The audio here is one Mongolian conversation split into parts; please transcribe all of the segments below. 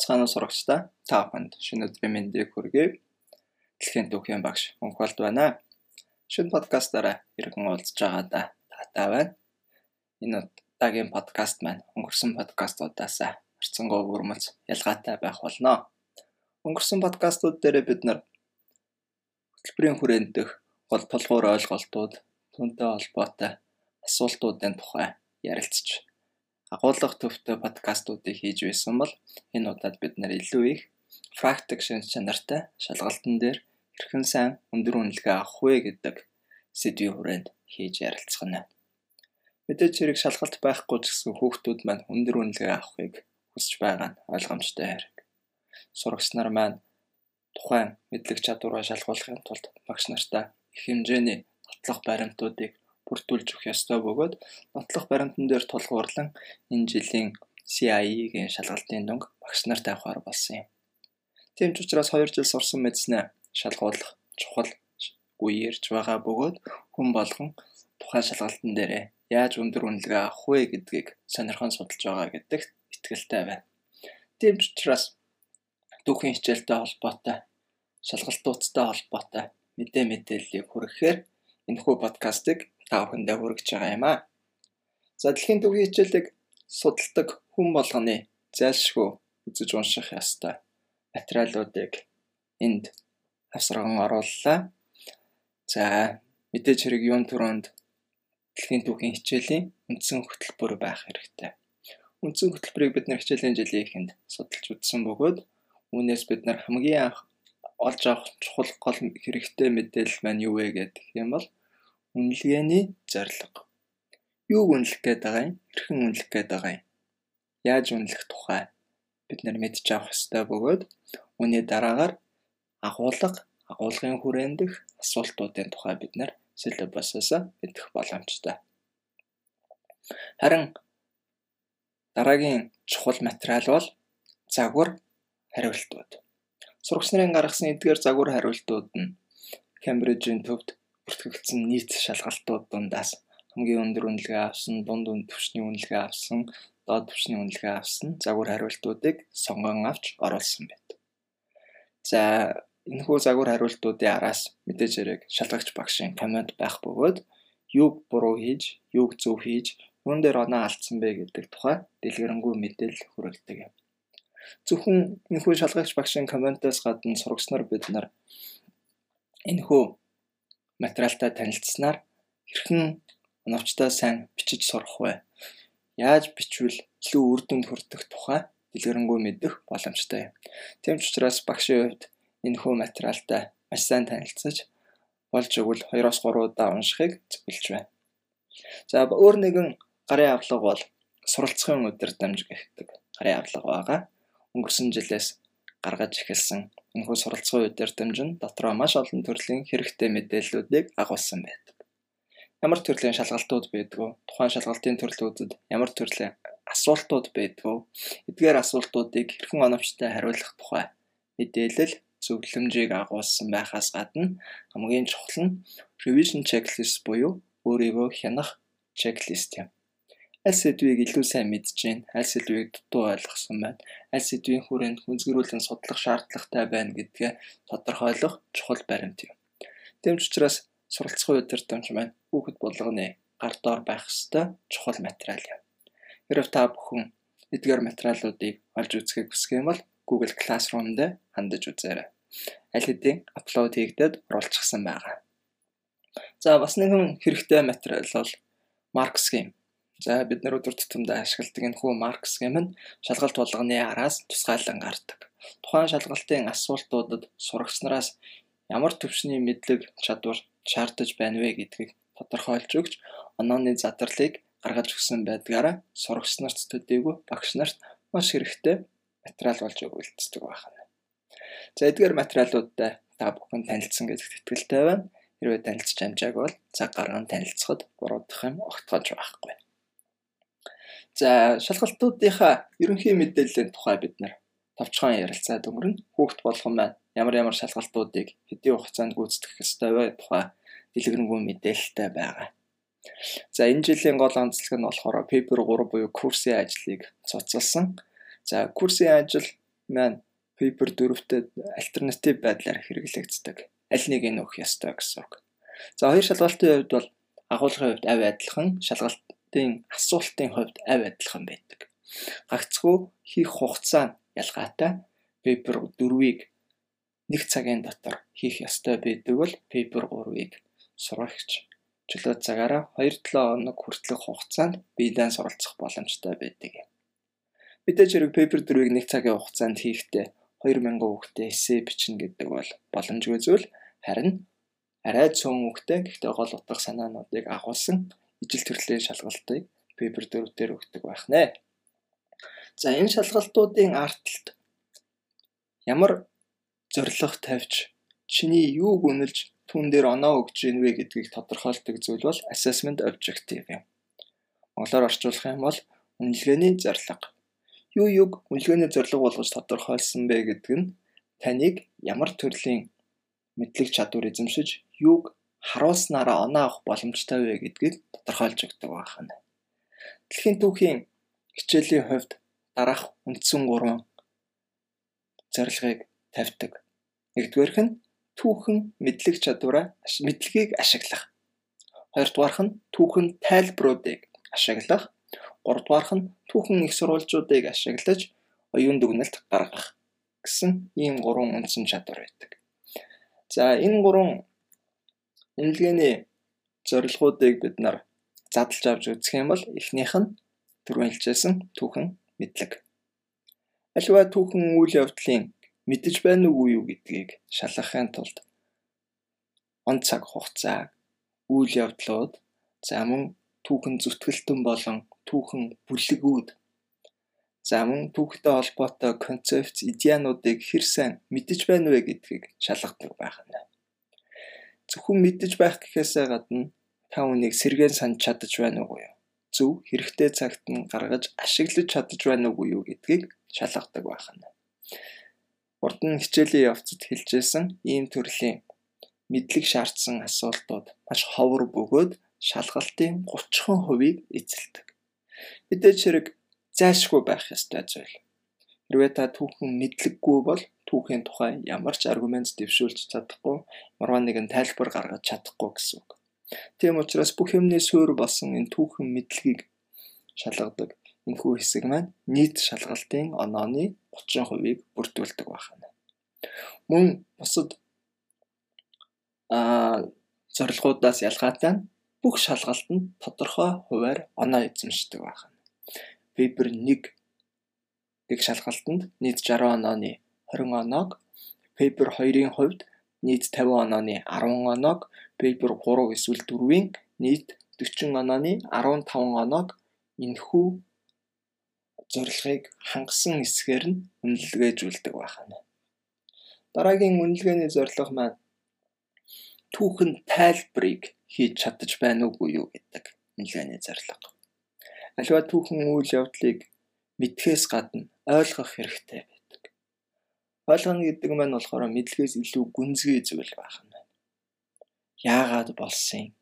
Цаана сурагчдаа та бүхэнд шинэ өдрийн мэндийг хүргэе. Дэлхийн түүхийн багш Мөнхбалд байна. Шинэ подкастаараа иргэн уулзж байгаадаа таатай байна. Энэ удаагийн подкаст маань өнгөрсөн подкастуудаас харьцангуй өрмөц ялгаатай байх болно. Өнгөрсөн подкастууд дээр бид нар хөтөлбөрийн хүрээнд дэх гол тулгуур ойлголтууд, түүнтэй холбоотой асуултуудын тухай ярилцж агуулгах төвтэй подкастуудыг хийж байсан бол энэ удаад бид нар илүү их практик шин чанартай шалгалтын дээр хэрхэн сайн өндөр үнэлгээ авах вэ гэдэг сэдвийн хүрээнд хийж ярилцах нь. Мэдээж хэрэг шалгалт байхгүй ч гэсэн хүүхдүүд маань өндөр үнэлгээ авахыг хүсэж байгаа нь ойлгомжтой хэрэг. Сурагч нар маань тухайн мэдлэг чадвараа шалгуулахын тулд багш нартай их хэмжээний нотлох баримтуудыг бүрдүүлж өгөх ёстой бөгөөд нотлох баримтан дээр тулгуурлан энэ жилийн CIE-гийн шалгалтын дүнг багш нарт авахар болсон юм. Тийм ч учраас 2 жил сурсан мэдснээ шалгуулах чухал үе ирж байгаа бөгөөд хүн болгон тухайн шалгалтын дээр яаж өндөр үнэлгээ авах вэ гэдгийг сонирхон судалж байгаа гэдэгт итгэлтэй байна. Тийм ч учраас түүхийн хичээлтэй холбоотой шалгалтуудтай холбоотой мэдээ мэдээллийг хүргэхээр энэхүү подкастыг та бүхэндээ хүргэж байгаа юм аа. За дэлхийн төвийн хичээлийг судалдаг хүн болгоны зайлшгүй үзэж унших ёстой материалуудыг энд авсраган орууллаа. За мэдээж хэрэг юун төрөнд дэлхийн түүхийн хичээлийн үндсэн хөтөлбөр байх хэрэгтэй. Үндсэн хөтөлбөрийг бид нар хичээлийн жилийн эхэнд судалж үзсэн бөгөөд үүнээс бид нар хамгийн анх олж авах чухал гол хэрэгтэй мэдээлэл маань юу вэ гэдэг юм бол үнэлгээний зорилго. Юуг үнэлэх гээд байгаа юм? Хэрхэн үнэлэх гээд байгаа юм? Яаж үнэлэх тухай бид нар мэдж авах ёстой бөгөөд үүний дараагаар агуулга, агуулгын хүрэндэх асуултуудын тухай бид нар силабусаас мэдэх боломжтой. Харин дараагийн чухал материал бол загвар хариултууд. Сурагч нарын гаргасан эдгээр загвар хариултууд нь Кембрижийн төвд бүртгэгдсэн нийт шалгалтууд дундаас хамгийн өндөр үнэлгээ авсан, дунд үн түвшний үнэлгээ авсан, доод түвшний үнэлгээ авсан загвар хариултуудыг сонгон авч оруулсан байдаг. За энэхүү загвар хариултуудын араас мэдээж хэрэг шалгагч багшийн коммент байх бөгөөд юуг буруу хийж, юуг зөв хийж, юун дээр оноо алдсан бэ гэдэг тухай дэлгэрэнгүй мэдээлэл хүргэдэг юм. Зөвхөн энэхүү шалгагч багшийн комментоос гадна сурагч нар бид нар энэхүү материалтай танилцсанаар хэрхэн оновчтой сайн бичиж сурах вэ? Яаж бичвэл илүү үр дүнд хүрэх тухай дэлгэрэнгүй мэдэх боломжтой юм. Тийм ч учраас багшийн хувьд энэ хүү материалтай маш сайн танилцаж болж өгвөл 2-оос 3 удаа уншихыг зөвлөж байна. За өөр нэгэн гарын авлага бол суралцахын удирдамж гэх гарын авлага байгаа. Өнгөрсөн жилээс гаргаж эхэлсэн. Энэхүү суралцсан удирдамж нь дотроо маш олон төрлийн хэрэгтэй мэдээллүүдийг агуулсан байдаг. Ямар төрлийн шалгалтууд байдгүй, тухайн шалгалтын төрлүүдэд ямар төрлийн асуултууд байдгүй, эдгээр асуултуудыг хэрхэн оновчтой хариулах тухай мэдээлэл зөвлөмжийг агуулсан байхаас гадна хамгийн чухал нь revision checklist буюу өөрийгөө хянах чеклист юм аль сэдвийг илүү сайн мэдж байна, аль сэдвийг дутуу ойлгосон байна, аль сэдвийн хүрээнд хүнзгэрүүлэн судлах шаардлагатай байна гэдгээ тодорхойлох чухал баримт юм. Тэм ч учраас суралцсан удирдамж маань хүүхэд болгоны гар доор байх ёстой чухал материал юм. Хэрв та бүхэн эдгээр материалуудыг олж үзэхийг хүсэх юм бол Google Classroom дээр хандаж үзээрэй. Аль хэдийн апплод хийгдээд оруулчихсан байгаа. За бас нэгэн хэрэгтэй материал бол Scheme За бид нар өдөр тутамдаа ашигладаг энэ хүү марк схем нь шалгалт болгоны араас тусгайлан гардаг. Тухайн шалгалтын асуултуудад сурагчнараас ямар төвшний мэдлэг чадвар шаардаж байна вэ гэдгийг тодорхойлж өгч онооны задварлыг гаргаж өгсөн байдгаараа сурагч нарт төдийгүй багш нарт маш хэрэгтэй материал болж өгүүлдэг байна. За эдгээр материалуудтай та бүхэн танилцсан гэдэгт итгэлтэй байна. Хэрвээ танилцж амжаагүй бол цаг гарган танилцахад буруудах юм огтгож байхгүй. За шалгалтуудынхаа ерөнхий мэдээллийн тухай бид нар товчхон ярилцаад өнгөрнө. Хүүхд болгон маань ямар ямар шалгалтуудыг хэдийн хугацаанд гүйцэтгэх ёстой вэ тухай дэлгэрэнгүй мэдээлэлтэй байгаа. За энэ жилийн гол онцлог нь болохоор paper 3 буюу курсын ажлыг цуцлсан. За курсын ажил маань paper 4-т альтернатив байдлаар хэрэглэгддэг. Аль нэг нь өгөх ёстой гэсэн үг. За хоёр шалгалтын хувьд бол агуулгын хувьд авь адилхан, шалгалтын асуултын хувьд авь адилхан байдаг. Гагцхүү хийх хугацаа нь ялгаатай. Paper 4-ийг нэг цагийн дотор хийх ёстой байдаг бол paper 3-ыг сурагч чөлөө цагаараа 2-7 хоног хүртэлх хугацаанд биелэн суралцах боломжтой байдаг. Мэдээж хэрэг paper 4-ийг нэг цагийн хугацаанд хийхдээ 2000 хүүхдээ эссе бичнэ гэдэг бол боломжгүй зүйл харин арай цөөн хүүхдээ гэхдээ гол утга санаануудыг агуулсан ижил төрлийн шалгалтыг paper 4 дээр өгдөг байх нэ. За энэ шалгалтуудын арталт ямар зорилго тавьж чиний юуг үнэлж түн дээр оноо өгж ийн вэ гэдгийг тодорхойлдог зүйл бол assessment objective юм. Монголоор орчуулах юм бол үнэлгээний зорилго. Юу юг үнэлгээний зорилго болгож тодорхойлсон бэ гэдэг нь таныг ямар төрлийн мэдлэг чадвар эзэмшиж юуг харуулснараа оноо авах боломжтой вэ гэдгийг тодорхойлж өгдөг байна. Дэлхийн түүхийн хичээлийн хувьд дараах үндсэн 3 зорилгыг тавьдаг. Нэгдүгээрх нь түүхэн мэдлэг чадвараа мэдлэгийг ашиглах. Хоёрдугаарх нь түүхэн тайлбаруудыг ашиглах. Гуравдугаарх нь түүхэн их сурвалжуудыг ашиглаж оюун дүгнэлт гаргах гэсэн ийм гурван үндсэн чадвар байдаг. За энэ гурван үнэлгээний зорилгоодыг бид нар задлж авч үзэх юм бол эхнийх нь түрүүн хэлжсэн түүхэн мэдлэг. Аливаа түүхэн үйл явдлын мэдэж байна уу юу гэдгийг шалгахын тулд он цаг хугацаа, үйл явдлууд, за мөн түүхэн зүтгэлтэн болон түүхэн бүлэгүүд, за мөн түүхтэй холбоотой концепц, идеануудыг хэр сайн мэдэж байна вэ гэдгийг шалгадаг байх нь. Зөвхөн мэдэж байх гэхээсээ гадна та үнийг сэргээн санаж чадаж байна уу юу? Зөв хэрэгтэй цагт нь гаргаж ашиглаж чадаж байна уу юу гэдгийг шалгадаг байх нь. Урд нь хичээлийн явцад хэлжсэн ийм төрлийн мэдлэг шаардсан асуултууд маш ховор бөгөөд шалгалтын 30%-ийг эзэлдэг. Мэдээж хэрэг зайлшгүй байх ёстой зүйл. Хэрвээ та түүхэн мэдлэггүй бол түүхийн тухай ямар ч аргумент дэвшүүлж чадахгүй, маргаан нэгэн тайлбар гаргаж чадахгүй гэсэн үг. Тийм учраас бүх юмны суурь болсон энэ түүхэн мэдлэгийг шалгадаг энэхүү хэсэг маань нийт шалгалтын онооны 30%-ийг бүрдүүлдэг байна. Мөн бусад аа зорилгоудаас ялгаатай бүх шалгалтанд тодорхой хуваар оноо эзэмшдэг байна. Paper 1 гэх шалгалтанд нийт 60 онооны 20 оноог, Paper 2-ын хувьд нийт 50 онооны 10 оноог, Paper 3 эсвэл 4-ийн нийт 40 онооны 15 оноог энэхүү зорилгыг хангасан хэсгээр нь үнэлгээжүүлдэг байна. Дараагийн үнэлгээний зорилго маань түүхэн тайлбарыг хийж чадаж байна уугүй юу гэдэг үнэлгээний зорилго. Аливаа түүхэн үйл явдлыг мэдхээс гадна ойлгох хэрэгтэй байдаг. Ойлгоно гэдэг маань болохоор мэдлэгээс илүү гүнзгий зүйл байна. Яагаад болсон?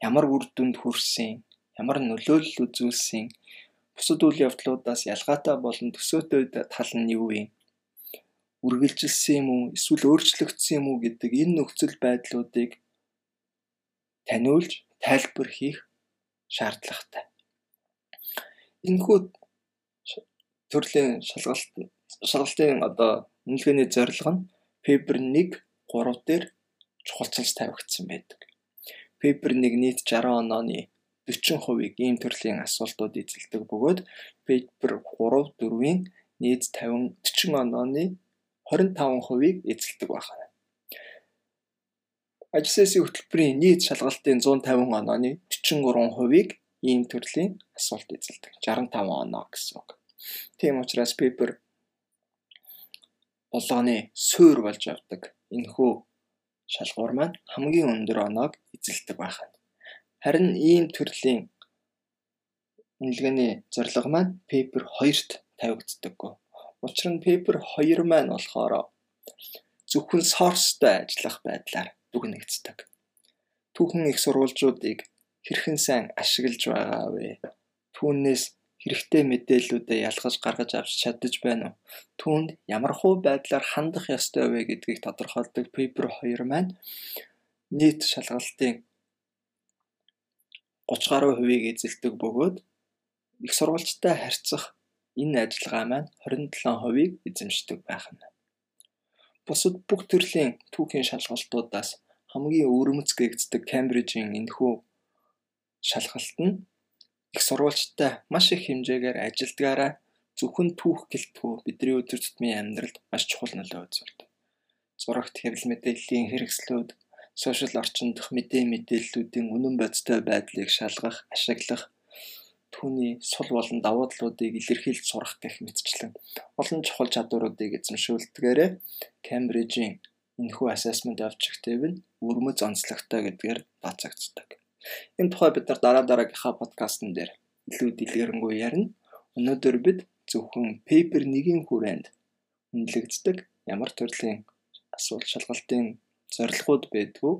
Ямар үр дүнд хүрсэн? Ямар нөлөөлөл үзүүлсэн? бусад үйл явдлуудаас ялгаатай болон төсөөтэй тал нь юу вэ? Үргэлжилсэн юм уу? Эсвэл өөрчлөгдсөн юм уу гэдэг энэ нөхцөл байдлуудыг таниулж тайлбар хийх шаардлагатай. Энэхүү төрлийн шалгалт шалгалтын одоо үнэлгээний зорилго нь paper 1 3 дээр чухалчилж тавигдсан байдаг. Paper 1 нийт 60 онооны 40%-ийг ийм төрлийн асуултууд эзэлдэг бөгөөд paper 3 4-ийн нийт 50 40 онооны 25%-ийг эзэлдэг байна. Ажлын хөтөлбөрийн нийт шалгалтын 150 онооны 43%-ийг ийм төрлийн асуулт эзэлдэг. 65 оноо гэсэн үг. Тийм учраас paper болгоны суурь болж явдаг. Энэхүү шалгуур маань хамгийн өндөр оноог эзэлдэг байна. Харин ийм төрлийн үнэлгээний зорилго маань paper 2-т тавигддаггүй. Учир нь paper 2 маань болохоор зөвхөн source-тай ажиллах байдлаар дүгнэгддэг. Түүхэн их сурвалжуудыг хэрхэн сайн ашиглаж байгаа вэ? Түүнээс хэрэгтэй мэдээллүүдээ ялгаж гаргаж авч чадаж байна уу? Түүнд ямар хуу байдлаар хандах ёстой вэ гэдгийг тодорхойлдог paper 2 маань нийт шалгалтын 30 гаруй хувийг эзэлдэг бөгөөд их сурвалжтай харьцах энэ ажиллагаа маань 27%-ийг эзэмшдэг байх нь. Бусад бүх төрлийн түүхийн шалгалтуудаас хамгийн өвөрмөц гээгддэг Кембрижийн энэхүү шалгалт нь их сурвалжтай маш их хэмжээгээр ажилдгаараа зөвхөн түүх гэлтгүү бидний өдөр тутмын амьдралд маш чухал нөлөө үзүүлдэг. Зурагт хэвлэл мэдээллийн хэрэгслүүд, сошиал орчин дэх мэдээ мэдээллүүдийн үнэн бодистой байдлыг шалгах, ашиглах, түүний сул болон давуу талуудыг илэрхийлж сурах гэх мэтчлэн олон чухал чадваруудыг эзэмшүүлдгээрээ Кембрижийн энэхүү assessment objective нь өрмөц онцлогтой гэдгээр бацагддаг. Энэ тухай бид нар дараа дараагийнхаа подкастн дээр илүү дэлгэрэнгүй ярина. Өнөөдөр бид зөвхөн paper 1-ийн хүрээнд үнэлэгддэг ямар төрлийн асуулт шалгалтын зорилгоуд байдгүй,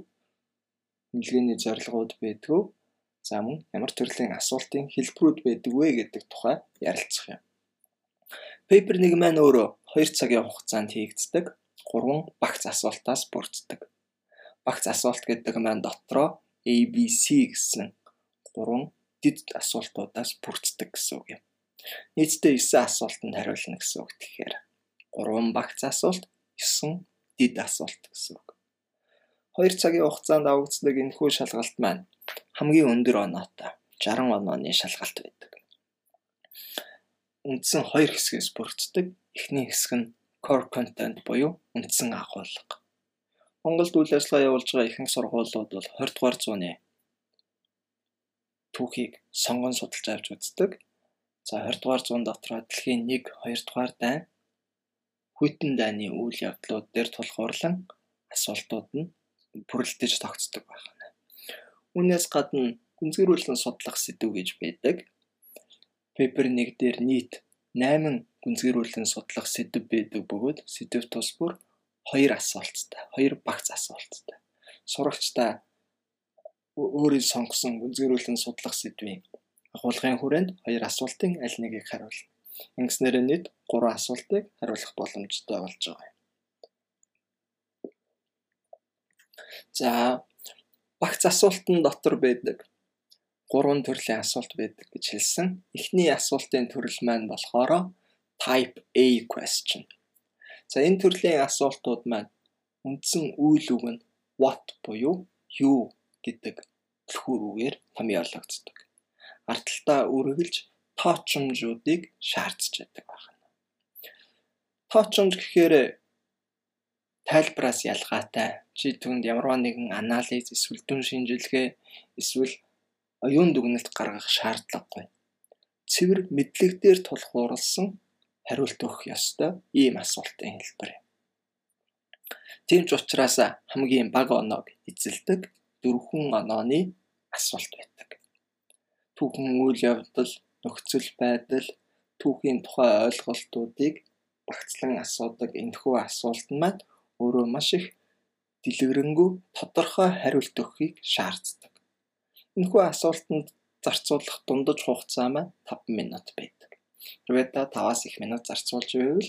үнэлгээний зорилгоуд байдгүй, за мөн ямар төрлийн асуултын хэлбэрүүд байдаг вэ гэдэг тухай ярилцах юм. Paper 1 маань өөрөө 2 цагийн хугацаанд хийгддэг 3 багц асуултаас бүрддэг. Багц асуулт гэдэг маань дотроо ABC гэсэн 3 дид асуултуудаас бүрддэг гэсэн үг юм. Нийтдээ 9 асуултанд хариулна гэсэн үг тэгэхээр 3 багц асуулт, 9 дид асуулт гэсэн үг. 2 цагийн хугацаанд авагддаг энэхүү шалгалт маань хамгийн өндөр оноотой 60 онооны шалгалт байдаг. Үндсэн хоёр хэсгээс бүрддэг. Эхний хэсэг нь core content буюу үндсэн агуулга. Монголд үйл ажиллагаа явуулж байгаа ихэнх сургуулиуд бол 20 дугаар зууны түүхийг сонгон судалж авч үздэг. За 20 дугаар зуун дотроо дэлхийн 1, 2 дугаар дайн хүйтэн дайны үйл явдлууд дээр тулгуурлан асуултууд нь бүрэлдэж тогтцдог байна. Үүнээс гадна гүнзгийрүүлэн судлах сэдв гэж байдаг. Пепер 1 дээр нийт 8 гүнзгийрүүлэн судлах сэдв байдаг бөгөөд сэдв тус бүр хоёр асуулттай, хоёр багц асуулттай. Сурагчдаа өөрийн сонгосон гүнзгийрүүлэн судлах сэдвийн агуулгын хүрээнд хоёр асуултын аль нэгийг хариулна. Ингэснээр нийт 3 асуултыг хариулах боломжтой болж байгаа юм. За багц асуултын дотор байдаг гурван төрлийн асуулт байдаг гэж хэлсэн. Эхний асуултын төрөл маань болохоор type A question. За энэ төрлийн асуултууд маань үндсэн үйл үг нь what буюу юу гэдэг түлхүүр үгээр томьёологддог. Ардталтаа үргэлж тоочмжуудыг шаардж байдаг байна. Тоочмж гэхээр тайлбараас ялгаатай чи түнд ямарваа нэгэн анализ эсвэл дүн шинжилгээ эсвэл оюун дүгнэлт гаргах шаардлагагүй. Цэвэр мэдлэг дээр тулгуурласан хариулт өгөх ёстой ийм асуултын хэлбэр юм. Тийм ч учраас хамгийн бага оноог эзэлдэг дөрвөн онооны асуулт байдаг. Түүхэн үйл явдал, нөхцөл байдал, түүхийн тухай ойлголтуудыг багцлан асуудаг энэхүү асуулт нь маань өөрөө маш их дэлгэрэнгүй тодорхой хариулт өгөхийг шаарддаг. Энэхүү асуултанд зарцуулах дундаж хугацаа маань 5 минут байдаг. Хэрвээ та 5-аас их минут зарцуулж байвал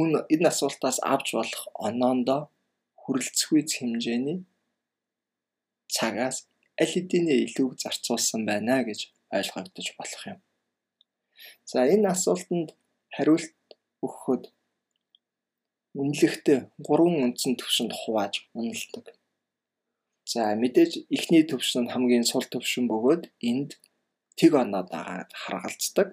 үн энэ асуултаас авч болох оноондоо хүрэлцэхүйц хэмжээний цагаас аль хэдийнэ илүү зарцуулсан байна гэж ойлгогдож болох юм. За энэ асуултанд хариулт өгөхөд үнэлэхдээ гурван үндсэн төвшөнд хувааж үнэлдэг. За мэдээж эхний төвшин нь хамгийн сул төвшин бөгөөд энд тэг оноо дагаад харгалздаг.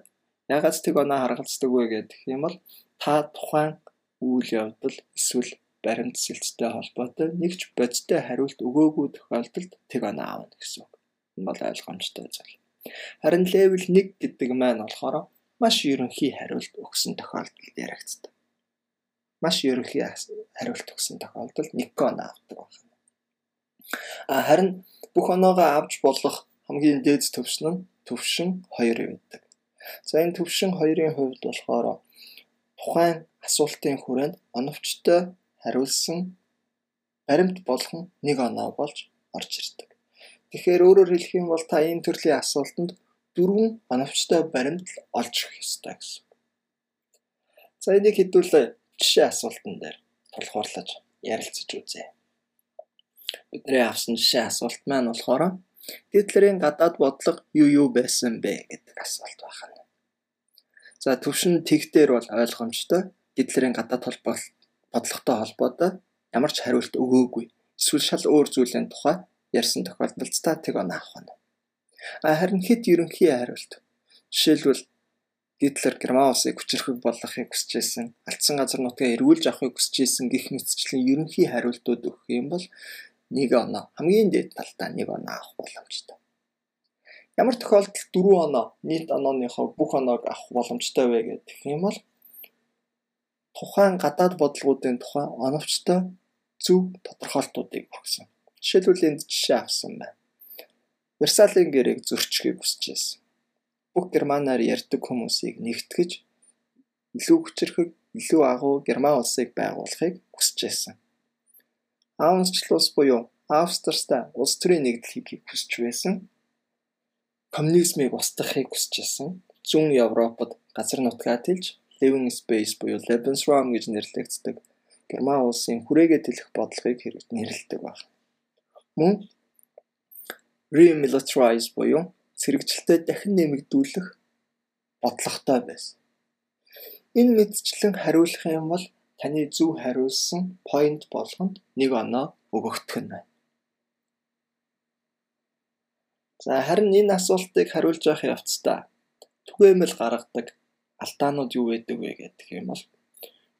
Ягаад тэг оноо харгалздаг вэ гэх юм бол та тухайн үйл явдал эсвэл баримт сэлцтэй холбоотой нэгч бодиттой хариулт өгөөгүй тохиолдолд тэг оноо аавна гэсэн үг. Энэ бол ойлгомжтой зүйл. Харин level 1 гэдэг маань болохоор маш ерөнхий хариулт өгсөн тохиолдолд яригддаг. Маш ерөнхий хариулт өгсөн тохиолдолд 1 оноо авдаг байна. А харин бүх оноогоо авч болох хамгийн дээд төвшин нь төвшин 2 байдаг. За энэ төвшин 2-ын хувьд болохоор тухайн асуултын хүрээнд оновчтой хариулсан баримт болгон нэг оноо болж орж ирдэг. Тэгэхээр өөрөөр хэлэх юм бол та энэ төрлийн асуултанд дөрвөн оновчтой баримтал олж өгөх ёстой гэсэн. За энийг хэдүүлээ жишээ асуултан дээр тулгуурлаж ярилцаж үзье. Бидний авсан жишээ асуулт маань болохоор Гитлерийн гадаад бодлого юу юу байсан бэ гэдэг асуулт байна. За төвшин тэгтэр бол ойлгомжтой. Гитлерийн гадаад холбоо бодлоготой холбоотой ямар ч хариулт өгөөгүй. Эсвэл шал өөр зүйлийн тухай ярьсан тохиолдолд статик оноо авах нь. А харин хэд ерөнхий хариулт. Жишээлбэл Гитлер Герман улсыг хүчрхэг болгохыг хүсэж байсан, алдсан газар нутгаа эргүүлж авахыг хүсэж байсан гих мэтчлэн ерөнхий хариултууд өгөх юм бол нэг оноо хамгийн дээд талдаа нэг оноо авах боломжтой. Ямар тохиолдолд дөрвөн оноо нийт онооныхоо бүх оноог авах боломжтой вэ гэх юм бол тухайн гадаад бодлогуудын тухай оновчтой зөв тодорхойлтуудыг өгсөн. Жишээлбэл энд жишээ авсан байна. Версалийн гэрээг зөрчихийг хүсэж байсан. Бүх германаар ярьдаг хүмүүсийг нэгтгэж илүү хүчрэхэг, илүү агуу герман улсыг байгуулахыг хүсэж байсан. Аунчлус буюу Австрастай улс төрийн нэгдлийг хүсэж байсан. Коммунизмыг устгахыг хүсэж байсан. Зүүн Европод газар нутгаа тэлж Living Space буюу Lebensraum гэж нэрлэгддэг герман улсын хүрээгээ тэлэх бодлогыг нэрлэдэг байна. Мөн remilitarize буюу сэрэгжилтэд дахин нэмэгдүүлэх бодлоготой байсан. Энэ мэдчлэн хариулах юм бол таны зөв хариулсан point болгонд нэг оноо өгөгдөх нь байна. За харин энэ асуултыг хариулж явах явцдаа түгээмэл гаргадаг алдаанууд юу байдаг вэ гэдэг юм бол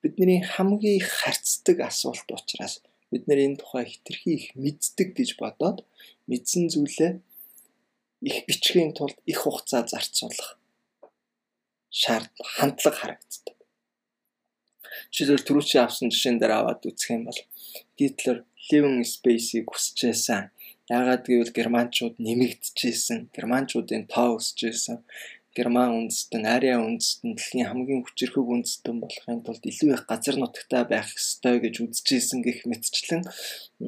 бидний хамгийн харьцдаг асуулт учраас бид нэр энэ тухай хитрхи их мэддэг гэж бодоод мэдсэн зүйлээ их бичгийн тулд их хугацаа зарцуулах шаардлага хандлага харагддаг. Жишээлбэл түрүүчийн авсан жишээн дээр аваад үзэх юм бол Гитлер Living Space-ийг хүсэжсэн. Яагаад гэвэл германчууд нэмэгдэжсэн, германчуудын тоо өсөжсэн. Герман үндэстэн, Ариа үндэстэн дэлхийн хамгийн хүчирхэг үндэстэн болохын тулд илүү их газар нутагтай байх ёстой гэж үзэжсэн гэх мэтчлэн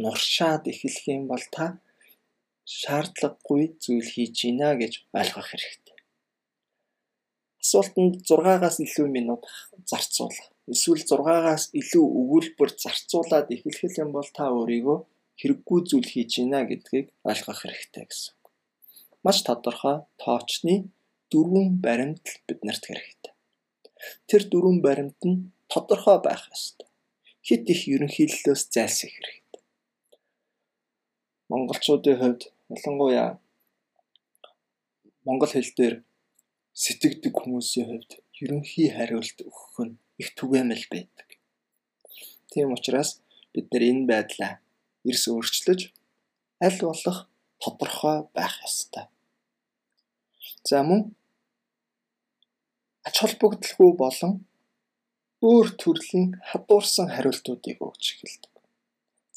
нуршаад эхлэх юм бол та шаардлагагүй зүйл хийж гинэ гэж ойлгох хэрэгтэй. Асуултанд 6-аас илүү минут зарцуулах. Эсвэл 6-аас илүү өгүүлбэр зарцуулаад эхлэх юм бол та өөрийгөө хэрэггүй зүйл хийж гинэ гэдгийг ойлгох хэрэгтэй гэсэн. Маш тодорхой тоочны дөрвөн баримтал биднэрт хэрэгтэй. Тэр дөрвөн баримт нь тодорхой байх ёстой. Хит их ерөнхийллөөс зайлсхийх хэрэгтэй. Монголчуудын хувьд ялангуяа монгол хэл дээр сэтгэдэг хүмүүсийн хувьд ерөнхий хариулт өгөх нь их түгээмэл байдаг. Тийм учраас бид нэр энэ байдлаа эрс өөрчлөж аль болох тодорхой байх ёстой. За мөн ач холбогдолгүй болон өөр төрлийн хадуурсан хариултуудыг өгч эхэлдэг.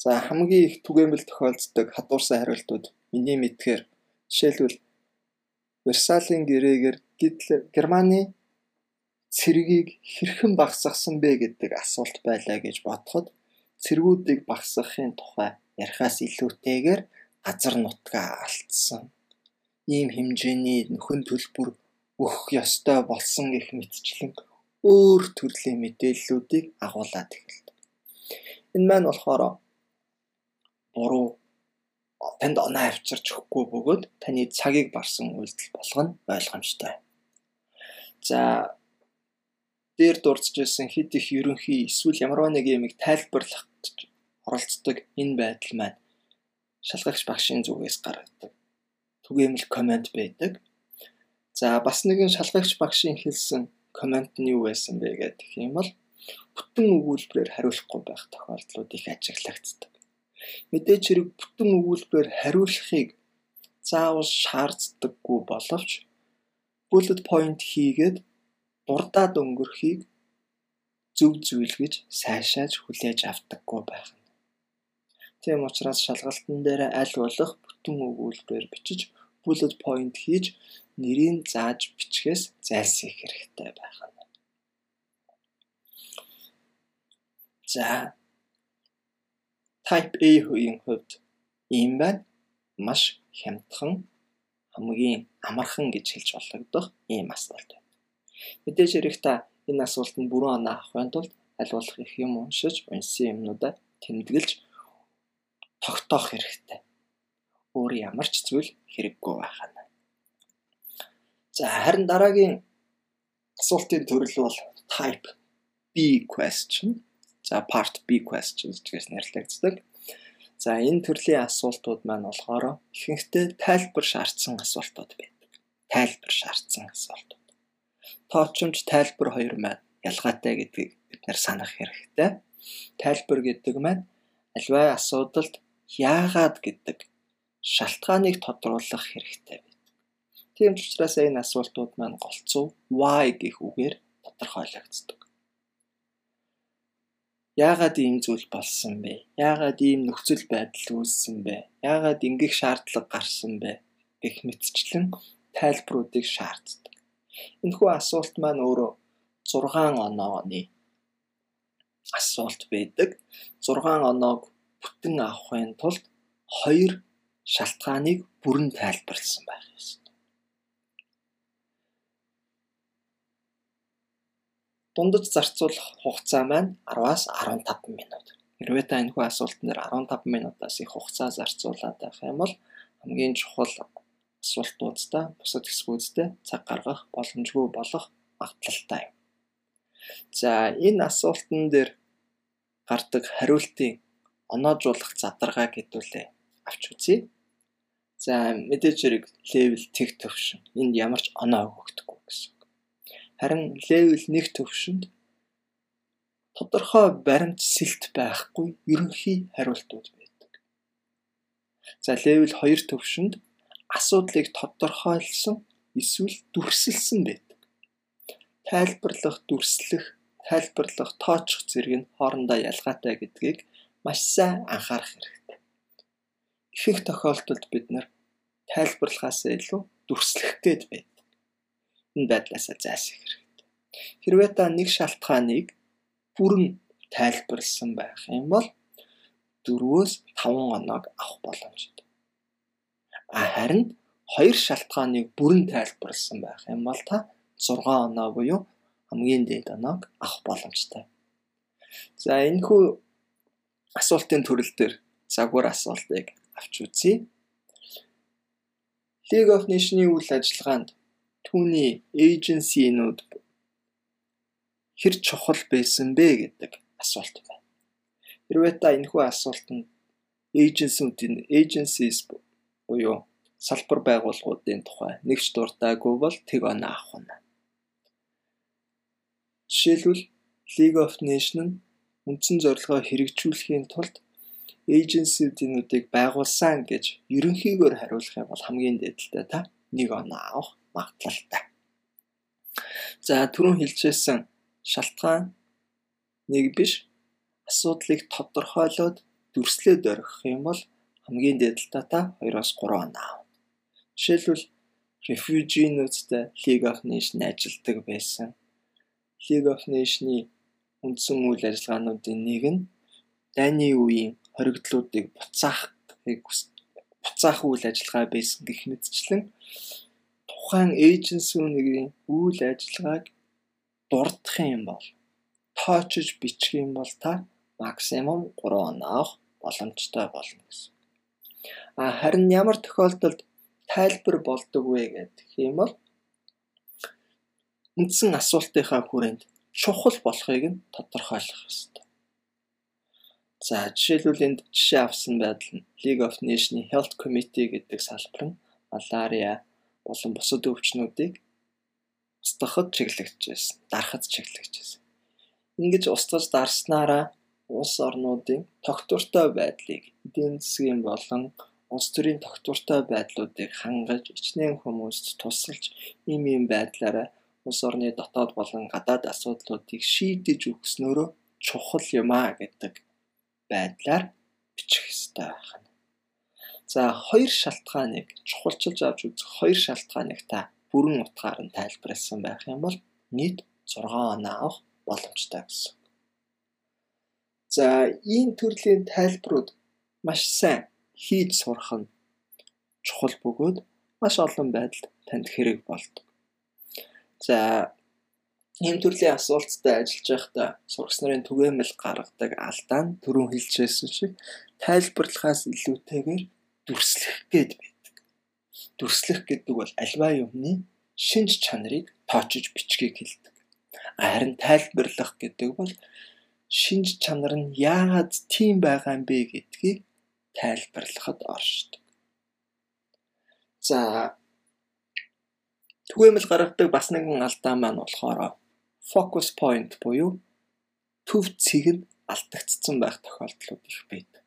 За хамгийн их түгээмэл тохиолддог хадуурсан хариултууд миний мэдхээр жишээлбэл Версалийн гэрээгээр Германы цэргийг хэрхэн багасгасан бэ гэдэг асуулт байлаа гэж бодоход цэргүүдийг багасгахын тухай ярихаас илүүтэйгээр газар нутгаа алдсан ийм хэмжээний нөхөн төлбөр өгөх ёстой болсон гэх мэтчлэн өөр төрлийн мэдээллүүдийг агуулад эхэлдэг. Энэ маань болохоор буруу танд оноо авчирч өгөхгүй бөгөөд таны цагийг барсан үйлдэл болгоно ойлгомжтой. За дээр дурдж ирсэн хэд их ерөнхий эсвэл ямар нэг юмыг тайлбарлах оролцдог энэ байдал маань шалгагч багшийн зүгээс гаргадаг. Түгээмэл комент байдаг. За бас нэгэн шалгагч багшийн хэлсэн комент нь юу байсан бэ гэх юм бол бүтэн өгүүлбэрээр хариулахгүй байх тохиолдлууд их ажиглагддаг. Мэдээж хэрэг бүтэн өгүүлбэрээр хариулахыг заавал шаарддаггүй боловч bullet point хийгээд дурдаад өнгөрөхийг зөв зүйл гэж сайшааж хүлээж авдаггүй байх нь. Тийм учраас шалгалтын дээр аль болох бүтэн өгүүлбэрээр бичиж bullet point хийж нэрийг зааж бичгээс зайлсхийх хэрэгтэй байх нь. За type A хувийн хувьд ийм байна. Маш хямдхан хамгийн амархан гэж хэлж болгох ийм асуулт байна. Мэдээж хэрэг та энэ асуултанд бүрэн оноо авахын тулд болох их юм уншиж, уншсан юмнуудаа тэмдэглэж тогтоох хэрэгтэй. Өөр ямар ч зүйл хэрэггүй байхана. За харин дараагийн асуултын төрөл бол type B question. За part B questions гэж нэрлэгддэг. За энэ төрлийн асуултууд маань болохоор ихэнхдээ тайлбар шаардсан асуултууд байдаг. Тайлбар шаардсан асуултууд. Тоочмж тайлбар хоёр маань ялгаатай гэдгийг бид нар санах хэрэгтэй. Тайлбар гэдэг маань альваа асуудалд яагаад гэдэг шалтгааныг тодруулах хэрэгтэй байдаг. Тийм ч учраас энэ асуултууд маань голцов why гэх үгээр тодорхойлогддог. Яагаад ийм зүйл болсон бэ? Яагаад ийм нөхцөл байдал үүссэн бэ? Яагаад ингэх шаардлага гарсан бэ? гэх мэтчлэн тайлбаруудыг шаарддаг. Энэхүү асуулт маань өөрөө 6 онооны асуулт байдаг. 6 оноог бүтэн авахын тулд хоёр шалтгааныг бүрэн тайлбарлсан байх ёстой. дундаж зарцуулах хугацаа маань 10-аас 15 минут. Хэрвээ та энэхүү асуултан дээр 15 минутаас их хугацаа зарцуулаад байх юм бол хамгийн чухал асуултуудтай бусад хэсгүүдтэй цаг гаргах боломжгүй болох магадлалтай юм. За энэ асуултан дээр гардаг хариултын оноожуулах задаргаа гэдүүлээ авч үзье. За мэдээж хэрэг левел тэг төвшин энд ямар ч оноо өгөхдөггүй гэсэн. Харин левел 1 төвшөнд тодорхой баримтсэлт байхгүй ерөнхий хариултууд байдаг. За левел 2 төвшөнд асуудлыг тодорхойлсон эсвэл дүрсэлсэн байдаг. Тайлбарлах, дүрслэх, тайлбарлах, тооцох зэрэг нь хоорондоо ялгаатай гэдгийг маш сайн анхаарах хэрэгтэй. Ихэнх тохиолдолд бид нар тайлбарлахаас илүү дүрслэх гээд байдаг энэ байдлаасаа зайлсхийх хэрэгтэй. Хэрвээ та нэг шалтгааныг бүрэн тайлбарлсан байх юм бол 4-өөс 5 оноог авах боломжтой. Харин хоёр шалтгааныг бүрэн тайлбарлсан байх юм бол та 6 оноо буюу хамгийн дээд оноог авах боломжтой. За энэ хүү асуултын төрөл дээр загвар асуултыг авч үзье. League of Nations-ийн үйл ажиллагаанд түүний эйженсинууд хэр чухал байсан бэ гэдэг асуулт байна. Хэрвээ та энэхүү асуултанд эйженсүүдийн agencies буюу салбар байгууллагуудын тухай нэгч дуртаагүй бол тэг оноо авах нь. Жишээлбэл League of Nations үндсэн зорилгоо хэрэгжүүлэхийн тулд эйженсүүдийг байгуулсан гэж ерөнхийдөө хариулах юм бол хамгийн дээдэлтэй та нэг оноо авах магадлалтай. За түрүүн хэлжсэн шалтгаан нэг биш асуудлыг тодорхойлоод дүрслээд орхих юм бол хамгийн дээдэлтэй та 2-оос 3 оноо авна. Жишээлбэл refugee нүүдтэй League of Nations ажилладаг байсан. League of Nations-ны үндсэн үйл ажиллагаануудын нэг нь дайны үеийн хоригдлуудыг буцаахыг буцаах үйл ажиллагаа байсан гэх мэтчлэн тухайн эйженсүүнийгийн үйл ажиллагааг дурдах юм бол тоочж бичих юм бол та максимум 3 оноо авах боломжтой болно гэсэн. А харин ямар тохиолдолд тайлбар болдог вэ гэх юм бол үндсэн асуултынхаа хүрээнд чухал болохыг нь тодорхойлох ёстой. За жишээлбэл энд жишээ авсан байдал нь League of Nations Health Committee гэдэг салбар нь малария болон бусад өвчнүүдийг устгахад чиглэгдэж байсан. Дарахад чиглэгдэж байсан. Ингэж устгаж дарснараа улс орнуудын тогтвортой байдлыг эдийн засгийн болон улс төрийн тогтвортой байдлуудыг хангаж ичнээн хүмүүст тусалж ийм ийм байдлаараа улс орны дотоод болон гадаад асуудлуудыг шийдэж өгснөөрөө чухал юм а гэдэг байдлаар бичих ёстой байна. За хоёр шалтгааныг чухалчилж авч үзэх хоёр шалтгааныг та бүрэн утгаар нь тайлбарласан байх юм бол нийт 6 оноо авах боломжтой гэсэн. За ийм төрлийн тайлбарууд маш сайн хийж сурах нь чухал бөгөөд маш олон байдалд танд хэрэг болдог. За ийм төрлийн асуулттай ажиллаж байхдаа сурагч нарын түгээмэл гаргадаг алдаа нь түрүүн хэлжсэн шиг тайлбарлахаас илүүтэйгээр дүрслэх гээд байдаг. Дүрслэх гэдэг бол альва юмны шинж чанарыг тоочж бичгийг хэлдэг. Харин тайлбарлах гэдэг бол шинж чанар нь яагаад тийм байгаа юм бэ гэдгийг тайлбарлахад оршдог. За түгээмэл гаргадаг бас нэгэн алдаа маань болохоор focus point буюу төв цэг нь алдагдсан байх тохиолдлууд их байдаг.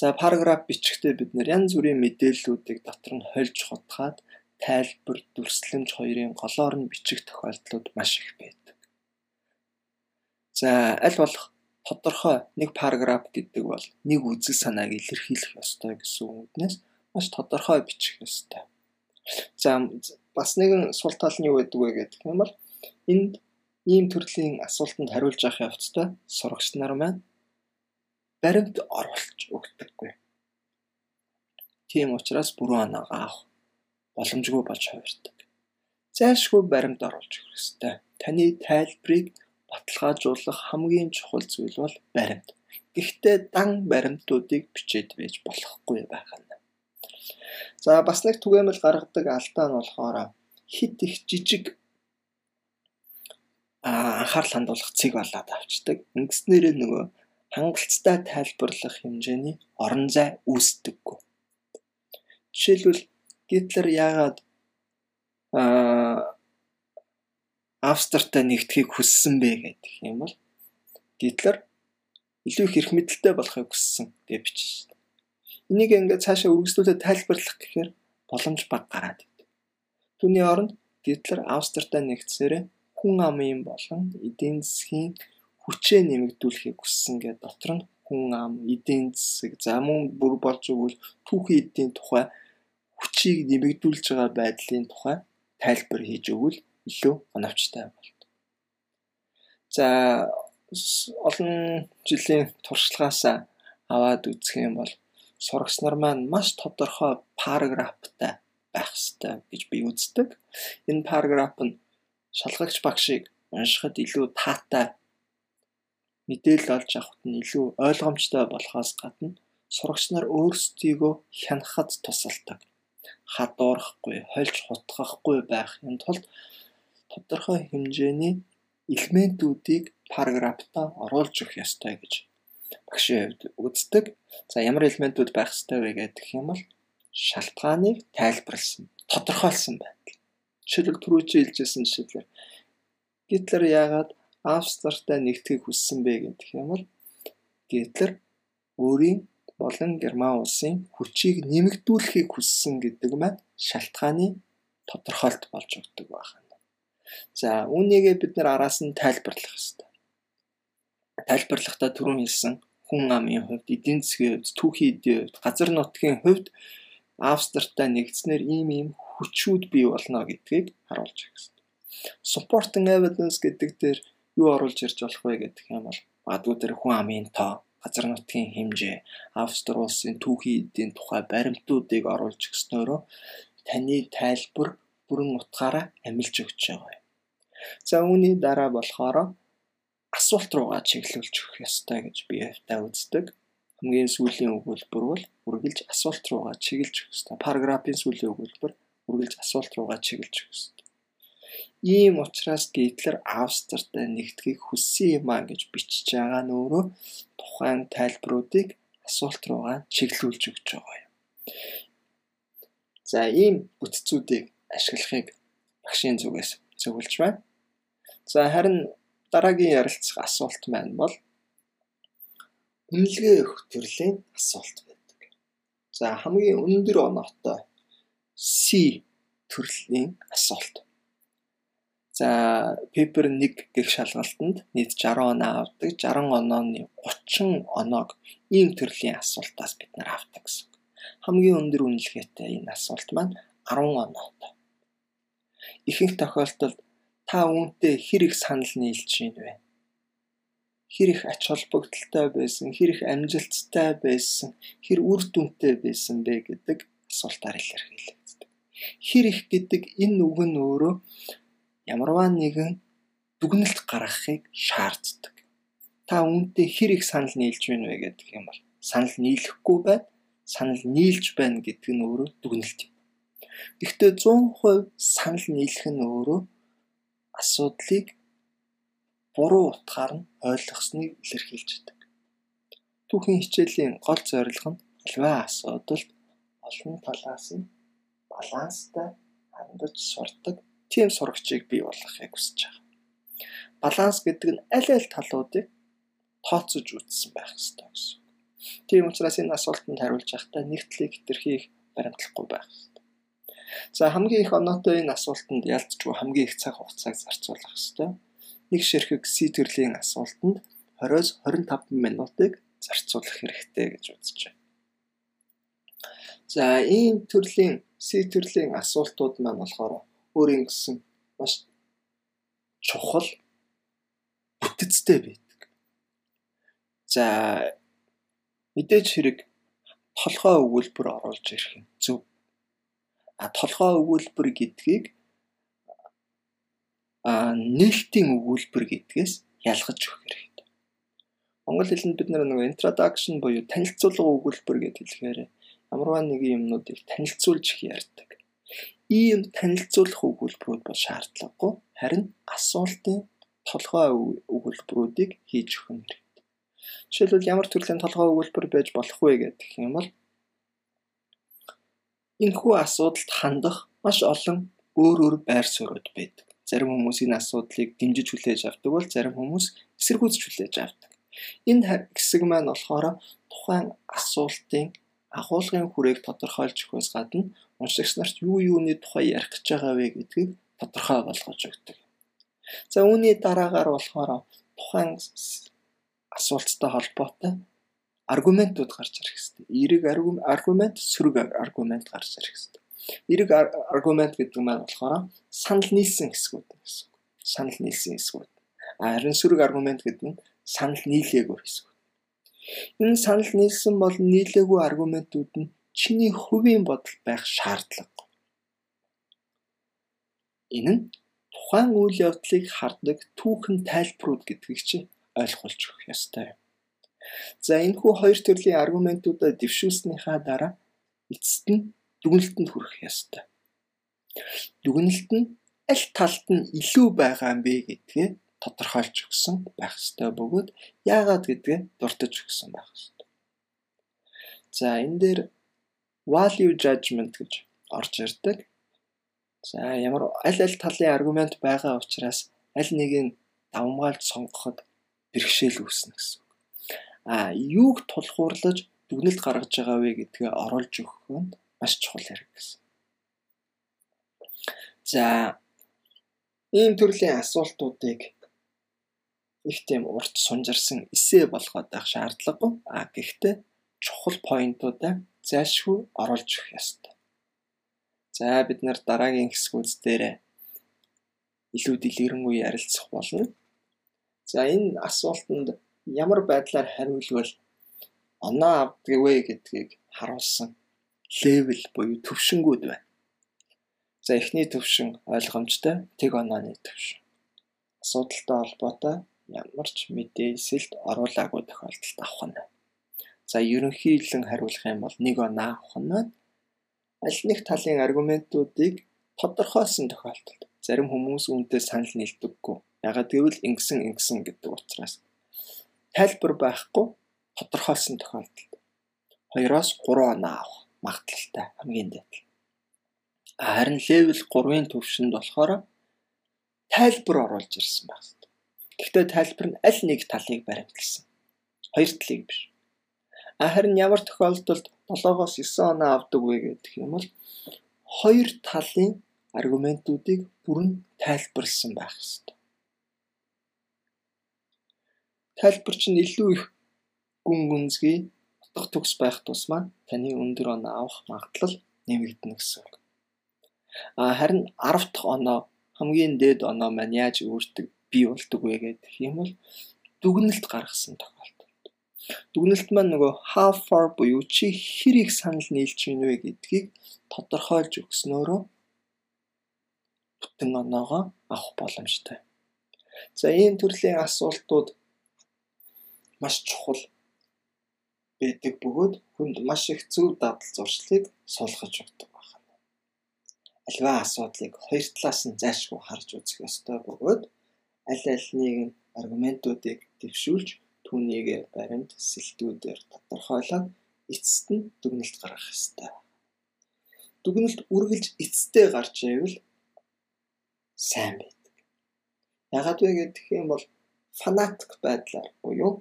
За параграф бичихтэй бид нэр янз бүрийн мэдээллүүдийг дотор нь хольж хутгаад тайлбар, дүрслэмж хоёрын голоор нь бичих тохиолдлууд маш их байдаг. За аль болох тодорхой нэг параграф гэдэг бол нэг үзэл санааг илэрхийлэх ёстой гэсэн үгнээс маш тодорхой бичих ёстой. За бас нэгэн сул тал нь юу гэдэг вэ гэдэг юм бол энд ийм төрлийн асуултанд хариулж авах явцдаа сурагч нар маань баримт оруулж өгдөггүй. Тийм учраас бүрэн оноогоо авах боломжгүй болж хувирдаг. Зайлшгүй баримт оруулж өгөх ёстой. Таны тайлбарыг баталгаажуулах хамгийн чухал зүйл бол баримт. Гэхдээ дан баримтуудыг бичээд байж болохгүй байх нь. За бас нэг түгээмэл гаргадаг алдаа нь болохоор хит их жижиг анхаарал хандуулах цэг болоод авчдаг. Ингэснээр нөгөө хангалттай тайлбарлах хэмжээний орон зай үүсдэггүй. Жишээлбэл Гитлер яагаад аа Австртай нэгдэхийг хүссэн бэ гэдэг юм бол Гитлер илүү их эрх мэдэлтэй болохыг хүссэн гэж бичсэн. Энийг ингээд цаашаа үргэлжлүүлээд тайлбарлах гэхээр боломж баг гараад идэв. Түүний оронд Гитлер Австртай нэгдсээрээ хүн амын болон эдийн засгийн хүчээ нэмэгдүүлэхийг хүссэн гэдэг дотор нь хүн ам, эдийн засаг, за мөн бүр болж өгвөл түүхийн эдийн тухай хүчийг нэмэгдүүлж байгаа байдлын тухай тайлбар хийж өгвөл илүү оновчтой болдог. За олон жилийн туршлагаас аваад үзэх юм бол сурагч нар маань маш тодорхой параграфтай байх ёстой гэж би үздэг. Энэ параграф нь шалгагч багшийг уншихад илүү таатай мэдээлэл олж авахд нь илүү ойлгомжтой болохоос гадна сурагч нар өөрсдийгөө хянахад тусалдаг. Хадуурахгүй, хольж хутгахгүй байх юм тулд тодорхой хэмжээний элементүүдийг параграфтаа оруулж өгөх ёстой гэж багшийн хувьд үздэг. За ямар элементүүд байх ёстой вэ гэдэг юм бол шалтгааныг тайлбарлсан, тодорхойлсон байдал. Жишээлбэл түрүү чи хэлжсэн жишээлбэл Гитлер яагаад Австртай нэгдэхийг хүссэн бэ гэдэг юм бол Гитлер өөрийн болон Герман улсын хүчийг нэмэгдүүлэхийг хүссэн гэдэг маань шалтгааны тодорхойлт болж өгдөг байна. За үүнийгээ бид нар араас нь тайлбарлах хэрэгтэй. Тайлбарлахдаа түрүүн хэлсэн хүн амын хувьд, эдийн засгийн хувьд, түүхийн эдийн хувьд, газар нутгийн хувьд Австртай нэгдснээр ийм ийм хүчүүд бий болно гэдгийг харуулж байгаа хэрэгтэй. Supporting evidence гэдэг дээр юу оруулж ирж болох вэ гэдэг юм бол бадгүй дээр хүн амын тоо, газар нутгийн хэмжээ, Австри улсын түүхийн эдийн тухай баримтуудыг оруулж өгснөөрөө таны тайлбар бүрэн утгаараа амилж өгч байгаа юм. За үүний дараа болохоор асуулт руугаа чиглүүлж өгөх ёстой гэж би явтаа үздэг. Хамгийн сүүлийн өгүүлбэр бол үргэлж асуулт руугаа чиглэж өгөх ёстой. Параграфын сүүлийн өгүүлбэр үргэлж асуулт руугаа чиглэж өгөх ёстой. Ийм учраас Гитлер Австртай нэгдхийг хүссэн юм а гэж бичиж байгаа нь өөрөө тухайн тайлбаруудыг асуулт руугаа чиглүүлж өгч байгаа юм. За ийм бүтцүүдийг ашиглахыг багшийн зүгээс зөвлөж байна. За харин дараагийн ярилцах асуулт маань бол үнэлгээ өгөх төрлийн асуулт байдаг. За хамгийн өндөр оноотой C төрлийн асуулт. За paper 1 гэх шалгалтанд нийт 60 оноо авдаг. 60 онооны 30 оноог ийм төрлийн асуултаас бид нар авдаг гэсэн. Хамгийн өндөр үнэлгээтэй энэ асуулт маань 10 оноотой. Ихэнх тохиолдолд та үүнтэй хэр их санал нийлж байна вэ? Хэр их ач холбогдолтой байсан, хэр их амжилттай байсан, хэр үр дүнтэй байсан бэ гэдэг асуултаар илэрхийлэгддэг. Хэр их гэдэг энэ үг нь өөрөө ямарваа нэгэн дүгнэлт гаргахыг шаарддаг. Та үүнтэй хэр их санал нийлж байна вэ гэдэг юм бол санал нийлэхгүй байна, санал нийлж байна гэдэг нь өөрөө дүгнэлт юм. Гэхдээ 100% санал нийлэх нь өөрөө асуудлыг буруу утгаар нь ойлгосныг илэрхийлж байдаг. Түүхийн хичээлийн гол зорилго нь альва асуудалд олон талаас нь баланстай хандаж сурдаг тийм сурагчийг бий болгохыг хүсэж байгаа. Баланс гэдэг нь аль аль талуудыг тооцож үзсэн байх ёстой гэсэн. Тийм учраас энэ асуултанд хариулж байхдаа нэг талыг хэтэрхий баримтлахгүй байх ёстой. За хамгийн их оноотой энэ асуултанд ялцчгүй хамгийн их цаг хугацааг зарцуулах ёстой. Нэг ширхэг C төрлийн асуултанд 20-с 25 минутыг зарцуулах хэрэгтэй гэж үзэж байна. За ийм төрлийн C төрлийн асуултууд маань болохоор өөрийн гэсэн маш чухал бүтэцтэй байдаг. За мэдээж хэрэг толгой өгүүлбэр оруулж ирэх нь зөв. Толгой өгүүлбэр гэдгийг а нээлтийн өгүүлбэр гэдгээс ялгаж өгөх хэрэгтэй. Монгол хэлэнд бид нэг introduction буюу танилцуулга өгүүлбэр гэж хэлэхээр ямарваа нэгэн юмнуудыг танилцуулж их ярьдаг. Ийм танилцуулах өгүүлбэрүүд бол шаардлагагүй харин асуултын толгой өгүүлбэрүүдийг хийж өгөх нь хэрэгтэй. Жишээлбэл ямар төрлийн толгой өгүүлбэр байж болох вэ гэдэг юм бол энэхүү асуудалд хандах маш олон өөр өөр байр суурьуд байдаг. Зарим хүмүүс энэ асуудлыг дэмжиж хүлээж авдаг бол зарим хүмүүс эсэргүүцэж хүлээж авдаг. Энэ хэсэг маань болохоор тухайн асуултын агуулгын хүрээг тодорхойлж өгөхөөс гадна уншигч нарт юу юуны тухай ярих гэж байгаа вэ гэдгийг тодорхой болгож өгдөг. За үүний дараагаар болохоор тухайн асуулттай холбоотой аргументууд гарч ирэх хэрэгтэй. Эрэг аргумент, сөрөг аргумент гарч ирэх хэрэгтэй. Эрэг аргумент гэдэг маань болохоор санал нийлсэн хэсгүүд гэсэн. Санал нийлсэн хэсгүүд. Харин сөрөг аргумент гэдэг нь санал нийлээгүй хэсгүүд. Энэ санал нийлсэн бол нийлээгүй аргументууд нь чиний хувийн бодол байх шаардлагагүй. Энэ нь тухайн үйл явдлыг хардаг түүхэн тайлбарууд гэдгийг чинь ойлгуулж өгөх ёстой юм. За энэхүү хоёр төрлийн аргументуудаа дэвшүүлснийхаа дараа эцэст нь дүгнэлтэнд хүрэх ёстой. Дүгнэлт нь аль талд нь илүү байгаа юм бэ гэдгээ тодорхойлж өгсөн байх ёстой бөгөөд яагаад гэдгээ дуртаж өгсөн байх ёстой. За энэ дээр value judgment гэж орж ирдэг. За ямар аль аль талын аргумент байгаа учраас аль нэгийг давмгаалж сонгоход бэрхшээл үүснэ гэсэн. Юуг тулгуурлаж дүгнэлт гаргаж байгаа вэ гэдгээ оруулж өгөх нь маш чухал хэрэг гэсэн. За ийм төрлийн асуултуудыг их тийм урт сунжирсан эсэ болгоод байх шаардлагагүй. А гэхдээ чухал поинтуудаа зайлшгүй оруулж өгөх ёстой. За бид нар дараагийн хэсгүүд дээр илүү дэлгэрэнгүй ярилцах болно. За энэ асуултанд ямар байдлаар хариулвал оноо авдаг вэ гэдгийг харуулсан левел буюу төвшингүүд байна. За эхний төвшин ойлгомжтой тэг онооны төвшин. Асуудалтай холбоотой ямар ч мэдээлэлд оруулаагүй тохиолдолд авах нь. За ерөнхийлөн хариулах юм бол нэг оноо авах нь аль нэг талын аргументуудыг тодорхойлсон тохиолдолд зарим хүмүүс үүнтэй санал нийлдэггүй. Ягаад гэвэл ингэсэн ингэсэн гэдэг учраас тайлбар байхгүй тодорхойлсон тохиолдолд 2-оос 3 оноо авах магадлалтай хамгийн дээд. Харин левел 3-ын төвшөнд болохоор тайлбар оруулж ирсэн байна. Гэхдээ тайлбар нь аль нэг талыг баримтлсан. Хоёр талыг биш. Харин ямар тохиолдолд 7-оос 9 оноо авдаг вэ гэх юм бол хоёр талын аргументуудыг бүрэн тайлбарлсан байх ёстой. Тайлбар чинь илүү их гүн гүнзгий утга төгс байх тусмаа таны өндөр оноо авах магадлал нэмэгдэнэ гэсэн үг. А харин 10 дахь оноо хамгийн дээд оноо маань яаж өөртөг бий болдог вэ гэдэг юм бол дүгнэлт гаргасан тохиолдолд. Дүгнэлт маань нөгөө how far буюу чи хэр их санал нийлж байна вэ гэдгийг тодорхойлж өгснөөрөө бүтэн оноогоо авах боломжтой. За ийм төрлийн асуултууд маш чухал байдаг бөгөөд хүнд маш их зөв дадал зуршлыг суулгаж өгдөг байна. Альва асуудлыг хоёр талаас нь зайлшгүй харж үзэх ёстой бөгөөд аль альнийг нь аргументуудыг дэвшүүлж түүнийг баримт сэлтүүдээр тодорхойлоод эцэст нь дүгнэлт гаргах ёстой. Дүгнэлт үргэлж эцэстээ гарч ивэл сайн байдаг. Ягаад вэ гэх юм бол фанатик байдлаар буюу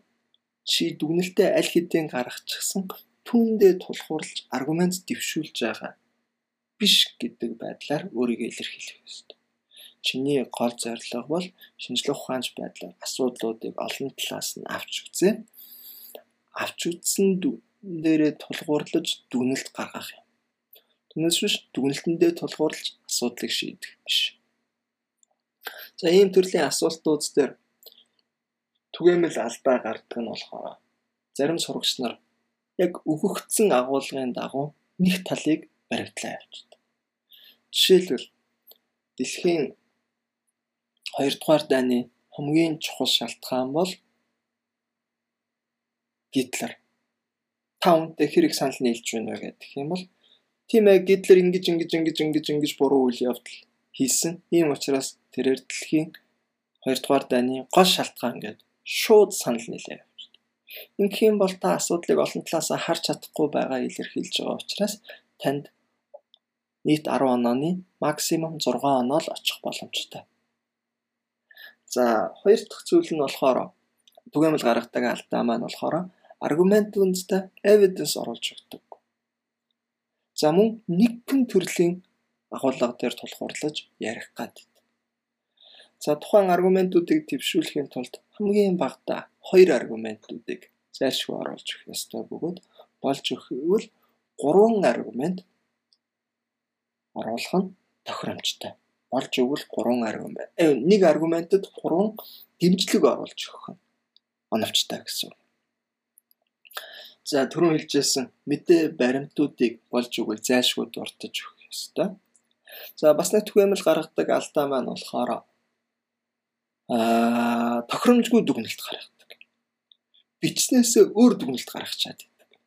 чи дүгнэлтээ аль хэдийн гаргачихсан түүндээ тулхуурлаж аргумент дэвшүүлж байгаа биш гэдэг байдлаар өөрийгөө илэрхийлэх ёстой. Чиний гол зорилго бол шинжлэх ухаанч байдлаар асуудлуудыг олон талаас нь авч үзээ. Авч үзсэн дээрээ тулгуурлаж дүгнэлт гаргах юм. Түүнээс биш дүгнэлтэндээ тулгуурлаж асуудлыг шийдэх биш. За ийм төрлийн асуултууд дээр түгээмэл алдаа гардаг нь болохоор зарим сурагч нар яг өгөгдсөн агуулгын дагуу нэг талыг баригдлаа явуулдаг. Жишээлбэл дэлхийн 2 дугаар дайны хамгийн чухал шалтгаан бол Гитлер. Та үнтэй хэрэг санал нийлж байна вэ гэх юм бол тийм ээ Гитлер ингэж ингэж ингэж ингэж ингэж буруу үйл явдал хийсэн. Ийм учраас тэрээр дэлхийн 2 дугаар дайны гол шалтгаан гэдэг шууд санал нийлээ. Ингэх юм бол та асуудлыг олон талаас харж чадахгүй байгаа илэрхийлж байгаа учраас танд нийт 10 онооны максимум 6 оноо л очих боломжтой. За хоёр дахь зүйл нь болохоор түгээмэл гаргадаг алдаа маань болохоор аргумент үндэстэй evidence оруулж өгдөг. За мөн нэгэн төрлийн агуулга дээр тулгуурлаж ярих гад. За тухайн аргументуудыг төвшүүлэхийн тулд хамгийн багадаа хоёр аргументуудыг зайлшгүй оруулж өгөх ёстой бөгөөд болж өгөхөөл гурван аргумент оруулах нь тохиромжтой. Болж өгвөл гурван аргумент. Э, нэг аргументод гурван дэмжлэг оруулж өгөх нь оновчтой гэсэн. За түрүүн хэлжсэн мэдээ баримтуудыг болж өгвөл зайлшгүй дуртаж өгөх ёстой. За бас нэг түгээмэл гаргадаг алдаа маань болохоор аа тохиромжгүй дүгнэлт гаргадаг. Бичснээсээ өөр дүгнэлт гаргачаад байдаг.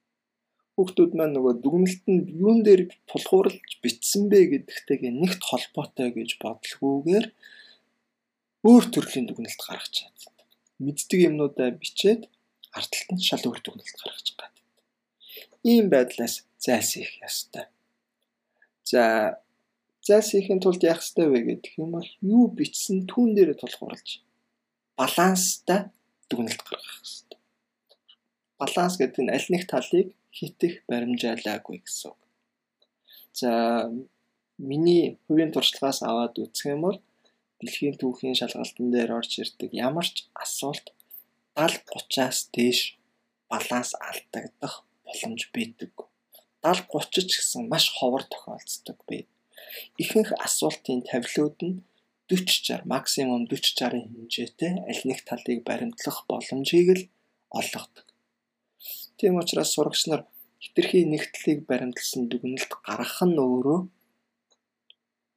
Хүүхдүүд маань нөгөө дүгнэлт нь юун дээр тулгуурлаж бичсэн бэ гэдэгтэйгээ нэгт холбоотой гэж бодлогоогоор өөр төрлийн дүгнэлт гаргачаад байдаг. Мэддэг юмнуудаа бичээд ард талд нь шал өөр дүгнэлт гаргаж байгаа. Ийм байдлаас зайлсхийх ёстой. За зайлсхийхийн тулд яах ёстой вэ гэдэг юм бол юу бичсэн түүн дээр тулгуурлаж баланстай дүгнэлт гаргах ёстой. Баланс гэдэг нь аль нэг талыг хитэх баримжаалаагүй гэсэн үг. За миний хувийн туршлагаас аваад үзэх юм бол дэлхийн түүхийн шалгалтын дээр орж ирдэг ямар ч асуулт 70 30-аас дээш баланс алдагдах боломж байдаг. 70 30 ч гэсэн маш ховор тохиолддог бай ихэнх асуултын тавилууд нь 40 60 максимум 40 60-ын хэмжээтэй аль нэг талыг баримтлах боломжийг л олгодог. Тийм учраас сурагч нар хитрхи нэгтлийг баримтлсан дүгнэлт гаргах нь өөрөө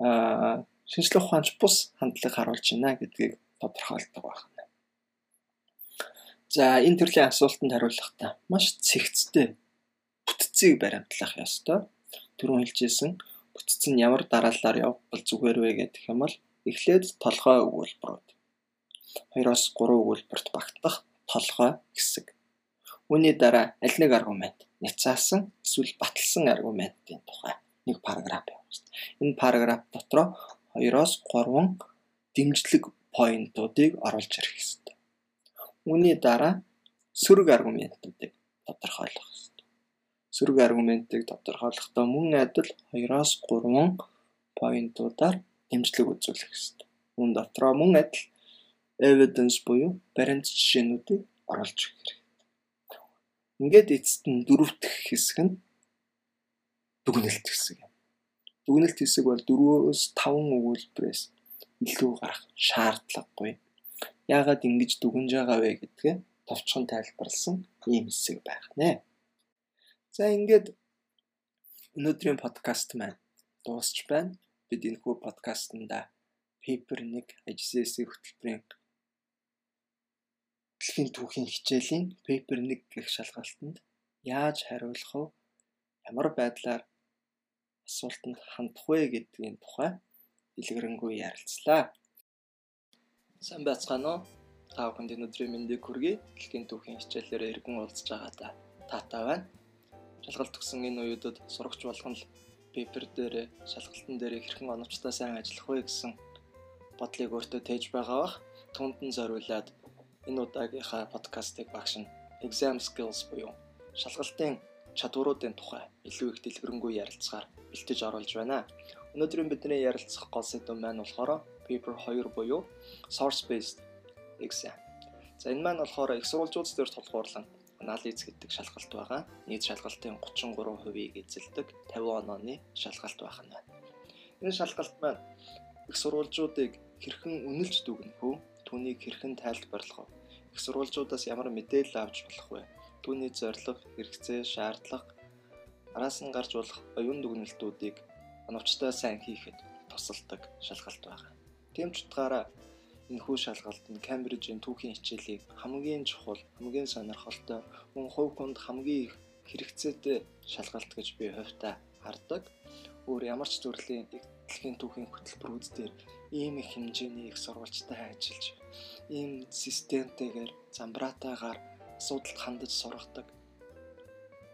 аа шинжлэх ухаанч бус хандлага харуулж байна гэдгийг тодорхойлдог байна. За энэ төрлийн асуултанд хариулахдаа маш цэгцтэй бүтцийг баримтлах ёстой. Түрүүн хэлжсэн бүтц нь ямар дараалалаар явбал зүгээр вэ гэх юм бол эхлээд толгой өгүүлбэрүүд. 2-оос 3 өгүүлбэрт багтах толгой хэсэг. Үүний дараа аль нэг аргумент няцаасан эсвэл баталсан аргументын тухай нэг параграф явуулсан. Энэ параграф дотроо 2-оос 3 дэмжлэг поинтуудыг оруулж ирэх ёстой. Үүний дараа сөрөг аргументуудыг тодорхойлох ёстой сөрөг аргументыг тодорхойлохдоо мөн адил 2-оос 3 поинтуудаар дэмжлэг үзүүлэх ёстой. Үүн дотроо мөн адил evidence буюу баримт жишээнүүдийг оруулж өгөх хэрэгтэй. Ингээд эцэст нь дөрөв дэх хэсэг нь дүгнэлт хэсэг юм. Дүгнэлт хэсэг бол 4-өөс 5 өгүүлбэрээс илүү гарах шаардлагагүй. Яагаад ингэж дүгнж байгаа вэ гэдгээ товчхон тайлбарлсан ийм хэсэг байх нэ. За ингээд өнөөдрийн подкаст маань дуусч байна. Бид энэхүү подкастнда paper 1 HCS-ийн хөтөлбөрийн дэлхийн түүхийн хичээлийн paper 1 гэх шалгалтанд яаж хариулах вэ? Ямар байдлаар асуултанд хандах вэ гэдгийн тухай дэлгэрэнгүй ярилцлаа. Сайн байцгаана уу? Та бүхэнд өнөөдрийн мэндийг хүргэе. Дэлхийн түүхийн хичээлээр иргэн уулзж байгаадаа таатай байна. Шалгалт өгсөн энэ уюудад сурагч болгон л пейпер дээр шалгалтын дээр хэрхэн оновчтой сайн ажиллах вэ гэсэн бодлыг өөртөө тээж байгаа бах. Түүнд нь зориулаад энэ удаагийнхаа подкастыг багш нь exam skills буюу шалгалтын чадваруудын тухай илүү их дэлгэрэнгүй ярилцахаар бэлтэж оруулж байна. Өнөөдрийн бидний ярилцах гол сэдэв маань болохоор paper 2 буюу source based exam. За энэ маань болохоор их сурвалжууд дээр тулгуурлан анализ гэдэг шалгалт байгаа. Нийт шалгалтын 33%-ийг эзэлдэг 50 онооны шалгалт байх нь байна. Энэ шалгалт маань их сурвалжуудыг хэрхэн үнэлж дүгнэх вэ? Түүнийг хэрхэн тайлбарлах вэ? Их сурвалжуудаас ямар мэдээлэл авч болох вэ? Түүний зорилго, хэрэгцээ, шаардлага араас нь гарч болох оюун дүгнэлтүүдийг оновчтой сайн хийхэд тусалдаг шалгалт байна. Тийм ч утгаараа энэхүү шалгалт нь Кембрижийн түүхийн хичээлийг хамгийн чухал, хамгийн сонирхолтой, мөн хувь хүнд хамгийн их хэрэгцээтэй шалгалт гэж би хувьдаа хардаг. Өөр ямар ч төрлийн дэлхийн түүхийн хөтөлбөрүүд дээр ийм их хэмжээний их сурвалжтай ажиллаж, ийм системтэйгээр замбраатайгаар асуудалд хандаж сургадаг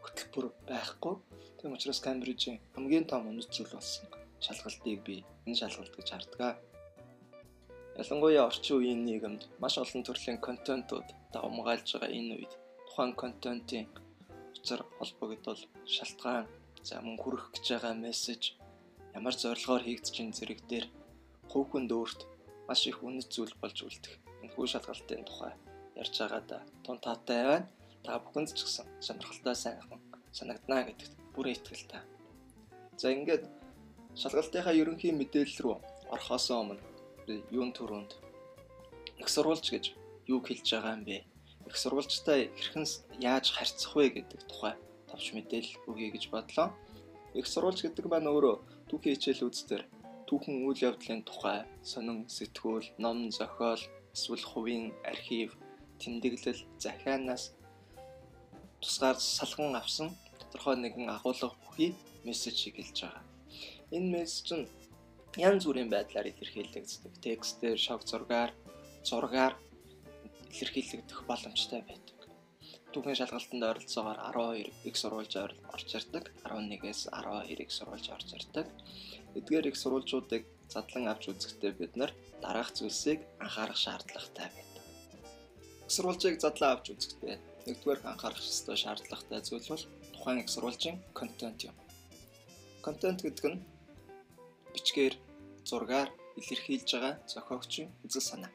хөтөлбөр байхгүй. Тийм учраас Кембрижийн хамгийн том үнэт зүйл болсон шалгалтыг би энэ шалгалт гэж харддаг. Ялангуяа орчин үеийн нийгэмд маш олон төрлийн контентууд давмгаалж байгаа энэ үед тухайн контентын учир холбогдол шалтгаан за мөн хүрэх гэж байгаа мессеж ямар зорилгоор байгаа зэрэг дээр хувь хүнд өөрт маш их үнэт зүйл болж үлдэх энэхүү шалгалтын тухай ярьж байгаа да тун таатай байна. Та бүхэнд ч гэсэн сонирхолтой сайхан санагдана гэдэгт бүрэн итгэлтэй. За ингээд шалгалтынхаа ерөнхий мэдээлэл рүү орохоос өмнө юун төрөнд их сурвалж гэж юу хэлж байгаа юм бэ? Их сурвалжтай хэрхэн яаж харьцах вэ гэдэг тухай товч мэдээлэл өгье гэж бодлоо. Их сурвалж гэдэг маань өөрөө түүхийн хичээлүүдээр түүхэн үйл явдлын тухай сонин сэтгүүл, ном, зохиол, эсвэл хувийн архив тэмдэглэл захианаас тусгаар салган авсан тодорхой нэгэн агуулга бүхий мессежийг хэлж байгаа. Энэ мессеж нь янз бүрийн байдлаар илэрхийлэгддэг. Текстээр, шог зургаар, зургаар илэрхийлэгдэх боломжтой байдаг. Түүхэн шалгалтанд ойролцоогоор 12 их сурвалж орж ирдэг. 11-ээс 12 их сурвалж орж ирдэг. Эдгээр их сурвалжуудыг задлан авч үзэхдээ бид нар дараах зүйлсийг анхаарах шаардлагатай байна их сурвалжийг задлаа авч үзэхдээ нэгдүгээр анхаарах ёстой шаардлагатай зүйл бол тухайн их сурвалжийн контент юм. Контент гэдэг нь бичгээр, зургаар илэрхийлж байгаа зохиогчийн үзэл санаа.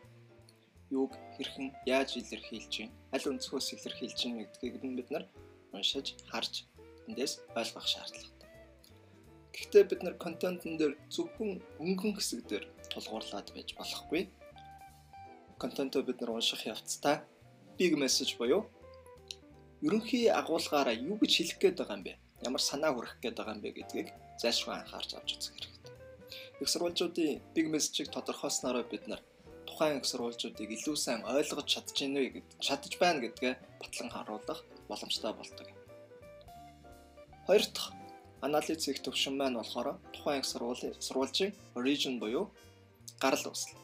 Юуг хэрхэн яаж илэрхийлж байна, аль өнцгөөс илэрхийлж байна гэдгийг бид нар уншиж, харж эндээс ойлгох шаардлагатай. Гэхдээ бид нар контентын дээр зөвхөн өнгөн хэсэг дээр тулгуурлаад байж болохгүй контентоо бид нар унших явцдаа big message буюу ерөнхий агуулгаараа юу гэж хэлэх гээд байгаа юм бэ? Ямар санаа хүргэх гээд байгаа юм бэ гэдгийг зайлшгүй анхаарч авч үзэх хэрэгтэй. Их сурвалжуудын big message-ийг тодорхойлсноор бид нар тухайн их сурвалжуудыг илүү сайн ойлгож чадж байна вэ гэд чадж байна гэдгээ батлан харуулах боломжтой болдог. Хоёр дахь анализ хийх төвшин маань болохоор тухайн их сурвалжийн сурвалжийн origin буюу гарал үүсэл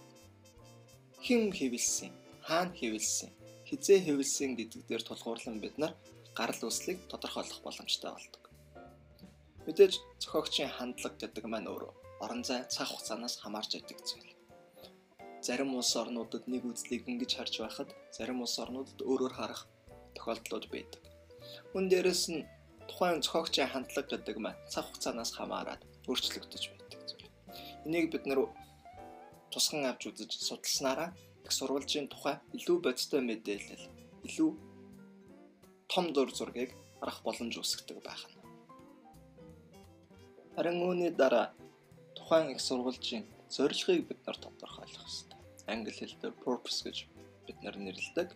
хэн хэвлсэн, хаана хэвлсэн, хизээ хэвлсэн гэдэг дээр тулгуурлан бид нар гарал үүслийг тодорхойлох боломжтой болдог. Мэдээж зохиогчийн хандлага гэдэг маань өөрөө орон зай цаг хугацаанаас хамаарч байдаг зүйл. Зарим улс орнуудад нэг үзлийг ингэж харж байхад зарим улс орнуудад өөрөөр харах тохиолдлууд байдаг. Мөн дээрэс нь тухайн зохиогчийн хандлага гэдэг маань цаг хугацаанаас хамаарат өөрчлөгдөж байдаг зүйл. Энийг бид нар тусган авч үзэж судалснараа их сурвалжийн тухай илүү бодиттой мэдээлэл, илүү том дур зургийг харах боломж үүсгдэг байх нь. Харин үүний дараа тухайн их сурвалжийн зорилгыг бид нар тодорхойлох ёстой. Англи хэлээр purpose гэж бид нар нэрлэдэг.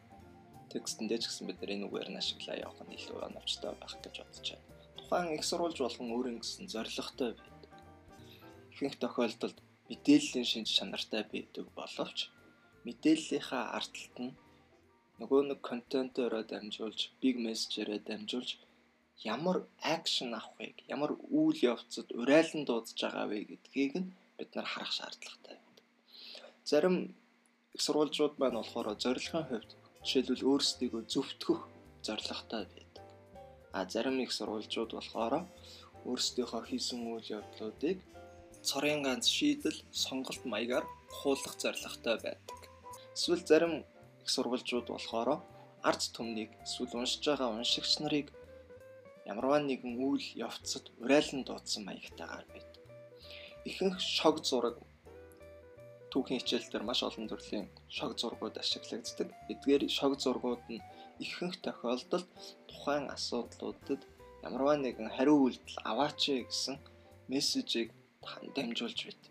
контекстэндээ ч гэсэн бид энэ үгээр нь ашиглаа явах нь илүү оновчтой байх гэж бодож байна. Тухайн их сурвалж болгон өөрийн гэсэн зорилготой байдаг. Ихэнх тохиолдолд мэдээллийн шинж чанартай байдаг боловч мэдээллийнхаа арталт нь нөгөө нэг контентоороо дамжуулж, big message-ээрээ дамжуулж ямар акшн авахыг, ямар үйл явцад урайлан дуудаж байгаа вэ гэдгийг нь бид нар харах шаардлагатай байдаг. Зарим их сурвалжууд маань болохоор зорилгын хувьд жишээлбэл өөрсдийгөө зөвтгөх зорилготой байдаг. А зарим их сурвалжууд болохоор өөрсдийнхөө хийсэн үйл явдлуудыг цорын ганц шийдэл сонголт маягаар хуулах зорилготой байдаг. Эсвэл зарим их сурвалжууд болохоор ард түмнийг эсвэл уншиж байгаа уншигч нарыг ямарваа нэгэн үйл явцад урайлан дуудсан маягтайгаар байдаг. Ихэнх шог зураг түүхийн хичээл дээр маш олон төрлийн шог зургууд ашиглагддаг. Эдгээр шог зургууд нь ихэнх тохиолдолд тухайн асуудлуудад ямарваа нэгэн хариу үйлдэл аваач гэсэн мессежийг дамжуулж байт.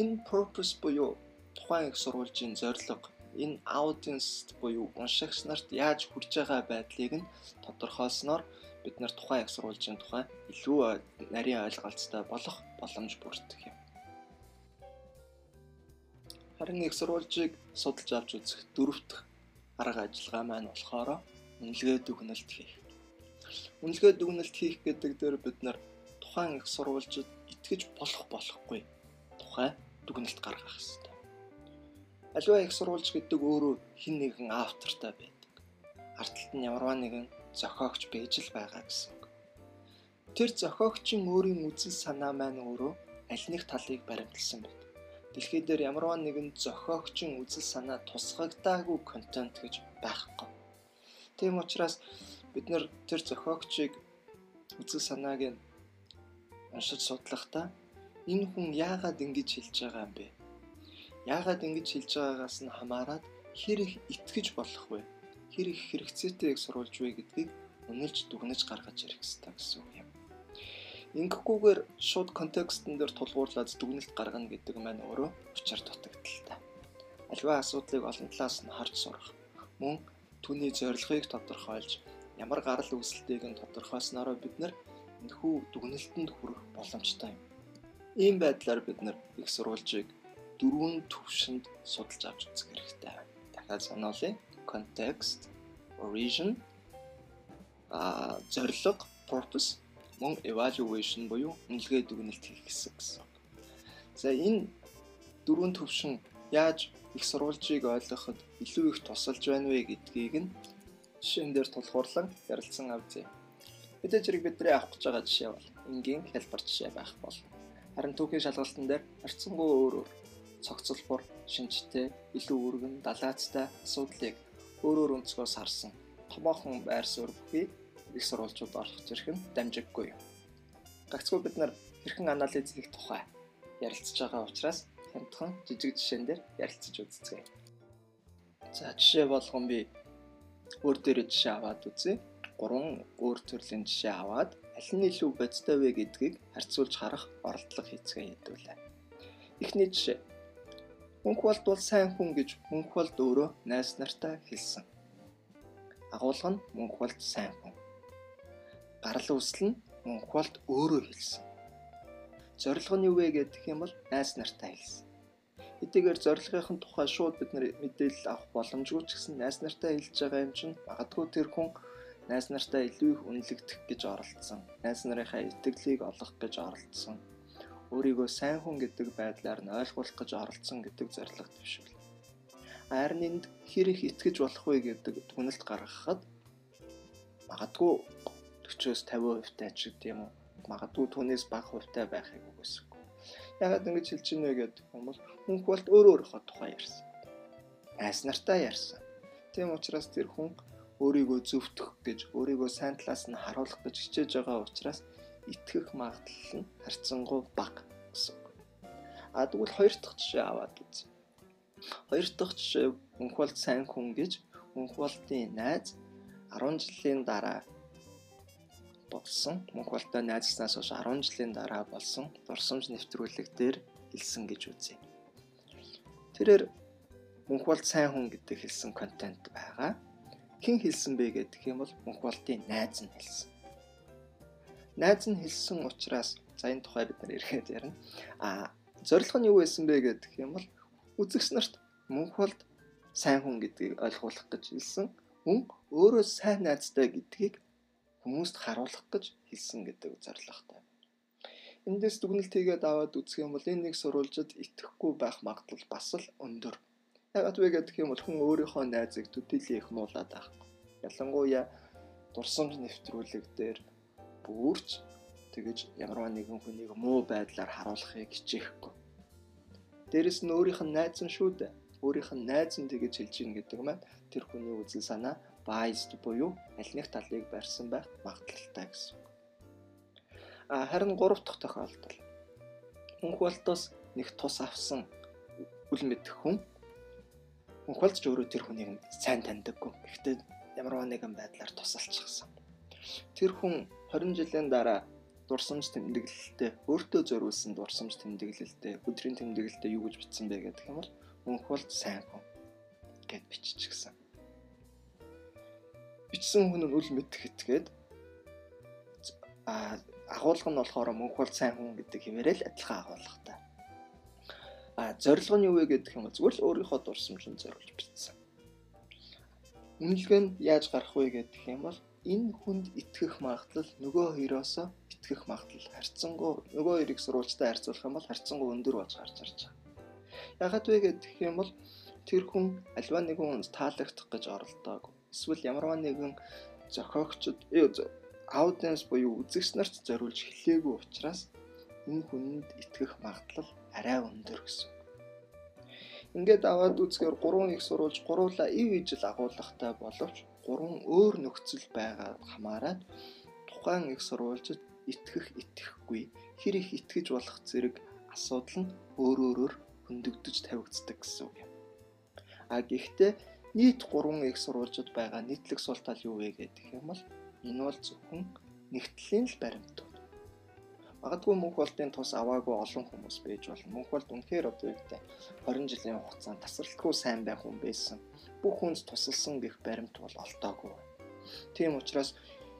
Энэ purpose буюу тухайн их сурвалжийн зорилго энэ audience буюу уншигч нарт яаж хүрч байгаа байдлыг нь тодорхойлсноор бид нар тухайн их сурвалжийн тухай илүү нарийн ойлголцтой болох боломж бүрддэг юм. Харин их сурвалжийг судалж авч үзэх дөрөвт арга ажиллагаа маань болохоор үнэлгээ дүгнэлт хийх. Үнэлгээ дүгнэлт хийх гэдэг дээр бид нар тухайн их сурвалжид итгэж болох болохгүй тухай дүгнэлт гаргах хэрэгтэй. Аливаа их сурвалж гэдэг өөрөө хин нэгэн автортай байдаг. Арталт нь ямарваа нэгэн зохиогч байж л байгаа гэсэн. Тэр зохиогчийн өөрийн үзэл санаа маань өөрөө аль нэг талыг баримтлсан байдаг. Дэлхий дээр ямарваа нэгэн зохиогчийн үзэл санаа тусгагдаагүй контент гэж байхгүй. Тийм учраас бид нар тэр зохиогчийг үзэл санааг нь уншиж судлахдаа энэ хүн яагаад ингэж хэлж байгаа юм бэ? Яагаад ингэж хэлж байгаагаас нь хамаарат хэр их итгэж болох вэ? Хэр их хэрэгцээтэйг сурулж вэ гэдгийг үнэлж дүгнэж гаргаж ирэх хэрэгтэй гэсэн үг юм. Ингэхгүйгээр шууд контекстн дээр тулгуурлаад дүгнэлт гаргана гэдэг маань өөрөө учир дутагдaltaй. Аливаа асуудлыг олон талаас нь харж сурах. Мөн түүний зорилгыг тодорхойлж ямар гарал үүсэлтийг нь тодорхойлснороо бид нар энэхүү дүгнэлтэнд хүрэх боломжтой юм. Ийм байдлаар бид нар их сурвалжийг дөрвөн төвшөнд судалж авч үзэх хэрэгтэй. Дахиад сануулъя. Context, origin, а зорилго, purpose, мөн evaluation буюу үнэлгээ дүгнэлт хийх гэсэн гэсэн. За энэ дөрвөн төвшин яаж их сурвалжийг ойлгоход илүү их тусалж байна вэ гэдгийг нь жишээн дээр тулгуурлан ярилцсан авзээ. Мэдээж хэрэг бидний авах гэж байгаа жишээ бол энгийн хэлбэр жишээ байх болно. Харин түүхийн шалгалтын дээр харьцангуй өөр өөр цогцлбор, шинжтэй, илүү өргөн, далаацтай асуудлыг өөрөөр өнцгөөс харсан томоохон байр суурь бүхий их сурвалжууд орох зэрэг нь дамжиггүй. Гагцгүй бид нар хэрхэн анализ хийх тухай ярилцж байгаа учраас хямдхан жижиг жишээн дээр ярилцаж үзцгээе. За жишээ болгон би өөр дээрээ жишээ аваад үзье гурван өөр төрлийн жишээ аваад аль нь илүү бодтой вэ гэдгийг харьцуулж харах оролдлого хийцгээ хэдүүлээ. Эхний жишээ. Мөнх болд бол сайн хүн гэж мөнх болд өөрөө найз нартай хэлсэн. Агуулга нь мөнх болд сайн хүн. Гарал үүсэл нь мөнх болд өөрөө хэлсэн. Зорилго нь юу вэ гэдэг юм бол найз нартай хэлсэн. Хэдийгээр зорилгын тухай шууд бид мэдээлэл авах боломжгүй ч гэсэн найз нартай хэлж байгаа юм чинь магадгүй тэр хүн найз нартай илүү их үнэлэгдэх гэж оролдсон. Найз нарынхаа итгэлийг олох гэж оролдсон. Өөрийгөө сайн хүн гэдэг байдлаар нь ойлгуулах гэж оролдсон гэдэг зорилго төвшүүл. Харин энд хэр их итгэж болох вэ гэдэг дүгнэлт гаргахад магадгүй 40-оос 50% таа ч гэдэг юм уу. Магадгүй түүнээс бага хувьтай байхыг үгүйсэхгүй. Ягаад ингэж хэлж ийнэ гэдэг юм бол хүн болт өөрөө өөрийнхөө тухай ярьсан. Найз нартай ярьсан. Тийм учраас тэр хүн өөрийгөө зөвтгөх гэж өөрийгөө сайн талаас нь харуулах гэж хичээж байгаа учраас итгэх магадлал нь харьцангуй бага гэсэн үг. А тэгвэл хоёр дахь жишээ аваад үз. Хоёр дахь жишээ Мөнхболд сайн хүн гэж Мөнхболдын найз 10 жилийн дараа болсон Мөнхболтой найзснаас хойш 10 жилийн дараа болсон дурсамж нэвтрүүлэг дээр хэлсэн гэж үзье. Тэрээр Мөнхболд сайн хүн гэдэг хэлсэн контент байгаа хэн хэлсэн бэ гэдэг юм бол мөнх болтын найз нь хэлсэн. Найз нь хэлсэн учраас за энэ тухай бид нар ирэхэд ярина. А зорилго нь юу байсан бэ гэдэг юм бол үзэгч нарт мөнх болд сайн хүн гэдгийг ойлгуулах гэж хэлсэн. Мөн өөрөө сайн найзтай гэдгийг хүмүүст харуулах гэж хэлсэн гэдэг зорилготой. Эндээс дүгнэлт хийгээд аваад үзэх юм бол энэ нэг сурвалжид итгэхгүй байх магадлал бас л өндөр. Ягаад вэ гэдэг юм бол хүн өөрийнхөө найзыг төдийлөн их нуулаад байх. Ялангуяа дурсамж нэвтрүүлэг дээр бүрч тэгэж ямар нэгэн хүнийг муу байдлаар харуулахыг хичээхгүй. Дээрэс нь өөрийнх нь найз нь шүү дээ. Өөрийнх нь найз нь тэгэж хэлж ийн гэдэг маань тэр хүний үзэл санаа biased буюу аль нэг талыг барьсан байх магадлалтай гэсэн. А харин гурав дахь тохиолдол. Мөнх болтоос нэг тус авсан үл мэдэх хүн мөнх болч өөрөө тэр хүнийг сайн таньдаггүй. Гэхдээ ямар нэгэн байдлаар тусалчихсан. Тэр хүн 20 жилийн дараа дурсамж тэмдэглэлтэй өөртөө зориулсан дурсамж тэмдэглэлтэй өдрийн тэмдэглэлтэй юу гэж бичсэн бэ гэдэг юм бол мөнх болч сайн хүн гэд биччихсэн бичсэн хүн нь үл мэдэх этгээд а агуулга нь болохоор мөнх бол сайн хүн гэдэг хэмээрээ л адилхан агуулгатай. А зорилго нь юу вэ гэдэг юм бол зүгээр л өөрийнхөө дурсамжинд зориулж бичсэн. Үнэлгээ нь яаж гарах вэ гэдэг юм бол энэ хүнд итгэх магадлал нөгөө хоёроос итгэх магадлал харьцангуй нөгөө хоёрыг сурвалжтай харьцуулах юм бол харьцангуй өндөр болж гарч ирж байгаа. Ягаад вэ гэдэг юм бол тэр хүн альва нэгэн хүнд таалагдах гэж оролдоогүй эсвэл ямарваа нэгэн зохиогчд аудиенс буюу үзэгч нарт зориулж хэлээгүй учраас энэ хүнд итгэх магадлал арай өндөр гэсэн. Ингээд аваад үзэхээр гурван их сурвалж гуруула ив ижил агуулгатай боловч гурван өөр нөхцөл байгаад хамаарат тухайн их сурвалжид итгэх итгэхгүй хэр их итгэж болох зэрэг асуудал нь өөр өөрөөр хөндөгдөж тавигддаг гэсэн үг юм. А гэхдээ нийт 3 их сурвалжууд байгаа нийтлэг сул тал юу вэ гэдэг юм бол энэ бол зөвхөн нэгтлийн л баримт. Магадгүй мөнх болтын тус аваагүй олон хүмүүс байж болно. Мөнх болт үнэхээр одоо юу гэдэг 20 жилийн хугацаанд тасралтгүй сайн байх хүн байсан. Бүх хүнд тусалсан гэх баримт бол олдоогүй. Тийм учраас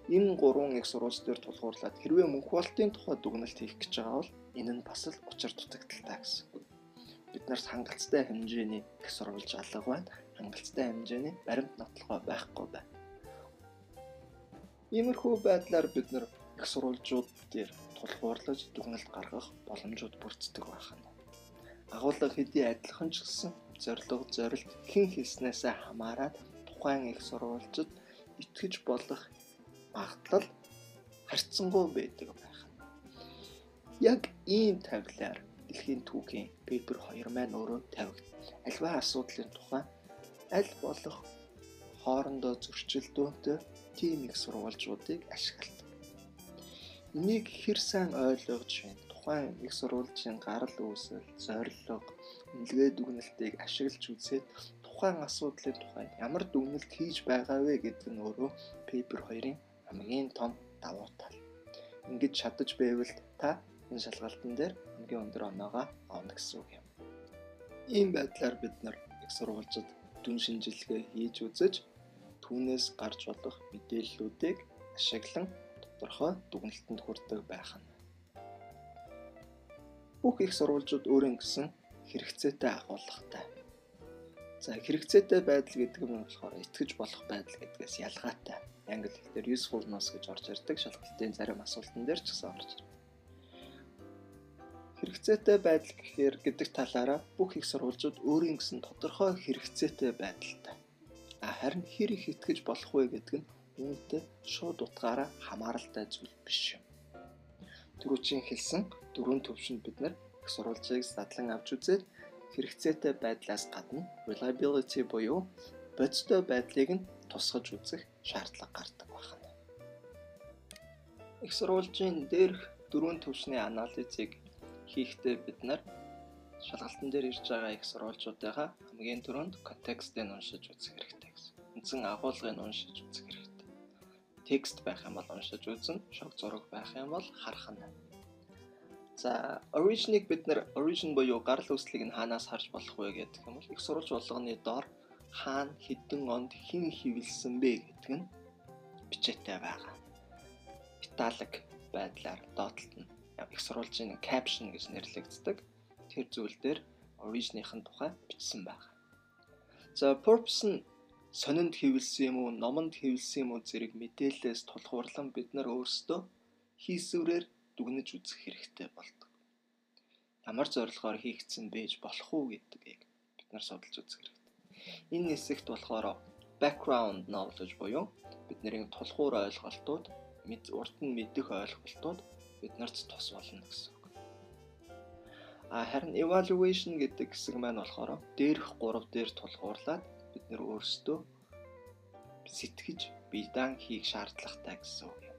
энэ гурван их сурвалж дээр тулгуурлаад хэрвээ мөнх болтын тухай дүгнэлт хийх гэж байгаа бол энэ нь бас л учир дутагдaltaй гэсэн. Бид нарт хангалттай хэмжээний их сурвалж алга байна хангалттай хэмжээний баримт нотлохоо байхгүй байна. Иймэрхүү байдлаар бид нар их сурвалжууд дээр тулгуурлаж дүгнэлт гаргах боломжууд бүрддэг байна. Агуулга хэдий адилхан ч гэсэн зорилго зорилт хэн хийснээс хамаарат тухайн их сурвалжид итгэж болох магадлал харьцангуй байдаг байх. Яг ийм тавилаар дэлхийн түүхийн пейпер 2 маань өөрөө тавигд. Альва асуудлын тухай аль болох хоорондоо зөрчилдөөнтэй тийм их сурвалжуудыг ашигладаг. Энийг хэр сайн ойлгож байна? Тухайн их сурвалжийн гарал үүсэл, зорилго, нэлгээ дүгнэлтийг ашиглаж үзээд тухайн асуудлын тухай ямар дүгнэлт хийж байгаа вэ гэдэг нь өөрөө paper 2-ын хамгийн том давуу тал. Ингэж шатаж байвал та энэ шалгалтын дээр хамгийн өндөр оноогоо авна гэсэн үг юм. Ийм байдлаар бид нар их сурвалжид дүн шинжилгээ хийж үзэж түүнээс гарч болох мэдээллүүдийг ашиглан тодорхой дүгнэлтэнд хүрдэг байх нь. Бүх их сурвалжууд өөрийн гэсэн хэрэгцээтэй агуулгатай. За хэрэгцээтэй байдал гэдэг нь болохоор итгэж болох байдал гэдгээс ялгаатай. Англи хэлээр usefulness гэж орж ирдэг шалгалтын зарим асуултан дээр ч гэсэн орж ирдэг. Хэрэгцээтэй байдал гэхээр гэдэг талаараа бүх их сурвалжууд өөрийн гэсэн тодорхой хэрэгцээтэй байдалтай. А харин хэр их итгэж болох вэ гэдэг нь үүнтэй шууд утгаараа хамааралтай зүйл биш юм. Түрүүчийн хэлсэн дөрвөн төвшөнд бид нар их сурвалжийг задлан авч үзээд хэрэгцээтэй байдлаас гадна reliability буюу бодиттой байдлыг нь тусгаж үзэх шаардлага гардаг байна. Их сурвалжийн дээрх дөрвөн төвшний анализыг хийхдээ бид нар шалгалтын дээр ирж байгаа их сурвалжуудынхаа хамгийн түрүүнд контекстыг уншиж үзэх хэрэгтэй гэсэн. Үндсэн агуулгыг уншиж үзэх хэрэгтэй. Текст байх юм бол уншиж үзнэ, шог зураг байх юм бол харах нь. За, origin-ыг бид нар origin буюу гарал үүслийг нь хаанаас харж болох вэ гэдэг юм бол их сурвалж болгоны доор хаана хэдэн онд хэн хивэлсэн бэ гэдэг нь бичээтэй байгаа. Италик байдлаар доотлолт нь их сурвалжийн caption гэж нэрлэгддэг. Тэр зүйл дээр origin-ийн тухай бичсэн байна. За purpose нь сонинд хэвлсэн юм уу, номонд хэвлсэн юм уу зэрэг мэдээлэлээс тулгуурлан бид нар өөрсдөө хийсвэрээр дүгнэж үзэх хэрэгтэй болдог. Ямар зорилгоор хийгдсэн байж болох уу гэдгийг бид нар судалж үзэх хэрэгтэй. Энэ хэсэгт болохоор background knowledge буюу бидний тулгуур ойлголтууд, урд нь мэдэх ойлголтууд биднэрт тус болно гэсэн үг. А харин evaluation гэдэг хэсэг маань болохоор дээрх 3 дээр тулгуурлаад бид нэр өөрсдөө сэтгэж биедан хийх шаардлагатай гэсэн үг.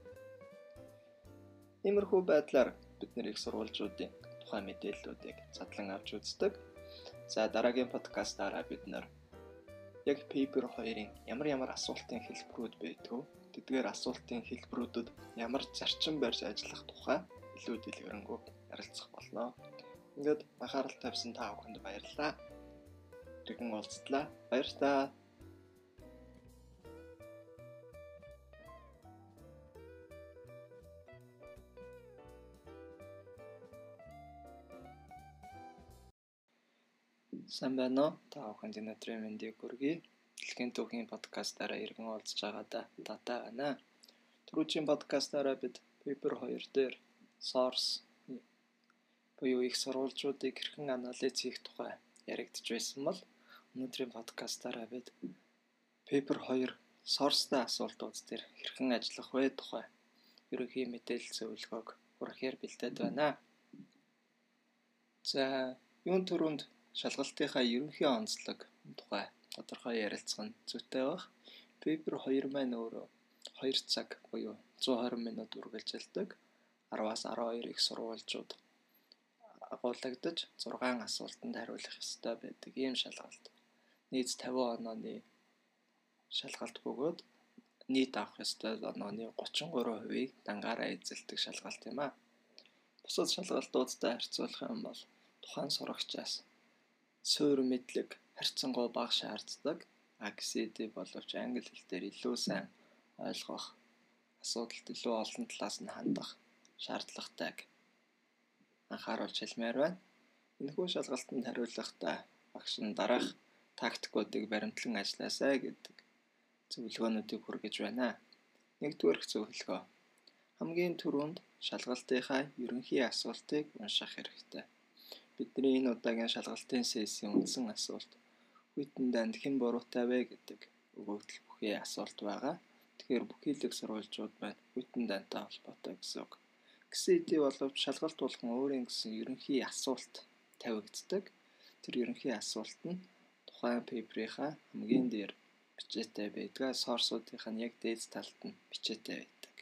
Иймэрхүү байдлаар бид нэр их сурвалжуудын тухайн мэдээллүүдийг задлан авч үздэг. За дараагийн подкастаараа бид нэр яг paper 2-ын ямар ямар асуултын хэлбэрүүд байдгүй тэдгээр асуултын хэлбэрүүдэд ямар зарчим барьж ажиллах тухай илүү дэлгэрэнгүй ярилцах болно. Ингээд анхаарал тавьсан та бүхэнд баярлалаа. Тэгэн уулзтлаа. Баярлалаа. Сайн байна уу? Та бүхэнд өнөөдрийн мэндийг хүргэе. Дэлхийн түүхийн подкастаараа иргэн уулзж байгаадаа татаа байна. Түрүүчийн подкастаараа бид paper 2 дээр source буюу их сурвалжуудыг хэрхэн анализ хийх тухай яригдж байсан бол өнөөдрийн подкастаараа бид paper 2 source-тай асуултууд дээр хэрхэн ажиллах вэ тухай ерөнхий мэдээлэл зөвлөгөөг хүргэхээр бэлдээд байна. За, юун төрөнд шалгалтынхаа ерөнхий онцлог тухай тодорхой ярилцах нь зүйтэй баг. Paper 2 маань өөрөө 2 цаг буюу 120 минут үргэлжилдэг. 10-аас 12 их сурвалжууд агуулгадаж 6 асуултанд хариулах ёстой байдаг ийм шалгалт. Нийт 50 онооны шалгалт бөгөөд нийт авах ёстой онооны 33%-ийг дангаараа эзэлдэг шалгалт юм а. Бусад шалгалтуудтай харьцуулах юм бол тухайн сурагчаас суур мэдлэг харьцангуй бага шаарддаг. ACD боловч англи хэл дээр илүү сайн ойлгох асуудалд илүү олон талаас нь хандах шаардлагатайг анхааруулж хэлмээр байна. Энэхүү шалгалтанд хариулахдаа багш нь дараах тактикуудыг баримтлан ажилласаа гэдэг зөвлөгөөнүүдийг хүргэж байна. Нэгдүгээр зөвлөгөө. Хамгийн түрүүнд шалгалтынхаа ерөнхий асуултыг унших хэрэгтэй. Бидний энэ удаагийн шалгалтын сессийн үндсэн асуулт хүйтэн данд хэн буруутай вэ гэдэг өгөгдөл бүхий асуулт байгаа. Тэгэхээр бүхий л сурвалжууд байна. Хүйтэн дантай холбоотой гэсэн үг. XCD боловч шалгалт болгон өөрийн гэсэн ерөнхий асуулт тавигддаг. Тэр ерөнхий асуулт нь тухайн пейперийнхаа хамгийн дээр бичээтэй байдгаа сорсуудынх нь яг дээд талд нь бичээтэй байдаг.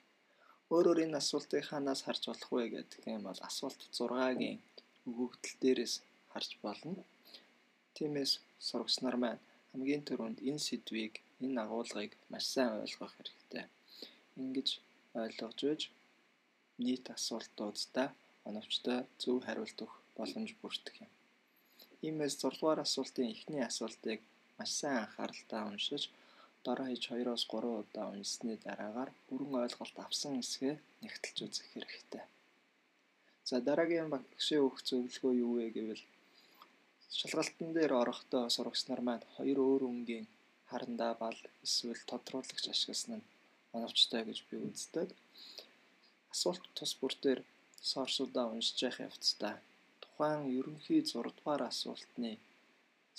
Өөрөөр энэ асуултыг ханаас харж болох вэ гэдэг юм бол асуулт 6-гийн өгөгдөл дээрээс харж болно. Тиймээс сурагч нар маань хамгийн түрүүнд энэ сэдвийг, энэ агуулгыг маш сайн ойлгох хэрэгтэй. Ингэж ойлгож байж нийт асуултуудаа оновчтой зөв хариулт өгөх боломж бүрдэх юм. Иймээс 6 дугаар асуултын эхний асуултыг маш сайн анхааралтай уншиж дараа хич 2-оос 3 удаа уншсны дараагаар бүрэн ойлголт авсан хэсгээ нэгтэлж үзэх хэрэгтэй. За дараагийн багшийн өгөх зөвлөгөө юу вэ гэвэл шалгалтын дээр орохдоо сурагч нар маань хоёр өөр өнгийн харандаа бал эсвэл тодруулагч ашигласан нь оновчтой гэж би үздэг. Асуулт тус бүр дээр сорсуудаа уншиж явах явцдаа тухайн ерөнхий 6 дугаар асуултны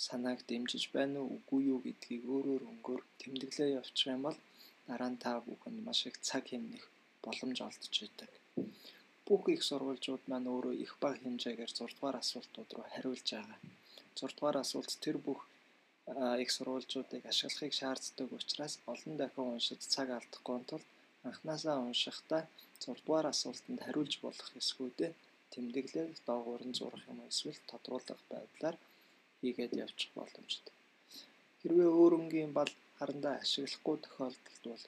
санааг дэмжиж байна уу үгүй юу гэдгийг өөрөөр өнгөөр тэмдэглээ явуучих юм бол дараа нь та бүхэнд маш их цаг хэмнэх боломж олдож идэг. Бүх их сурвалжууд маань өөрөө их бага хэмжээгээр 6 дугаар асуултууд руу хариулж байгаа. 6 дугаар асуулт тэр бүх их сурвалжуудыг ашиглахыг шаарддаг учраас олон дахин уншиж цаг алдахгүй тулд анханасаа уншихдаа 6 дугаар асуултанд хариулж болох эсгүүдээ тэмдэглээд доогуур нь зурах юм эсвэл тодруулах байдлаар хийгээд явчих боломжтой. Хэрвээ өөр өнгийн бал харандаа ашиглахгүй тохиолдолд бол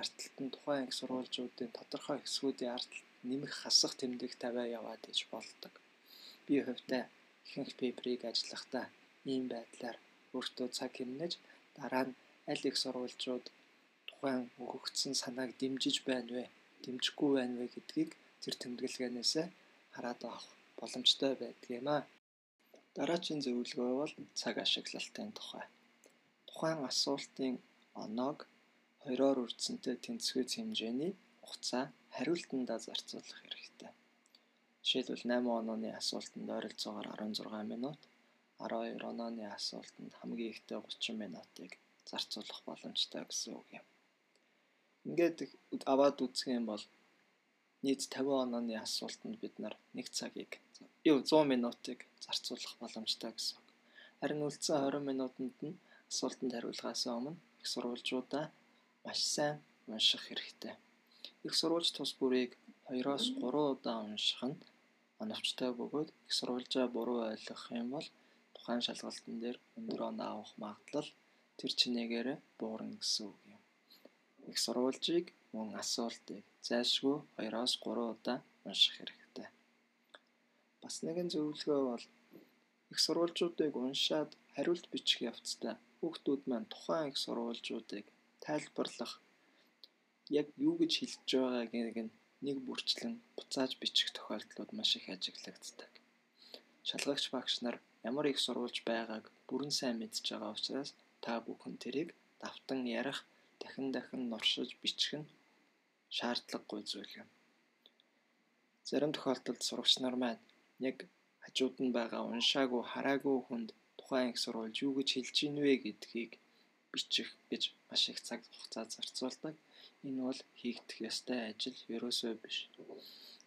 арталт нь тухайн их сурвалжуудын тодорхой хэсгүүдийн арталт нэмэх хасах тэмдэг тавиа яваад иж болдог. Би хувьдаа ихэнх пейперийг ажиллахдаа ийм байдлаар өөртөө цаг хэмнэж Дараа нь аль их сурвалжууд тухайн өгөгдсөн санааг дэмжиж байна вэ? Дэмжихгүй байна вэ гэдгийг тэр тэмдэглэгээнээс хараад авах боломжтой байдаг юм аа. Дараагийн зөвлөгөө бол цаг ашиглалтын тухай. Тухайн асуултын оноог хоёроор үрдсэнтэй тэнцвэц хэмжээний хугацаа хариултандаа зарцуулах хэрэгтэй. Жишээлбэл 8 онооны асуултанд ойролцоогоор 16 минут, 12 онооны асуултанд хамгийн ихдээ 30 минутыг зарцуулах боломжтой гэсэн үг юм. Ингээд аваад үзэх юм бол нийт 50 онооны асуултанд бид нар 1 цагийг юу 100 минутыг зарцуулах боломжтой гэсэн үг. Харин үлдсэн 20 минутанд нь асуултанд хариулахаас өмнө их сурвалжуудаа маш сайн унших хэрэгтэй. Их сурвалж тус бүрийг 2-оос 3 удаа унших нь оновчтой бөгөөд их сурвалжаа буруу ойлгох юм бол тухайн шалгалтын дээр өндөр оноо авах магадлал тэр чинээгээр буурна гэсэн үг юм. Их сурвалжийг мөн асуултыг зайлшгүй 2-оос 3 удаа унших хэрэгтэй. Бас нэгэн зөвлөгөө бол их сурвалжуудыг уншаад хариулт бичих явцдаа хүүхдүүд маань тухайн их сурвалжуудыг тайлбарлах яг юу гэж хэлж байгааг нь нэг бүрчлэн буцааж бичих тохиолдлууд маш их ажиглагддаг. Шалгагч багш нар ямар их сурвалж байгааг бүрэн сайн мэдж байгаа учраас та бүхэн тэрийг давтан ярих, дахин дахин нуршиж бичих нь шаардлагагүй зүйл юм. Зарим тохиолдолд сурагч нар маань яг хажууд нь байгаа уншаагүй хараагүй хүнд тухайн их сурвалж юу гэж хэлж ийн вэ гэдгийг бичих гэж маш их цаг хугацаа зарцуулдаг. Энэ бол хийгдэх ёстой ажил ерөөсөө биш.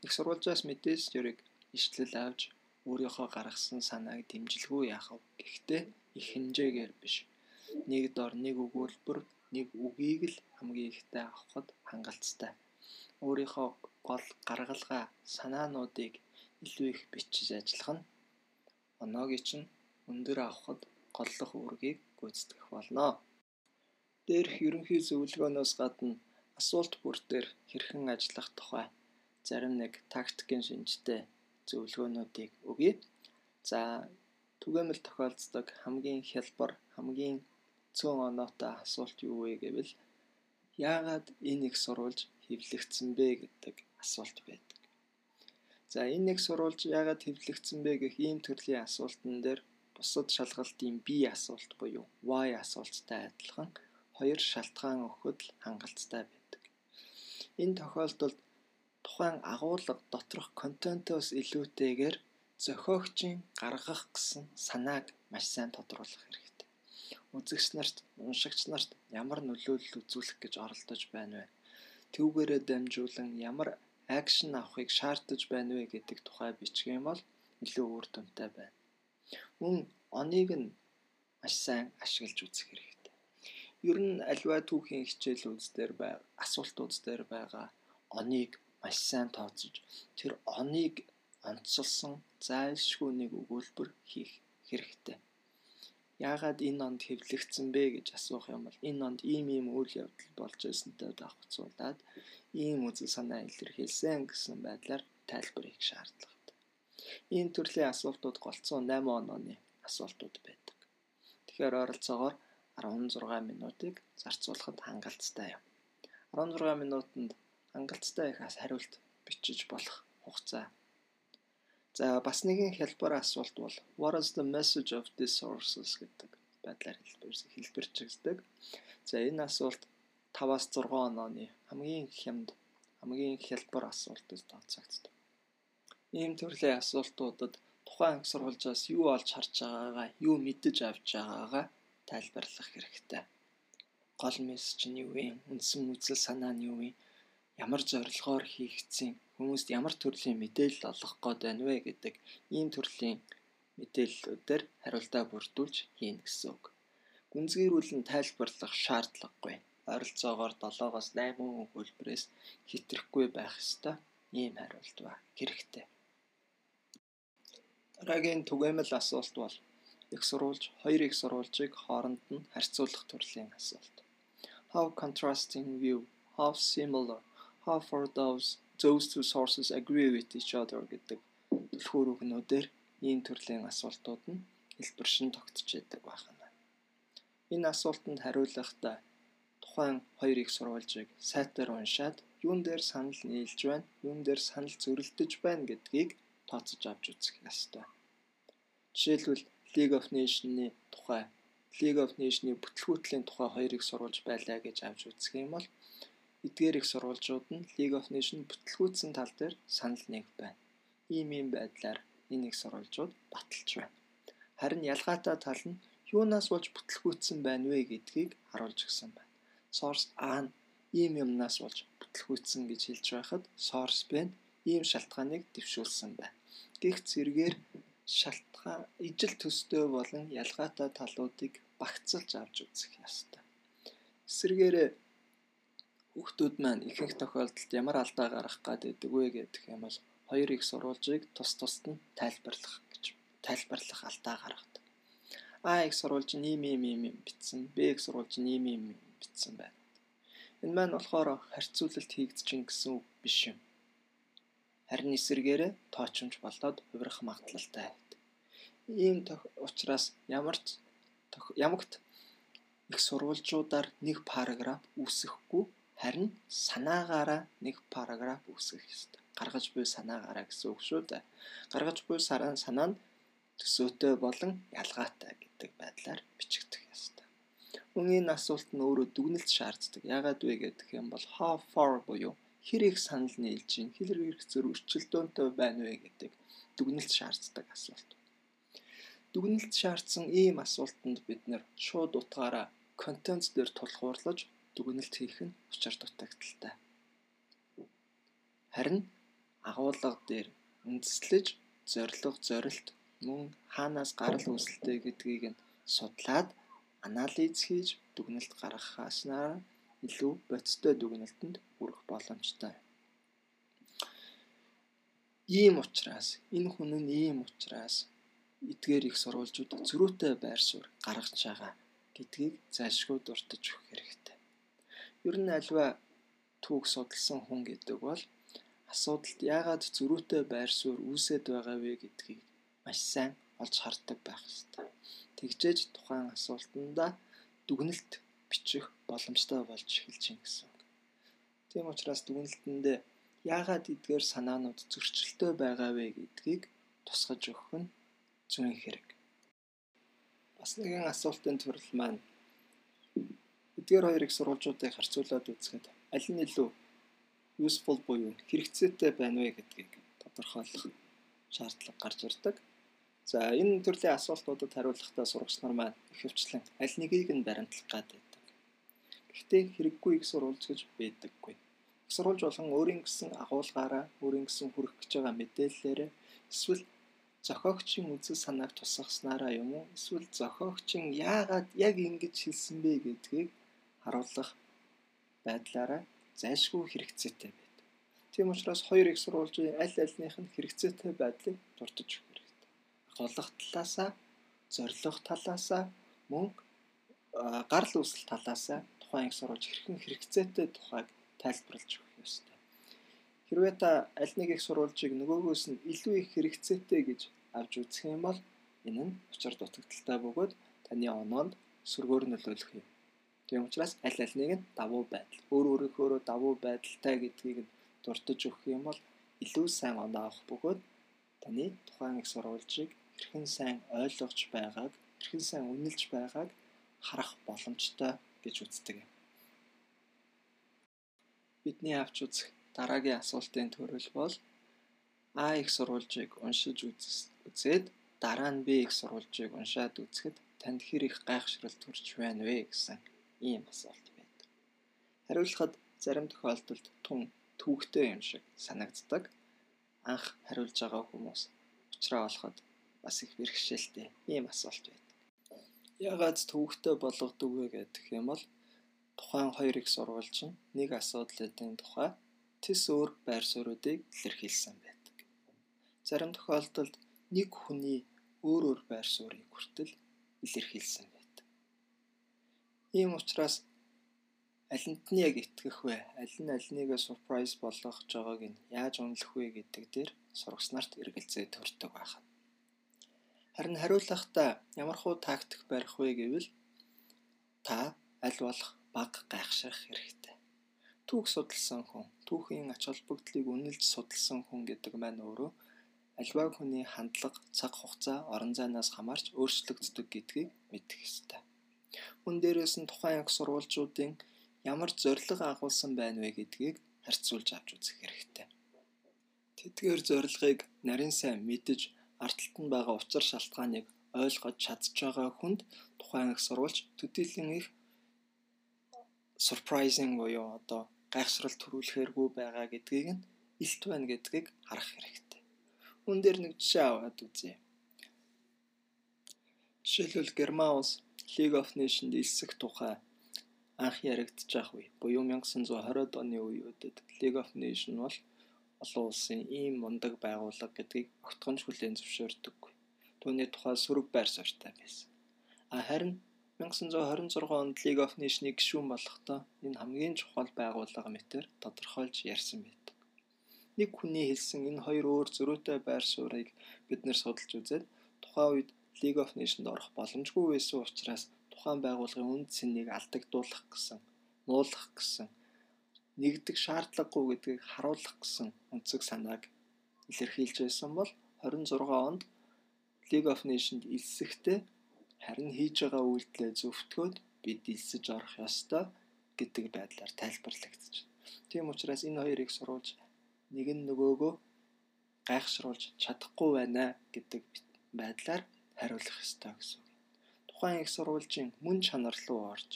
Их сурвалжаас мэдээж зэрэг ишлэл авч өөрийнхөө гаргасан санааг дэмжлгүй вэ? Гэхдээ их хэмжээгээр биш. Нэг дор нэг өгүүлбэр, нэг үгийг л хамгийн ихтэй авахд хангалттай. Өөрийнхөө гол гаргалгаа, санаануудыг илүү их бичиж ажиллах нь оноогийн чинь өндөр авахд голлох үүргийг гүйцэтгэх болно. Дээрх ерөнхий зөвлөгөөнөөс гадна асуулт бүр дээр хэрхэн ажиллах тухай зарим нэг тактикийн шинжтэй зөвлөгөөнүүдийг өгье. За түгээмэл тохиолддог хамгийн хялбар, хамгийн цөөн оноотой асуулт юу вэ гэвэл яагаад энэ их сурвалж хэвлэгдсэн бэ гэдэг асуулт байдаг. За энэ нэг сурвалж яагаад хэвлэгдсэн бэ гэх ийм төрлийн асуултан дээр бусад шалгалтын B асуулт буюу Y асуулттай адилхан хоёр шалтгаан өгөхөд хангалттай байдаг. Энэ тохиолдолд тухайн агуулга доторх контентоос илүүтэйгээр зохиогчийн гаргах гэсэн санааг маш сайн тодруулах хэрэгтэй. Үзэгч нарт, уншигч нарт ямар нөлөөлөл үзүүлэх гэж оролдож байна вэ? Түүгээрээ дамжуулан ямар акшн авахыг шаардаж байна вэ гэдэг тухай бичих юм бол илүү үр дүнтэй байна. Мөн оныг нь маш сайн ашиглаж үзэх хэрэгтэй. Ер нь альва түүхийн хичээлүүд дээр бай, асуултууд дээр байгаа оныг маш сайн тооцож тэр оныг онцлсон зайлшгүй нэг өгүүлбэр хийх хэрэгтэй. Яагаад энэ онд хэвлэгдсэн бэ гэж асуух юм бол энэ онд ийм ийм үйл явдал болж байсантай давхцуулаад ийм үзэл санаа илэрхийлсэн гэсэн байдлаар тайлбар хийх шаардлагатай. Ийм төрлийн асуултууд голцоо 8 онооны асуултууд байдаг. Тэгэхээр ойролцоогоор 16 минутыг зарцуулахад хангалттай юм. 16 минутанд хангалттай их хариулт бичиж болох хугацаа. За бас нэгэн хялбар асуулт бол what is the message of this sources гэдэг байдлаар хэлбэрчилдэг. За энэ асуулт 5-аас 6 онооны хамгийн хямд хамгийн хялбар асуултад тооцогддог. Ийм төрлийн асуултуудад тухайн сурвалжаас юу олж харж байгаагаа, юу мэдэж авч байгаагаа тайлбарлах хэрэгтэй. Гол мессеж нь юу вэ? Үндсэн үзэл санаа нь юу вэ? ямар зорилгоор хийгдсэн хүмүүст ямар төрлийн мэдээлэл олгох гээд байна вэ гэдэг ийм төрлийн мэдээллүүдээр хариултаа бүрдүүлж хийнэ гэсэн үг. Гүнзгийрүүлэн тайлбарлах шаардлагагүй. Ойролцоогоор 7-оос 8 өгүүлбэрээс хэтрэхгүй байх ёстой ийм хариулт ба хэрэгтэй. Дараагийн түгээмэл асуулт бол их сурвалж, хоёр их сурвалжийг хооронд нь харьцуулах төрлийн асуулт. How contrasting view, how similar how far those those two sources agree with each other гэдэг түлхүүр үгнүүдээр ийм төрлийн асуултууд нь хэлбэршин тогтч яддаг байна. Энэ асуултанд хариулахдаа тухайн хоёр их сурвалжийг сайтар уншаад юун дээр санал нийлж байна, юун дээр санал зөрөлдөж байна гэдгийг тооцож авч үзэх ёстой. Жишээлбэл League of Nations-ны тухай League of Nations-ны бүтлгүүтлийн тухай хоёр их сурвалж байлаа гэж авч үзэх юм бол эдгээр их сурвалжууд нь League of Nations бүтлгүүтсэн тал дээр санал нэг байна. Ийм ийм байдлаар энэ их сурвалжууд баталж байна. Харин ялгаатай тал нь юунаас болж бүтлгүүтсэн байна вэ гэдгийг харуулж өгсөн байна. Source A нь ийм юмнаас болж бүтлгүүтсэн гэж хэлж байхад source B нь ийм шалтгааныг дэвшүүлсэн байна. Гэх зэргээр шалтгаан ижил төстэй болон ялгаатай талуудыг багцлж авч үзэх ёстой. Эсвэргээр хүүхдүүд маань ихэнх тохиолдолд ямар алдаа гарах гаддаг вэ гэдэг юм бол хоёр их сурвалжийг тус тусад нь тайлбарлах гэж тайлбарлах алдаа гаргадаг. А их сурвалж нь ийм ийм ийм бичсэн, Б их сурвалж нь ийм ийм бичсэн байна. Энэ маань болохоор харьцуулалт хийгдэж гин гэсэн үг биш юм. Харин эсэргээрээ тоочмж болоод хувирах магадлалтай байдаг. Ийм учраас ямар ч ямагт их сурвалжуудаар нэг параграф үүсэхгүй харин санаагаараа нэг параграф үүсгэх ёстой. Гаргаж буй санаагаараа гэсэн үг шүү дээ. Гаргаж буй санаа нь төсөөтэй болон ялгаатай гэдэг байдлаар бичигдэх ёстой. Мөн энэ асуулт нь өөрөө дүгнэлт шаарддаг. Яагаад вэ гэдэг юм бол how far буюу хэр их санал нийлж ийн хэр их зөр өрчлөлтөөнтэй байна вэ гэдэг дүгнэлт шаарддаг асуулт. Дүгнэлт шаардсан ийм асуултанд бид нэр шууд утгаараа контент дээр тулгуурлаж дүгнэлт хийх нь учир дутагдaltaй. Харин агуулга дээр үндэслэж зориг зорилт мөн хаанаас гарал үүсэлтэй гэдгийг нь судлаад анализ хийж дүгнэлт гаргахааснаар илүү бодиттой дүгнэлтэнд хүрэх боломжтой. Ийм учраас энэ хүн нь ийм учраас эдгээр их сурвалжууд зөрүүтэй байр суурь гаргаж байгаа гэдгийг зайлшгүй дуртаж өгөх хэрэгтэй. Ер нь альва түүх судалсан хүн гэдэг бол асуудалд яагаад зөрүүтэй байр суурь үүсэт байгаа вэ гэдгийг маш сайн олж хардаг байх ёстой. Тэгжээж тухайн асуултанда дүгнэлт бичих боломжтой болж эхэлж байна гэсэн. Тийм учраас дүгнэлтэндээ яагаад эдгээр санаанууд зөрчилтэй байгаа вэ гэдгийг тусгаж өгөх нь зүйн хэрэг. Бас нэгэн асуултын төрөл маань эдгээр хоёр их сурвалжуудыг харьцуулаад үзэхэд аль нь илүү useful буюу хэрэгцээтэй байна вэ гэдгийг тодорхойлох шаардлага гарч ирдэг. За энэ төрлийн асуултуудад хариулахдаа сурагч нар маань ихэвчлэн аль нэгийг нь баримтлах байдаг. Гэхдээ хэрэггүй их сурвалж гэж байдаггүй. Их сурвалж болон өөрийн гэсэн агуулгаараа өөрийн гэсэн хүрэх гэж байгаа мэдээллээр эсвэл зохиогчийн үзэл санааг тусгаснараа юм уу эсвэл зохиогчин яагаад яг ингэж хэлсэн бэ гэдгийг харуулах байдлаараа зайлшгүй хэрэгцээтэй байдаг. Тийм учраас хоёр их сурвалжийн аль альных нь хэрэгцээтэй байдлыг дурдж өгөх хэрэгтэй. Голох талаасаа, зорилго талаасаа мөн гарал үүсэл талаасаа тухайн их сурвалж хэрхэн хэрэгцээтэй тухайг тайлбарлаж өгөх ёстой. Хэрвээ та аль нэг их сурвалжийг нөгөөгөөс нь илүү их хэрэгцээтэй гэж авч үзэх юм бол энэ нь учир дутагдaltaй бөгөөд таны оноонд сөргөөр нөлөөлөх юм. Тийм учраас аль альнийг нь давуу байдал, өөр өөрийнхөө давуу байдалтай гэдгийг нь дурдж өгөх юм бол илүү сайн оноо авах бөгөөд таны тухайн их сурвалжийг хэрхэн сайн ойлгож байгааг, хэрхэн сайн үнэлж байгааг харах боломжтой гэж үздэг юм. Бидний авч үзэх дараагийн асуултын төрөл бол А их сурвалжийг уншиж үзээд дараа нь Б их сурвалжийг уншаад үзэхэд танд хэр их гайхшрал төрж байна вэ гэсэн ийм асуулт байдаг. Хариулахад зарим тохиолдолд тун түүхтэй юм шиг санагддаг. Анх хариулж байгаа хүмүүс уучраа олоход бас их бэрхшээлтэй ийм асуулт байдаг. Ягаад түүхтэй болгодог вэ гэдэг юм бол тухайн хоёр их нь нэг асуудлын тухай тис өөр байр суурьуудыг илэрхийлсэн байдаг. Зарим тохиолдолд нэг хүний өөр өөр байр суурийг хүртэл илэрхийлсэн Ийм учраас алинд нь яг итгэх вэ? Аль нь аль нэгээ surprise болгох жагааг нь яаж үнэлэх вэ гэдэг дээр сурагч нарт эргэлзээ төрдөг байхад. Харин хариулахдаа ямар хуу тактик барих вэ гэвэл та аль болох бага гайхширах хэрэгтэй. Түүх судалсан хүн, түүхийн ач холбогдлыг үнэлж судалсан хүн гэдэг маань өөрөө альва хүний хандлага, цаг хугацаа, орон зайнаас хамаарч өөрчлөгддөг гэдгийг мэдэх ёстой. Мөн дээрээс нь тухайн их сурвалжуудын ямар зорилго агуулсан байна вэ гэдгийг харьцуулж авч үзэх хэрэгтэй. Тэдгээр зорилгыг нарийн сайн мэдэж арталт нь байгаа учир шалтгааныг ойлгож чадж байгаа хүнд тухайн их сурвалж төдийлөн их surprising буюу одоо гайхшрал төрүүлэхээргүй байгаа гэдгийг нь илт байна гэдгийг харах хэрэгтэй. Үн дээр нэг жишээ аваад үзье. Жишээлбэл Герман улс League of Nations элсэх тухай анх яригдчих үе. Буюу 1920-ад оны үеүүдэд League of Nations бол олон улсын ийм мундаг байгууллага гэдгийг огтхонч хүлээн зөвшөөрдөггүй. Түүний тухай сөрөг байр суурьтай байсан. А харин 1926 онд League of Nations-ийг гишүүн болохдоо энэ хамгийн чухал байгууллага мэтэр тодорхойлж ярьсан байдаг. Нэг хүний хэлсэн энэ хоёр өөр зөрүүтэй байр суурийг бид нэр судалж үзээд тухайн үед League of Nations-д орох боломжгүй байсан учраас тухайн байгууллагын үнд цэнийг алдагдуулах гэсэн, нуулах гэсэн нэгдэх шаардлагагүй гэдгийг харуулах гэсэн өнцөг санааг илэрхийлж байсан бол 26 онд League of Nations элсэхдээ харин хийж байгаа үйлдэлээ зөвтгөөд бид элсэж орох ёстой гэдэг байдлаар тайлбарлагдаж байна. Тийм учраас энэ хоёрыг сурвалж нэг нь нөгөөгөө гайхшруулж чадахгүй байна гэдэг байдлаар хариулах ёстой гэсэн. Тухайн их сурвалжийн мөн чанар руу орж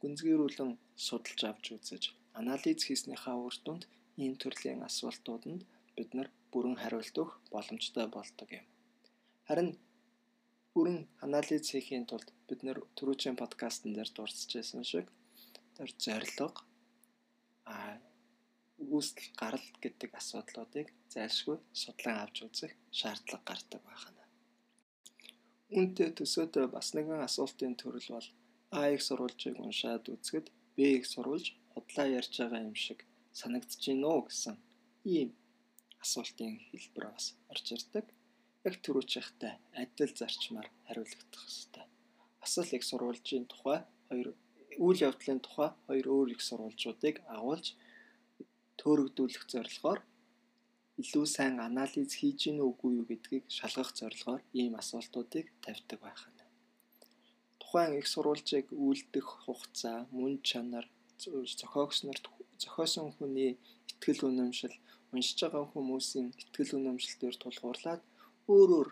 гүнзгийрүүлэн судалж авч үзэж анализ хийснийхаа үр дүнд ийм төрлийн асуултууданд бид нар бүрэн хариулт өгөх боломжтой болдог юм. Харин бүрэн анализ хийхийн тулд бид нэр түрүүчийн подкастн дээр дурдсажсэн шиг тэр зорилго а үүсэл гарал гэдэг асуудлуудыг зайлшгүй судлан авч үзэх шаардлага гардаг байна. Үүнтэй төсөөдөө бас нэгэн асуултын төрөл бол А их сурвалжийг уншаад үзэхэд Б их сурвалж худлаа ярьж байгаа юм шиг санагдаж байна уу гэсэн ийм асуултын хэлбэр бас орж ирдэг яг түрүүчийнхтэй адил зарчмаар хариулагдах ёстой. Асал их сурвалжийн тухай хоёр үйл явдлын тухай хоёр өөр их сурвалжуудыг агуулж төөрөгдүүлэх зорилгоор илүү сайн анализ хийж гин үгүй юу гэдгийг шалгах зорилгоор ийм асуултуудыг тавьдаг байх нь. Тухайн их сурвалжийг үйлдэх хугацаа, мөн чанар, зохиогчнорт зохиосон хүний итгэл үнэмшил, уншиж байгаа хүмүүсийн итгэл үнэмшилтээр тулгуурлаад өөр өөр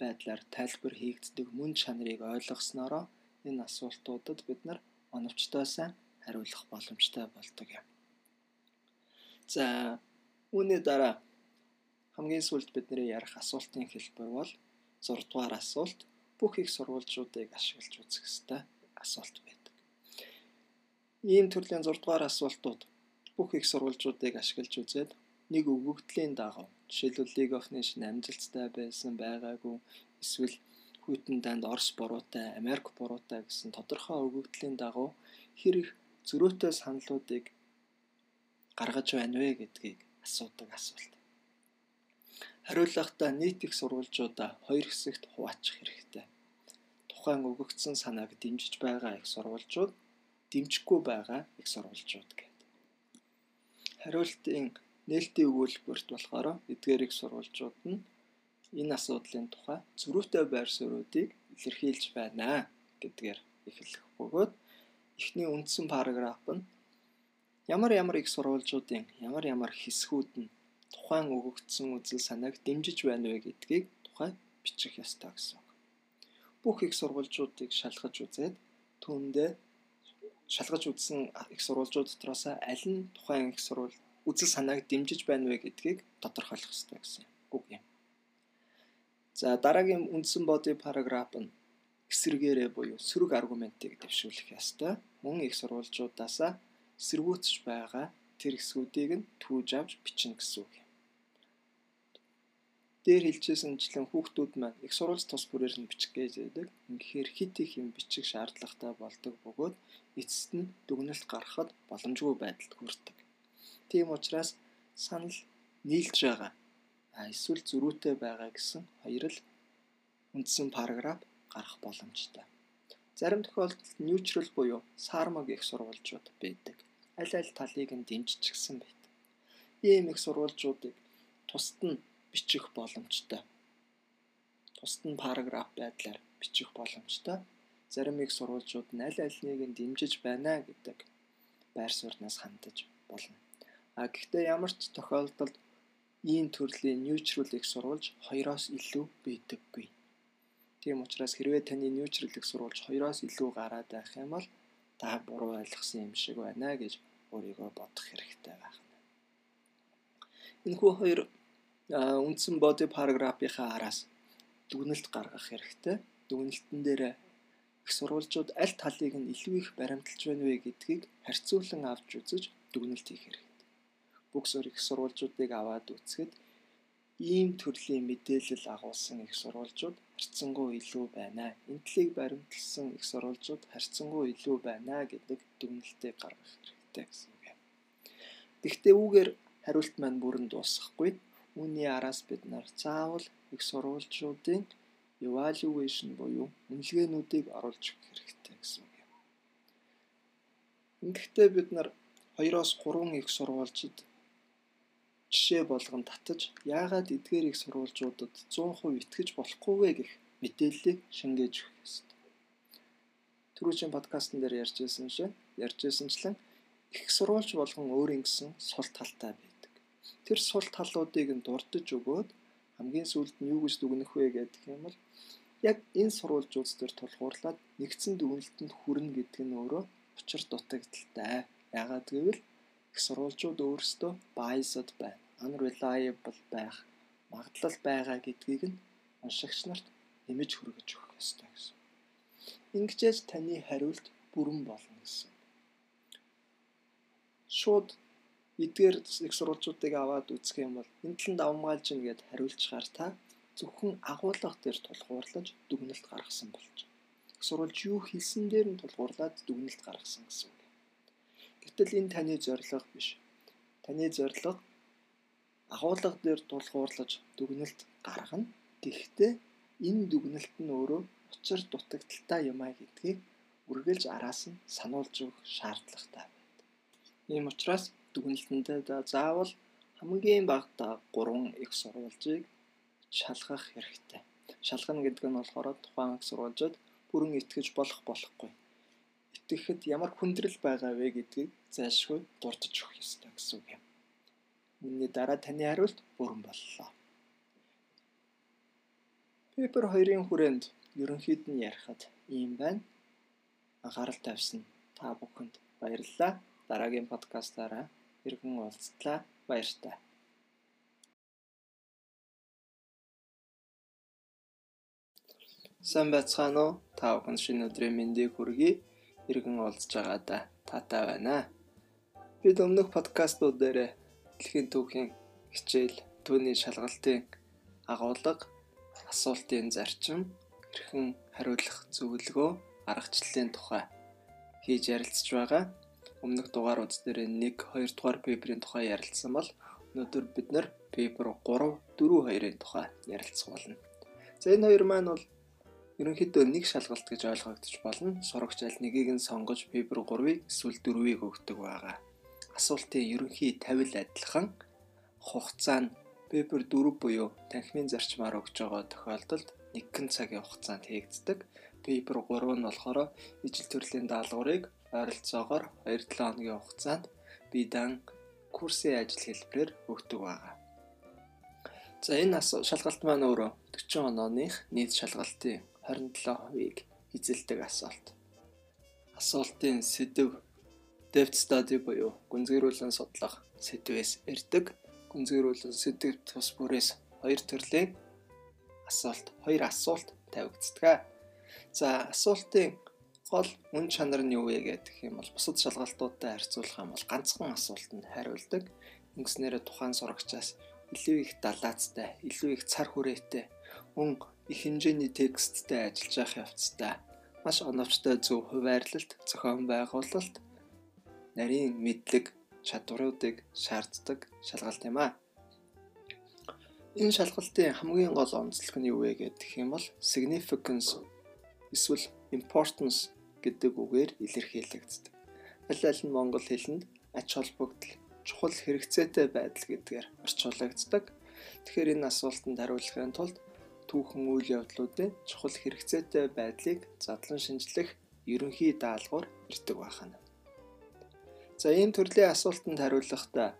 байдлаар тайлбар хийгддэг мөн чанарыг ойлгоснороо энэ асуултуудад бид нар оновчтой сайн хариулах боломжтой болдог юм. За үүний дараа хамгийн сүүлд бидний ярих асуултын хэлбэр бол 6 дугаар асуулт бүх их сурвалжуудыг ашиглаж үзэх ёстой асуулт байдаг. Ийм төрлийн 6 дугаар асуултууд бүх их сурвалжуудыг ашиглаж үзээд нэг өгөгдлийн дагав жишээлбэл League of Nations амжилттай байсан байгаагүй эсвэл хүйтэн данд Орос буруутай, Америк буруутай гэсэн тодорхой өгөгдлийн дагав хэрэг зөрөөтэй саналуудыг гаргаж байна вэ гэдгийг асуудаг асуулт. Хариулахдаа нийт их сурвалжуудаа хоёр хэсэгт хуваачих хэрэгтэй. Тухайн өгөгдсөн санааг дэмжиж байгаа их сурвалжууд, дэмжихгүй байгаа их сурвалжууд гэдэг. Хариултын нээлтийн өгүүлбэрт болохоор эдгээр их сурвалжууд нь энэ асуудлын тухай зөрүүтэй байр суурьуудыг илэрхийлж байна гэдгээр эхлэх бөгөөд эхний үндсэн параграф нь ямар ямар их сурвалжуудын ямар ямар хэсгүүд нь тухайн өгөгдсөн үзэл санааг дэмжиж байна вэ гэдгийг тухай бичих ёстой гэсэн. Бүх их сурвалжуудыг шалгаж үзээд түүндээ шалгаж үзсэн их сурвалжууд дотроос аль нь тухайн их сурвалж үзэл санааг дэмжиж байна вэ гэдгийг тодорхойлох хэрэгтэй гэсэн үг юм. За дараагийн үндсэн боди параграф нь эсрэгээрээ буюу сөрөг аргументыг дэвшүүлэх ёстой. Мөн их сурвалжуудаасаа эсэргүүцэж байгаа тэр хэсгүүдийг нь түүж авч бичнэ гэсэн үг юм. Дээр хэлжсэнчлэн хүүхдүүд маань их сурвалж тус бүрээр нь бичих гэж байдаг. Үнэхээр хит их юм бичих шаардлагатай болдог бөгөөд эцэст нь дүгнэлт гаргахад боломжгүй байдалд хүрдэг. Тийм учраас санал нийлж байгаа. Эсвэл зөрүүтэй байгаа гэсэн хоёр л үндсэн параграф гарах боломжтой. Зарим тохиолдолд neutral буюу сармаг их сурвалжууд байдаг. Аль аль талыг нь дэмжчихсэн байдаг. Ийм их сурвалжуудыг тусад нь бичих боломжтой. Тусад нь параграф байдлаар бичих боломжтой. Зарим их сурвалжууд нь аль альнийг нь дэмжиж байна гэдэг байр сууриас хандаж болно. А гэхдээ ямар ч тохиолдолд ийм төрлийн neutral их сурвалж хоёроос илүү байдаггүй. Тийм учраас хэрвээ таны neutral их сурвалж хоёроос илүү гараад байх юм бол та буруу ойлгосон юм шиг байна гэж өөрийгөө бодох хэрэгтэй байна. Энэхүү хоёр үндсэн body paragraph-ийнхаа араас дүгнэлт гаргах хэрэгтэй. Дүгнэлтэн дээр их сурвалжууд аль талыг нь илүү их баримталж байна вэ гэдгийг харьцуулан авч үзэж дүгнэлт хийх хэрэгтэй. Бүх зур их сурвалжуудыг аваад үзэхэд ийм төрлийн мэдээлэл агуулсан их сурвалжууд харьцангуй илүү байна. Энтлийг баримталсан их сурвалжууд харьцангуй илүү байна гэдэг дүгнэлтийг гаргах хэрэгтэй гэсэн үг юм. Гэхдээ үүгээр хариулт маань бүрэн дуусахгүй. Үүний араас бид нар заавал их сурвалжуудын evaluation буюу үнэлгээнүүдийг оруулж өгөх хэрэгтэй гэсэн үг юм. Ингэхдээ бид нар 2-оос 3 их сурвалжид жишээ болгон татаж яагаад эдгээр их сурвалжуудад 100% итгэж болохгүй вэ гэх мэдээллийг шингээж өгөх ёстой. Түрүүчийн подкастн дээр ярьжсэн шиг ярьжсэнчлэн их сурвалж болгон өөрийн гэсэн сул талтай байдаг. Тэр сул талуудыг нь дурдж өгөөд хамгийн сүүлд нь юу гэж дүгнэх вэ гэдэг юм бол яг энэ сурвалжууд дээр тулгуурлаад нэгдсэн дүгнэлтэнд хүрнэ гэдэг нь өөрөө учир дутагдaltaй. Яагаад гэвэл их сурвалжууд өөрсдөө biased байна. Unreliable байх магадлал байгаа гэдгийг нь уншигч нарт нэмж хүргэж өгөх ёстой гэсэн. Ингэжээс таны хариулт бүрэн болно гэсэн. Шууд эдгээр их сурвалжуудыг аваад үзэх юм бол энэ талд авмгаалж ингээд хариулцгаар та зөвхөн агуулга дээр тулгуурлаж дүгнэлт гаргасан болж. Их сурвалж юу хэлсэн дээр нь тулгуурлаад дүгнэлт гаргасан гэсэн үг. Гэтэл энэ таны зорилго биш. Таны зорилго агуулга дээр тулгуурлаж дүгнэлт гаргана. Гэхдээ энэ дүгнэлт нь өөрөө учир дутагдaltaй юм а гэдгийг үргэлж араас нь сануулж өгөх шаардлагатай байна. Ийм учраас дүгнэлтэндээ заавал хамгийн багадаа 3 их сурвалжийг шалгах хэрэгтэй. Шалгана гэдэг нь болохоор тухайн их сурвалжид бүрэн итгэж болох болохгүй. Итгэхэд ямар хүндрэл байгаа вэ гэдгийг зайлшгүй дурдж өгөх ёстой гэсэн үг юм. Үүний дараа таны хариулт бүрэн боллоо. Пепер 2-ын хүрээнд ерөнхийд нь ярихад ийм байна. Анхаарал тавьсан та бүхэнд баярлалаа. Дараагийн подкастаараа иргэн уулзтлаа. Баяртай. Сайн байцгаана уу? Та бүхэн шинэ өдрийн мэндийг хүргэе. Иргэн уулзж байгаадаа таатай байна. Бид өмнөх подкастууд дээр дэлхийн түүхийн хичээл, түүний шалгалтын агуулга, асуултын зарчим, хэрхэн хариулах зөвлөгөө, аргачлалын тухай хийж ярилцж байгаа өмнөх дугаарууд дээр 1 2 дугаар пейперийн тухай ярилцсан бол өнөөдөр бид нэр пейпер 3 4 2-ын тухай ярилцах болно. За энэ хоёр маань бол ерөнхийдөө нэг шалгалт гэж ойлгогдож болно. Сурагч аль нэгийг нь сонгож пейпер 3-ыг эсвэл 4-ыг өгдөг байгаа. Асуултын ерөнхий тавил адилхан хугацаа нь пейпер 4 буюу танхимын зарчмаар өгж байгаа тохиолдолд 1 цагийн хугацаанд хийгддэг. Пейпер 3 нь болохоор ижил төрлийн даалгаврыг ойролцоогоор 2-7 хоногийн хугацаанд бидан курсын ажил хэлбэрээр өгдөг байгаа. За энэ шалгалт маань өөрөө 40 онооных нийт шалгалтын 27%-ийг эзэлдэг асуулт. Асуултын сэдв depth study буюу гүнзгийрүүлэн судлах сэдвээс ирдэг. Гүнзгийрүүлэн сэдв тус бүрээс хоёр төрлийн асуулт, хоёр асуулт тавигддаг. За асуултын гол үн чанар нь юу вэ гэдэг юм бол бусад шалгалтуудтай харьцуулах юм бол ганцхан асуултанд хариулдаг. Ингэснээр тухайн сурагчаас илүү их далаацтай, илүү их цар хүрээтэй, мөн их хэмжээний тексттэй ажиллаж явах явцтай, маш оновчтой зөв хуваарлалт, зохион байгуулалт, нарийн мэдлэг чадваруудыг шаарддаг шалгалт юм а. Энэ шалгалтын хамгийн гол онцлог нь юу вэ гэдэг юм бол significance эсвэл importance гэдэг үгээр илэрхийлэгддэг. Аль аль нь монгол хэлэнд ач холбогдол, чухал хэрэгцээтэй байдал гэдгээр орчуулагддаг. Тэгэхээр энэ асуултанд хариулахын тулд түүхэн үйл явдлуудын чухал хэрэгцээтэй байдлыг задлан шинжлэх ерөнхий даалгавар ирдэг байна. За ийм төрлийн асуултанд хариулахдаа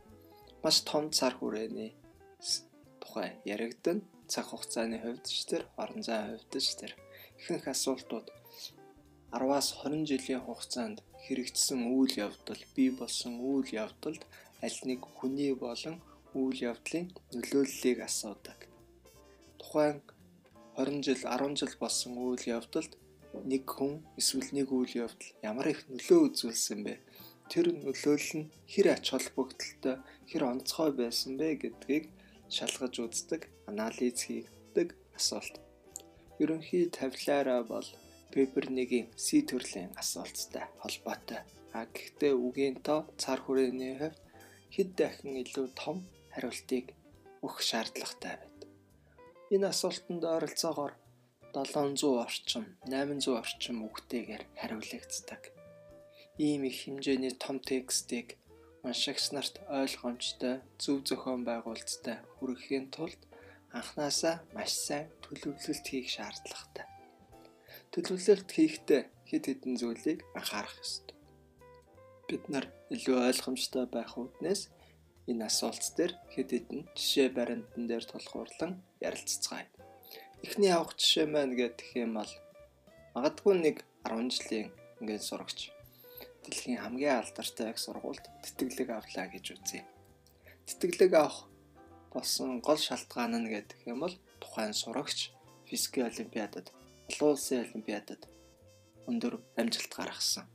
маш том цар хүрээний тухай яригдана. Цаг хугацааны хувьд ч тэр, орон зайн хувьд ч тэр ихэнх асуултууд 10-аас 20 жилийн хугацаанд хэрэгжсэн үйл явдал, бий болсон үйл явдалд аль нэг хүний болон үйл явдлын нөлөөллийг асуудаг. Тухайн 20 жил, 10 жил болсон үйл явдалд нэг хүн эсвэл нэг үйл явдал ямар их нөлөө үзүүлсэн бэ? Тэр нөлөөлөл нь хэр ач холбогдолтой, хэр онцгой байсан бэ гэдгийг шалгаж үздэг, анализ хийдэг асуулт. Ерөнхий тавилаараа бол пепер 1-ийн C төрлийн асуулттай холбоотой. А гэхдээ үгийн тоо цар хүрээний хувьд хэд дахин илүү том хариултыг өгөх шаардлагатай байдаг. Энэ асуултанд ойролцоогоор 700 орчим, 800 орчим үгтэйгээр хариулагддаг. Ийм их хэмжээний том текстийг уншигч нарт ойлгомжтой, зөв зохион байгуулалттай хүргэхийн тулд анханасаа маш сайн төлөвлөлт хийх шаардлагатай. Төлөвлөлт хийхдээ хэд хэдэн зүйлийг анхаарах ёстой. Бид нар илүү ойлгомжтой байх үүднээс энэ асуулт дээр хэд хэдэн жишээ баримтан дээр тулгуурлан ярилццгаая. Эхний авах жишээ маань гэх юм бол магадгүй нэг 10 жилийн ингээд сурагч дэлхийн хамгийн алдартай их сургуульд тэтгэлэг авлаа гэж үзье. Тэтгэлэг авах болсон гол шалтгаан нь гэдэг юм бол тухайн сурагч физикийн олимпиадад, олон улсын олимпиадад өндөр амжилт гаргасан.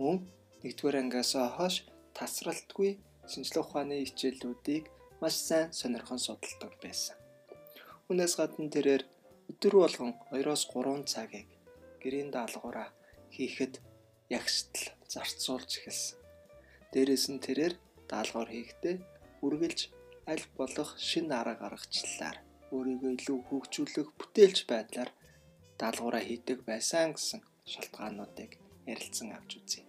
Мөн нэгдүгээр ангиас хойш тасралтгүй шинжлэх ухааны хичээлүүдийг маш сайн сонирхон судалдаг байсан. Үүнээс гадна тэрээр өдөр болгон 2-оос 3 цагийг гэрийн даалгавраа хийхэд ягштал зарцуулж эхэлсэн. Дээрээс нь тэрээр даалгавар хийхдээ үргэлж аль болох шин арга гаргачлалаар өөрийгөө илүү хөгжүүлэх бүтээлч байдлаар даалгавраа хийдэг байсан гэсэн шалтгаануудыг ярилцсан авч үзье.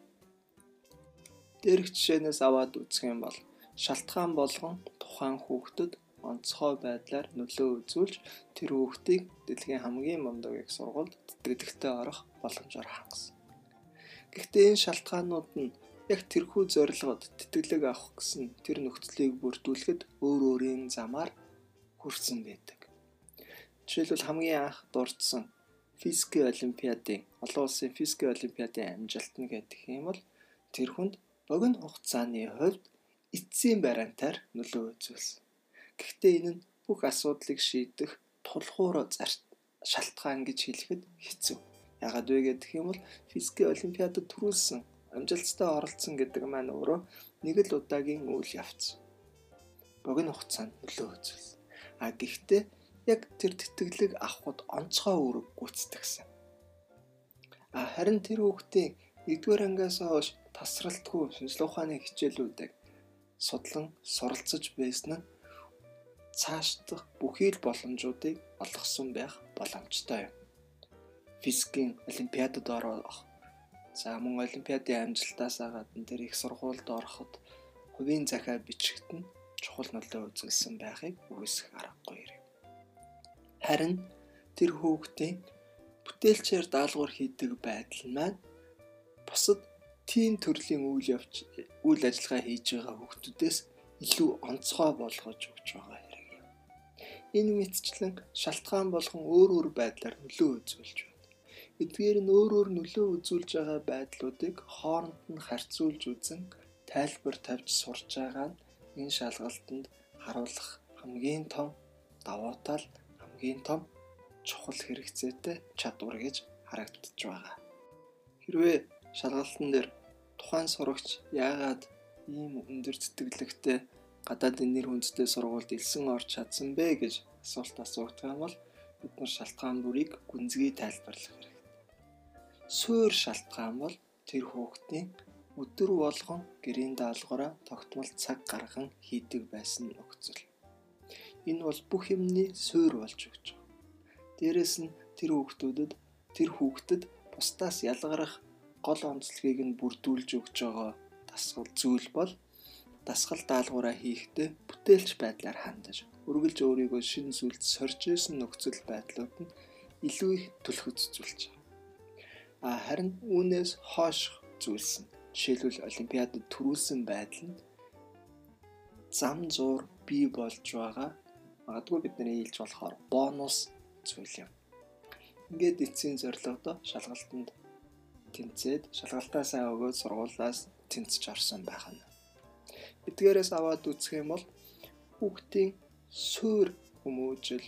Дээрх жишээнээс аваад үзэх юм бол шалтгаан болгон тухайн хүүхдэд онцгой байдлаар нөлөө үзүүлж тэр хүүхдийг дэлхийн хамгийн мундаг их сургуульд тэтгэлэгтэй орох боломжоор хангасан. Гэхдээ энэ шалтгаанууд нь яг тэрхүү зорилгод тэтгэлэг авах гэсэн тэр нөхцөлийг бүрдүүлэхэд өөр өөрийн замаар хүрсэн байдаг. Жишээлбэл хамгийн анх дурдсан физикийн олимпиадын олон улсын физикийн олимпиадын амжилт нь гэдэг юм бол тэр хүнд богино хугацааны хувьд эцсийн бариантаар нөлөө үзүүлсэн. Гэхдээ энэ нь бүх асуудлыг шийдэх тулгуур шалтгаан гэж хэлэхэд хэцүү. Ягаад вэ гэх юм бол физикийн олимпиадад төрүүлсэн амжилттай оролцсон гэдэг маань өөрөө нэг л удаагийн үйл явц. Богино хугацаанд нөлөө үзүүлсэн. А гэхдээ яг тэр тэтгэлэг авахд онцгой үүрэг гүйцэтгсэн. А харин тэр хүүхдийн 1-р ангиас хойш тасралтгүй шинжилгээ ухааны хичээлүүдийг судлан суралцж байсан нь цааш дах бүхий л боломжуудыг олгосон байх боломжтой юм. Физикийн олимпиадад орох За мөн олимпиадын амжилтаасаа гадна тэр их сургуульд ороход хувийн захиа бичигт нь чухал нөлөө үзүүлсэн байхыг үгүйсэх аргагүй юм. Харин тэр хүүхдийн бүтээлчээр даалгавар хийдэг байдал маань бусад тийм төрлийн үйл явц үйл ажиллагаа хийж байгаа хүүхдүүдээс илүү онцгой болгож өгч байгаа хэрэг юм. Энэ мэдчлэн шалтгаан болгон өөр өөр байдлаар нөлөө үзүүлж Эдгээр нь өөр өөр нөлөө үзүүлж байгаа байдлуудыг хооронд нь харьцуулж үзэн тайлбар тавьж сурч байгаа нь энэ шалгалтанд харуулах хамгийн том давуу тал, хамгийн том чухал хэрэгцээтэй чадвар гэж харагдаж байгаа. Хэрвээ шалгалтын дээр тухайн сурагч яагаад ийм өндөр тэтгэлэгтэй гадаадын нэр хүндтэй сургуульд элсэн орж чадсан бэ гэж асуулт юм бол бид нар шалтгаан бүрийг гүнзгий тайлбарлах хэрэгтэй суур шалтгаан бол тэр хүүхдийн өдөр болгон гэрийн даалгавраа тогтмол цаг гарган хийдэг байсан нөхцөл. Энэ бол бүх юмны суур болж өгч байгаа. Дээрэс нь тэр хүүхдүүдэд тэр хүүхдэд бусдаас ялгарах гол онцлогийг нь бүрдүүлж өгч байгаа дасгал зүйл бол дасгал даалгавраа хийхдээ бүтээлч байдлаар хандаж үргэлж өөрийгөө шинэ зүйлд сорж исэн нөхцөл байдлууд нь илүү их түлхэгцүүлж байгаа. А харин үүнээс хойш зүйлс нь жишээлбэл олимпиадад төрүүлсэн байдал нь зам зуур бий болж байгаа. Магадгүй бидний хэлж болохоор бонус зүйл юм. Ингээд эцсийн зорилгодоо шалгалтанд тэнцээд шалгалтаа сайн өгөөд сургуулаас тэнцэж орсон байх нь. Эдгээрээс аваад үзэх юм бол хүүхдийн суур хүмүүжил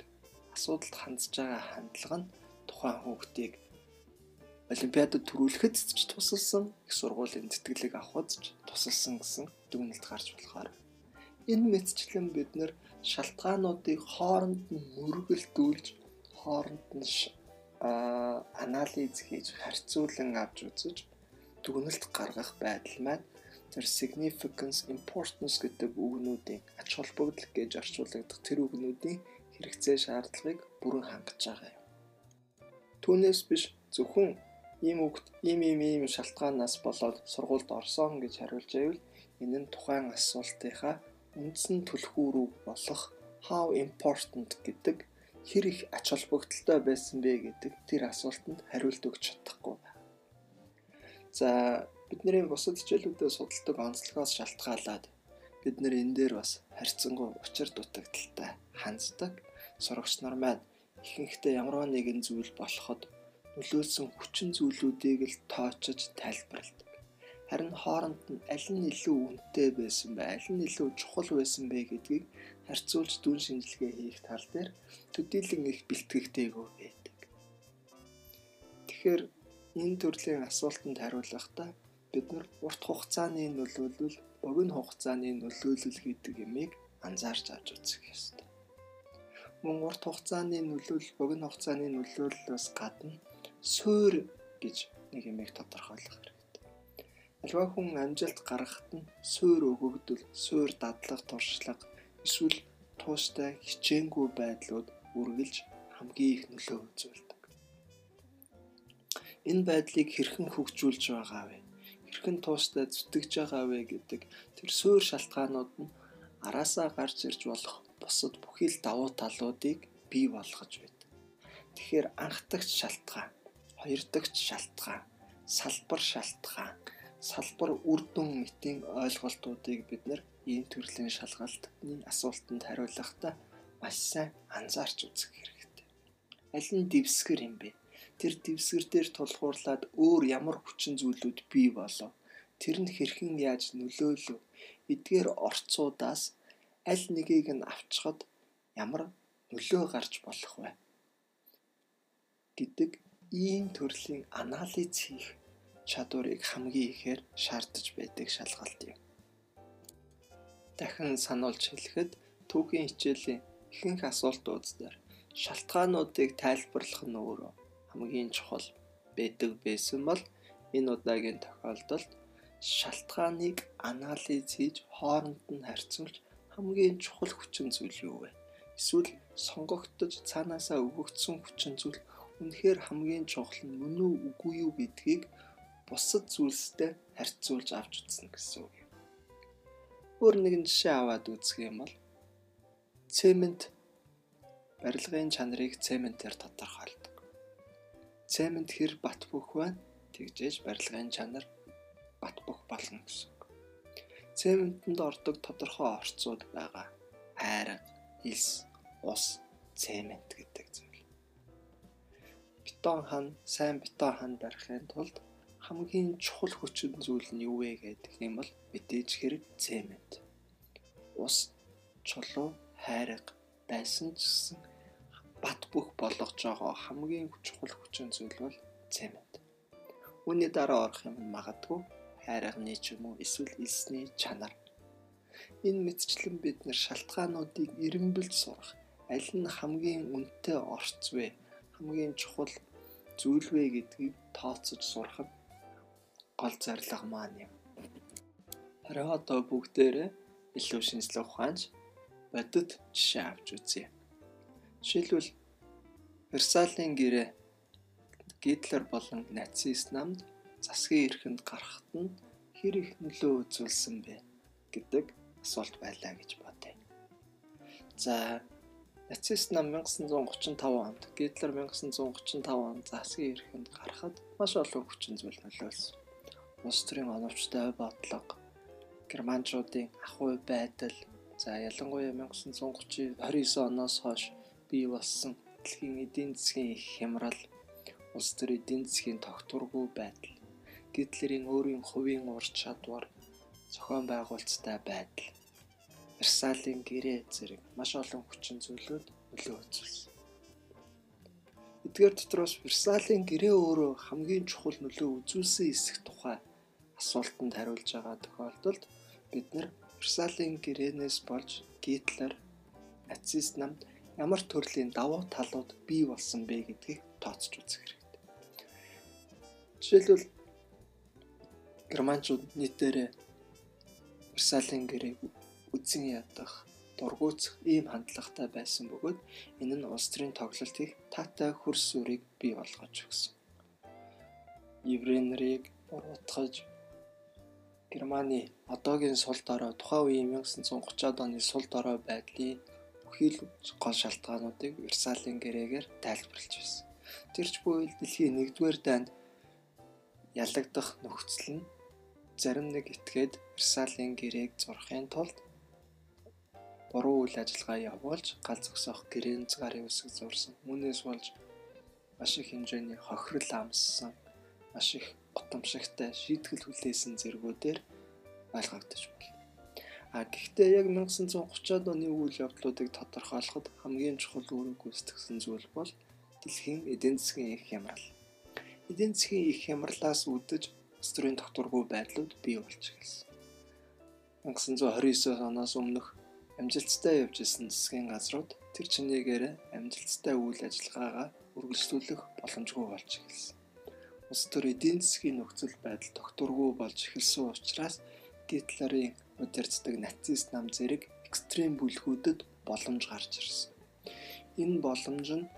асуудалд хандж байгаа хандлага нь тухайн хүүхдийг олимпиадад төрүүлэхэд ч тусалсан их сургуулийн тэтгэлэг авахд ч тусалсан гэсэн дүгнэлт гарч болохоор энэ мэдчлэн бид нэр шалтгаануудыг хооронд нь мөргөлдүүлж хооронд нь анализ хийж харьцуулан авч үзэж дүгнэлт гаргах байдал маань тэр significance importance гэдэг үгнүүдийн ач холбогдол гэж орчуулагдах тэр үгнүүдийн хэрэгцээ шаардлагыг бүрэн хангаж байгаа юм. Түүнээс биш зөвхөн ийм үгт ийм ийм ийм шалтгаанаас болоод сургуульд орсон гэж хариулж байвал энэ нь тухайн асуултынхаа үндсэн түлхүү рүү болох how important гэдэг хэр их ач холбогдолтой байсан бэ гэдэг тэр асуултанд хариулт өгч чадахгүй. За бидний бусад хичээлүүдэд судалдаг онцлогоос шалтгаалаад бид нэр энэ дээр бас харьцангуй учир дутагдaltaй ханддаг сурагч нар маань ихэнхдээ ямар нэгэн зүйл болоход нөлөөлсөн хүчин зүйлүүдийг л тоочж тайлбарладаг. Харин хооронд нь аль нь илүү үнэтэй байсан бэ, аль нь илүү чухал байсан бэ гэдгийг харьцуулж дүн шинжилгээ хийх тал дээр төдийлөн их бэлтгэгдээгүй байдаг. Тэгэхээр энэ төрлийн асуултанд хариулахдаа бид нар урт хугацааны нөлөөлөл, богино хугацааны нөлөөлөл гэдэг ямыг анзаарч авч үзэх ёстой. Мөн урт хугацааны нөлөөлөл, богино хугацааны нөлөөллөөс гадна суур гэж нэг юмыг тодорхойлох Альва хүн амжилт гаргахад нь суур өгөгдөл, суур дадлага, туршлага эсвэл тууштай хичээнгүй байдлууд үргэлж хамгийн их нөлөө үзүүлдэг. Энэ байдлыг хэрхэн хөгжүүлж байгаа вэ? Хэрхэн тууштай зүтгэж байгаа вэ гэдэг тэр суур шалтгаанууд нь араасаа гарч ирж болох бусад бүхий л давуу талуудыг бий болгож байдаг. Тэгэхээр анх дагч шалтгаан Хоёр дахь шалтгаан салбар шалтгаан салбар үр дүн мэтийн ойлголтуудыг бид нэр ийм төрлийн шалгалтны асуултанд хариулахдаа маш сайн анзаарч үзэх хэрэгтэй. Аль нь дэвсгэр юм бэ? Тэр дэвсгэр дээр тулгуурлаад өөр ямар хүчин зүйлүүд бий болов? Тэр нь хэрхэн яаж нөлөөлөв? Эдгээр орцуудаас аль нэгийг нь авчхад ямар нөлөө гарч болох вэ? гэдэг ийм төрлийн анализ хийх чадварыг хамгийн ихээр шаардаж байдаг шалгалт юм. Дахин сануулж хэлэхэд түүхийн хичээлийн ихэнх асуултууд дээр шалтгаануудыг тайлбарлах нь өөрөө хамгийн чухал байдаг байсан бол энэ удаагийн тохиолдолд шалтгааныг анализ хийж хооронд нь харьцуулж хамгийн чухал хүчин зүйл юу вэ? Эсвэл сонгогдож цаанаасаа өгөгдсөн хүчин зүйл үнэхээр хамгийн чухал нь мөн үү үгүй юу гэдгийг бусад зүйлстэй харьцуулж авч үзнэ гэсэн үг. Өөр нэгэн жишээ аваад үзэх юм бол цемент барилгын чанарыг цементээр тодорхойлдог. Цемент хэр бат бөх байна тэгжээж барилгын чанар бат бөх болно гэсэн үг. Цементэнд ордог тодорхой орцууд байгаа. Айраг, илс, ус, цемент гэдэг зүйл бетон хан, сайн бетон хан барихын тулд хамгийн чухал хүчин зүйл нь юу вэ гэдэг юм бол мэдээж хэрэг цемент. Ус, чулуу, хайрга байсан ч гэсэн бат бөх болгож байгаа хамгийн чухал хүчин зүйл бол цемент. Үүний дараа орох юм магадгүй хайрганы ч юм уу эсвэл элсний чанар. Энэ мэдчлэн бид нар шалтгаануудыг эренбэлж сурах аль нь хамгийн үнэтэй орц вэ? Хамгийн чухал зүйл вэ гэдгийг тооцож сурах нь гол зорилго маань юм. Харин одоо бүгдээрээ илүү шинжлэх ухаанч бодит жишээ авч үзье. Жишээлбэл Версалийн гэрээ Гитлер болон нацист намд засгийн эрхэнд гарахт нь хэр их нөлөө үзүүлсэн бэ гэдэг асуулт байлаа гэж бодъё. За нацист нам 1935 онд Гитлер 1935 онд засгийн эрхэнд гарахад маш олон хүчин зүйл нөлөөлсөн. Улс төрийн оновчтой бодлого, германчуудын ахуй байдал, за ялангуяа 1930 29 оноос хойш бий болсон дэлхийн эдийн засгийн их хямрал, улс төрийн эдийн засгийн тогтворгүй байдал, Гитлерийн өөрийн хувийн ур чадвар, зохион байгуулалттай байдал, Версалийн гэрээ зэрэг маш олон хүчин зүйлүүд нөлөө үзүүлсэн. Эдгээр дотроос Версалийн гэрээ өөрөө хамгийн чухал нөлөө үзүүлсэн хэсэг тухай асуултанд хариулж байгаа тохиолдолд бид нар Версалийн гэрээнээс болж Гитлер нацист намд ямар төрлийн давуу талууд бий болсон бэ гэдгийг тооцож үзэх хэрэгтэй. Жишээлбэл германчууд нийтээрээ Версалийн гэрээг үзэн ядах, дургуутсах ийм хандлагатай байсан бөгөөд энэ нь улс төрийн тоглолтыг таатай хөрс үрийг бий болгож өгсөн. Еврей нарыг буруутгаж Германы одоогийн сул дорой тухайн үеийн 1930-ад оны сул дорой байдлын бүхий л гол шалтгаануудыг Версалийн гэрээгээр тайлбарлаж байсан. Тэрч буй дэлхийн 1-р дайнд ялагдах нөхцөл нь зарим нэг этгээд Версалийн гэрээг зурхын тулд буруу үйл ажиллагаа явуулж гал зогсоох гэрээн цагаарын үсэг зурсан. Үүнээс болж маш их хэмжээний хохирол амссан, маш их готомшигтай шийтгэл хүлээсэн зэргүүдээр ойлгогдож байна. А гэхдээ яг 1930-ад оны үйл явдлуудыг тодорхойлоход хамгийн чухал үүрэг гүйцэтгсэн зүйл бол дэлхийн эдийн засгийн их хямрал. Эдийн засгийн их хямралаас үүдэж стрийн тогтворгүй байдлууд бий болж эхэлсэн. 1929 оноос өмнөх амжилттай явж исэн засгийн газрууд тэр чинээгээр амжилттай үйл ажиллагаагаа үргэлжлүүлэх боломжгүй болж эхэлсэн. Улс төр эдийн засгийн нөхцөл байдал тогтворгүй болж эхэлсэн учраас Гитлерийн удирддаг нацист нам зэрэг экстрем бүлгүүдэд боломж гарч ирсэн. Энэ боломж нь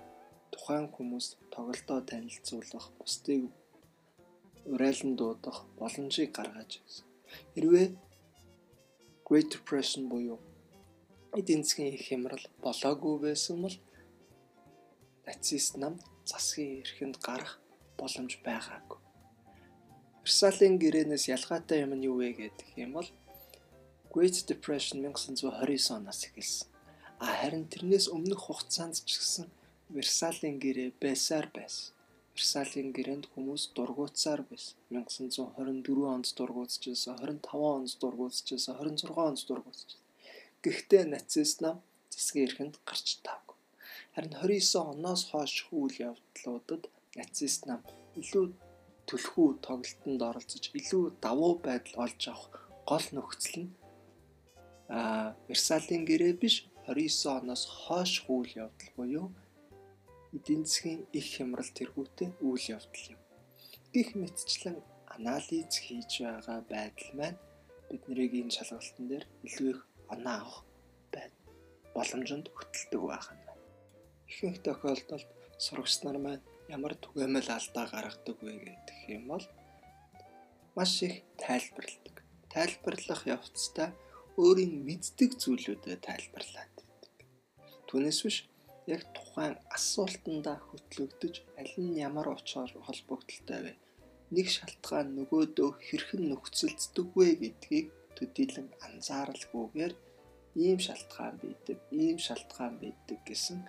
тухайн хүмүүс тоглолтоо танилцуулах, бусдыг урайлан дуудах боломжийг гаргаж ирсэн. Хэрвээ Great Depression буюу эдийн засгийн их хямрал болоогүй байсан бол нацист нам засгийн эрхэнд гарах боломж байгаагүй. Версалийн гэрээнээс ялгаатай юм нь юу вэ гэдэг юм бол Great Depression 1929 оноос эхэлсэн. А харин тэрнээс өмнөх хугацаанд ч гэсэн Версалийн гэрээ байсаар байсан. Версалийн гэрээнд хүмүүс дургуутсаар байсан. 1924 онд дургуутсажсэн, 25 онд дургуутсажсэн, 26 онд дургуутсажсэн. Гэхдээ нацист нам засгийн эрхэнд гарч таагүй. Харин 29 оноос хойш үйл явдлуудад нацист нам илүү түлхүү тоглолтод оролцож илүү давуу байдал олж авах гол нөхцөл нь а Версалийн гэрээ биш 29 оноос хойш үйл явдал буюу эдийн засгийн их хямрал тэргүүтэй үйл явдал юм. Гэх мэтчлэн анализ хийж байгаа байдал маань биднийг энэ шалгалтын дээр илүү их оноо авах байд боломжинд хөтэлдэг байх нь. Ихэнх тохиолдолд сурагч нар маань ямар түгээмэл алдаа гаргадаг вэ гэдэг юм бол маш их тайлбарладаг. Тайлбарлах явцдаа өөрийн мэддэг зүйлүүдэд тайлбарлаад байдаг. Түүнээс биш яг тухайн асуултандаа хөтлөгдөж аль нь ямар учраар холбогдолтой вэ? Нэг шалтгаан нөгөөдөө хэрхэн нөхцөлддөг вэ гэдгийг төдийлөн анзааралгүйгээр ийм шалтгаан бийдэг, ийм шалтгаан бийдэг гэсэн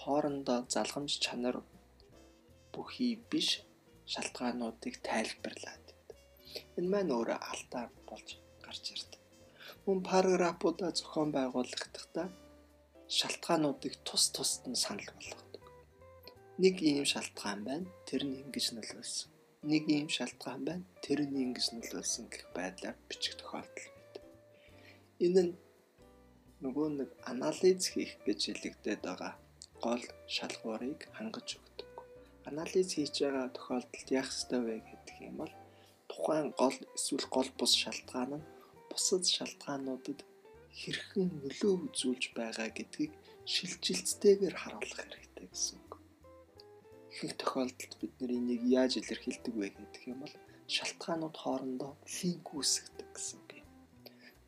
хоорондоо залгамж чанар бүхий биш шалтгаануудыг тайлбарлаад байдаг. Энэ маань өөрөө алдаа болж гарч ирдэг. Мөн параграфуудаа зохион байгуулахдаа шалтгаануудыг тус тусад нь санал болгодог. Нэг ийм шалтгаан байна. Тэр нь ингэж нөлөөлсөн. Нэг ийм шалтгаан байна. Тэр нь ингэж нөлөөлсөн гэх байдлаар бичих тохиолдол байдаг. Энэ нь нөгөө нэг анализ хийх гэж хэлэгдээд байгаа гол шалгуурыг хангаж өгдөг. Анализ хийж байгаа тохиолдолд яах ёстой вэ гэдэг юм бол тухайн гол эсвэл гол бус шалтгаан нь бусад шалтгаануудад хэрхэн нөлөө үзүүлж байгаа гэдгийг шилжилттэйгээр харуулах хэрэгтэй гэсэн үг. ихэнх тохиолдолд бид нар энийг яаж илэрхийлдэг вэ гэдэг юм бол шалтгаанууд хоорондоо линк үүсгдэг гэсэн үг.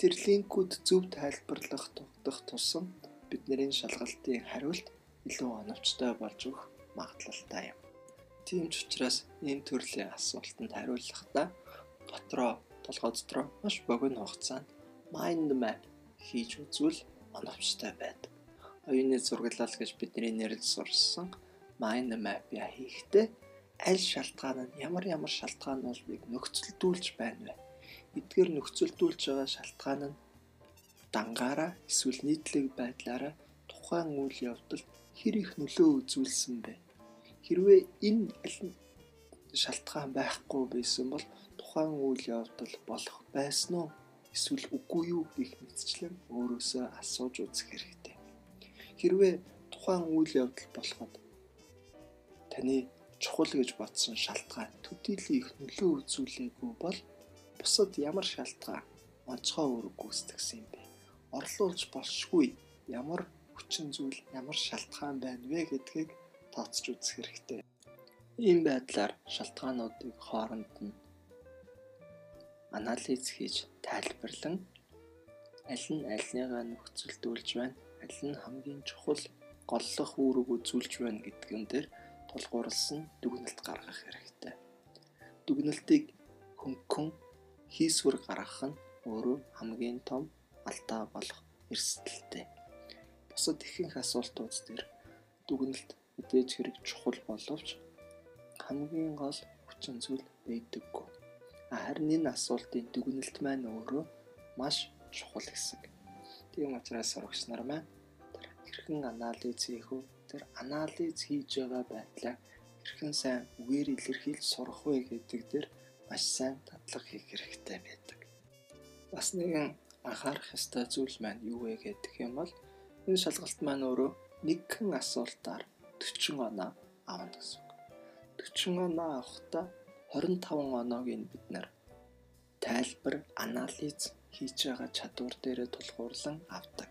Тэр линкүүд зөв тайлбарлах тогтох тусам бидний шалгалтын хариулт илүү оновчтой болж өгөх магадлалтай юм. Тийм ч учраас энэ төрлийн асуултанд хариулахдаа дотроо толгой дотроо маш богино хугацаанд mind map хийж үзвэл оновчтой байдаг. Оюуны зураглал гэж бидний нэрлж сурсан mind map я хийхдээ аль шалтгаан нь ямар ямар шалтгаануудыг нөхцөлдүүлж байна вэ? Эдгээр нөхцөлдүүлж байгаа шалтгаан нь дангаараа эсвэл нийтлэг байдлаараа тухайн үйл явдал хэр их нөлөө үзүүлсэн бэ? Хэрвээ энэ шалтгаан байхгүй байсан бол тухайн үйл явдал болох байсан уу? Эсвэл үгүй юу гэх мэтчлэн өөрөөсөө асууж үзэх хэрэгтэй. Хэрвээ тухайн үйл явдал болоход таны чухал гэж бодсон шалтгаан төдийлөн их нөлөө үзүүлээгүй бол бусад ямар шалтгаан онцгой үүрэг гүйцэтгсэн юм бэ? Орлуулж болшгүй ямар хүчин зүйл, ямар шалтгаан байна вэ гэдгийг тооцож үзэх хэрэгтэй. Ийм байдлаар шалтгаануудыг хооронд нь анализ хийж тайлбарлан аль нь альныгаа нөхцөлдүүлж байна, аль нь хамгийн чухал голлох үүрэг үзүүлж байна гэдгэн дээр тулгуурласан дүгнэлт гаргах хэрэгтэй. Дүгнэлтийг хөнгөн хийсвэр гаргах нь өөрөө хамгийн том алдаа болох эрсдэлтэй. Бусад ихэнх асуултууд дээр дүгнэлт мэдээж хэрэг чухал боловч хамгийн гол хүчин зүйл байдаггүй. Харин энэ асуултын дүгнэлт маань өөрөө маш чухал хэсэг. Тийм учраас сурагч нар маань хэрхэн анализ хийх вэ? Тэр анализ хийж байгаа байдлаа хэрхэн сайн үгээр илэрхийлж сурах вэ гэдэг дээр маш сайн татлага хийх хэрэгтэй байдаг. Бас нэгэн анхаарах ёстой зүйл маань юу вэ гэдэг юм бол энэ шалгалт маань өөрөө нэгэн асуултаар 40 оноо авна гэсэн үг. 40 оноо авахдаа 25 оноогийн бид нар тайлбар, анализ хийж байгаа чадвар дээрээ тулгуурлан авдаг.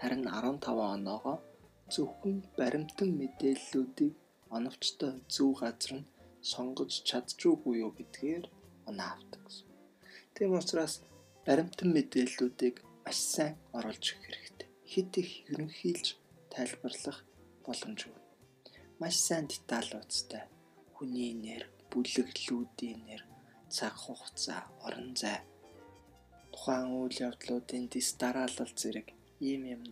Харин 15 оноогоо зөвхөн баримтан мэдээллүүдийг оновчтой зөв газар нь сонгож чадчихгүй юу гэдгээр оноо авдаг гэсэн. Тийм учраас баримтан мэдээллүүдийг маш сайн оруулж өгөх хэрэгтэй. Хит их ерөнхийлж тайлбарлах боломжгүй. Маш сайн деталлуудтай хүний нэр, бүлэглүүдийн нэр, цаг хугацаа, орон зай, тухайн үйл явдлуудын дис дараалал зэрэг ийм юм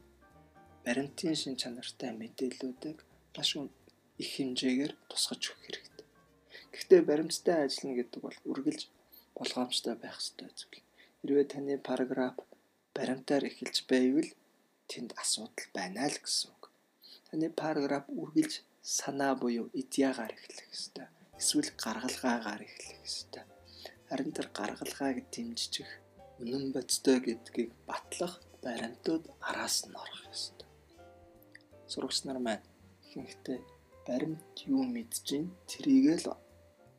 баримтын шин чанартай мэдээллүүдийг маш их хэмжээгээр тусгаж өгөх хэрэгтэй. Гэхдээ баримттай ажиллана гэдэг бол үргэлж болгоомжтой байх ёстой зүйл. Хэрвээ таны параграф баримтаар эхэлж байвал тэнд асуудал байна л гэсэн үг. Таны параграф үргэлж санаа буюу идеагаар эхлэх ёстой. Эсвэл гаргалгаагаар эхлэх ёстой харин тэр гаргалгааг дэмжиж үнэн бодтой гэдгийг батлах баримтууд араас нь орох ёстой. Сурагч нар маань ихэнхдээ баримт юу мэдж ин тэрийг л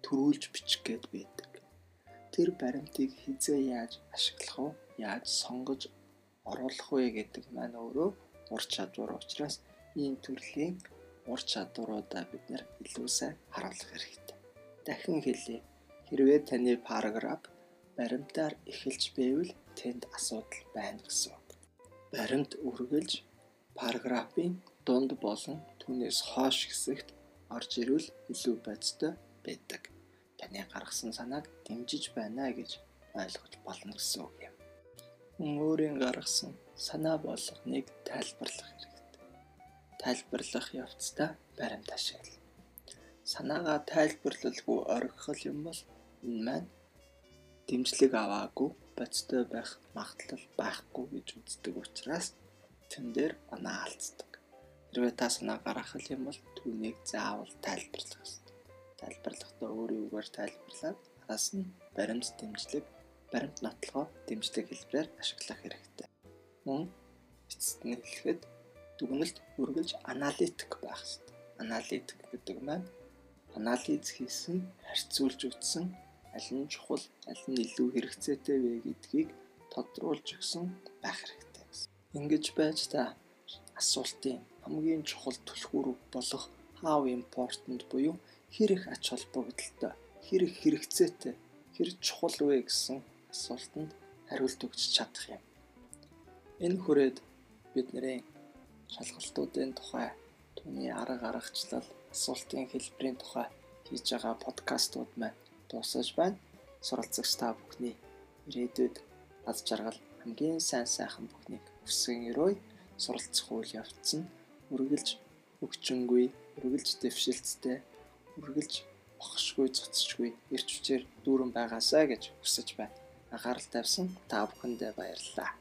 төрүүлж бичих гээд байдаг. Тэр баримтыг хизээ яаж ашиглах вэ? Яаж сонгож оруулах вэ гэдэг маань өөрөө ур чадвар учраас ийм төрлийн ур чадваруудаа бид нэр илүү сайн харуулах хэрэгтэй. Дахин хэлье Хэрвээ таны параграф баримтаар эхэлж байвал тэнд асуудал байна гэсэн. Баримт үргэлж параграфын дунд болон түүнээс хойш хэсэгт орж ирвэл илүү бодтой байдаг. Таны гаргасан санааг дэмжиж байна гэж ойлгож болно гэсэн үг юм. Өөрийн гаргасан санаа болгоныг тайлбарлах. Тайлбарлах явцдаа баримт ашигла. Санаагаа тайлбарлалгүй оргихол юм бол энэ маань дэмжлэг аваагүй бодтой байх магадлал байхгүй гэж үздэг учраас тэн дээр оноо алддаг. Хэрвээ та санаа гаргах юм бол түүнийг заавал тайлбарлах ёстой. Тайлбарлахдаа өөрийн үгээр тайлбарлаад араас нь баримт дэмжлэг, баримт нотлогоо дэмжлэг хэлбэрээр ашиглах хэрэгтэй. Мөн эцэст нь хэлэхэд дүгнэлт үргэлж аналитик байх ёстой. Аналитик гэдэг маань анализ хийсэн, харьцуулж үзсэн аль нь чухал, аль нь илүү хэрэгцээтэй вэ гэдгийг тодруулж өгсөн байх хэрэгтэй. Ингэж байж та асуултын хамгийн чухал түлхүүр болох how important буюу хэр их ач холбогдолтой, хэр их хэрэгцээтэй, хэр чухал вэ гэсэн асуултанд хариулт өгч чадах юм. Энэ хүрээд бидний шалгалтуудын тухай, түүний арга аргачлал, асуултын хэлбэрийн тухай хийж байгаа подкастууд маань дуусаж байна. Суралцагч та бүхний ирээдүйд аз жаргал хамгийн сайн сайхан бүхнийг хүсэн өрөө суралцах үйл явц нь үргэлж өгчөнгүй, үргэлж дэвшилттэй, үргэлж бохшгүй цоцчгүй ирч хүчээр дүүрэн байгаасаа гэж хүсэж байна. Анхаарал тавьсан та бүхэндээ баярлалаа.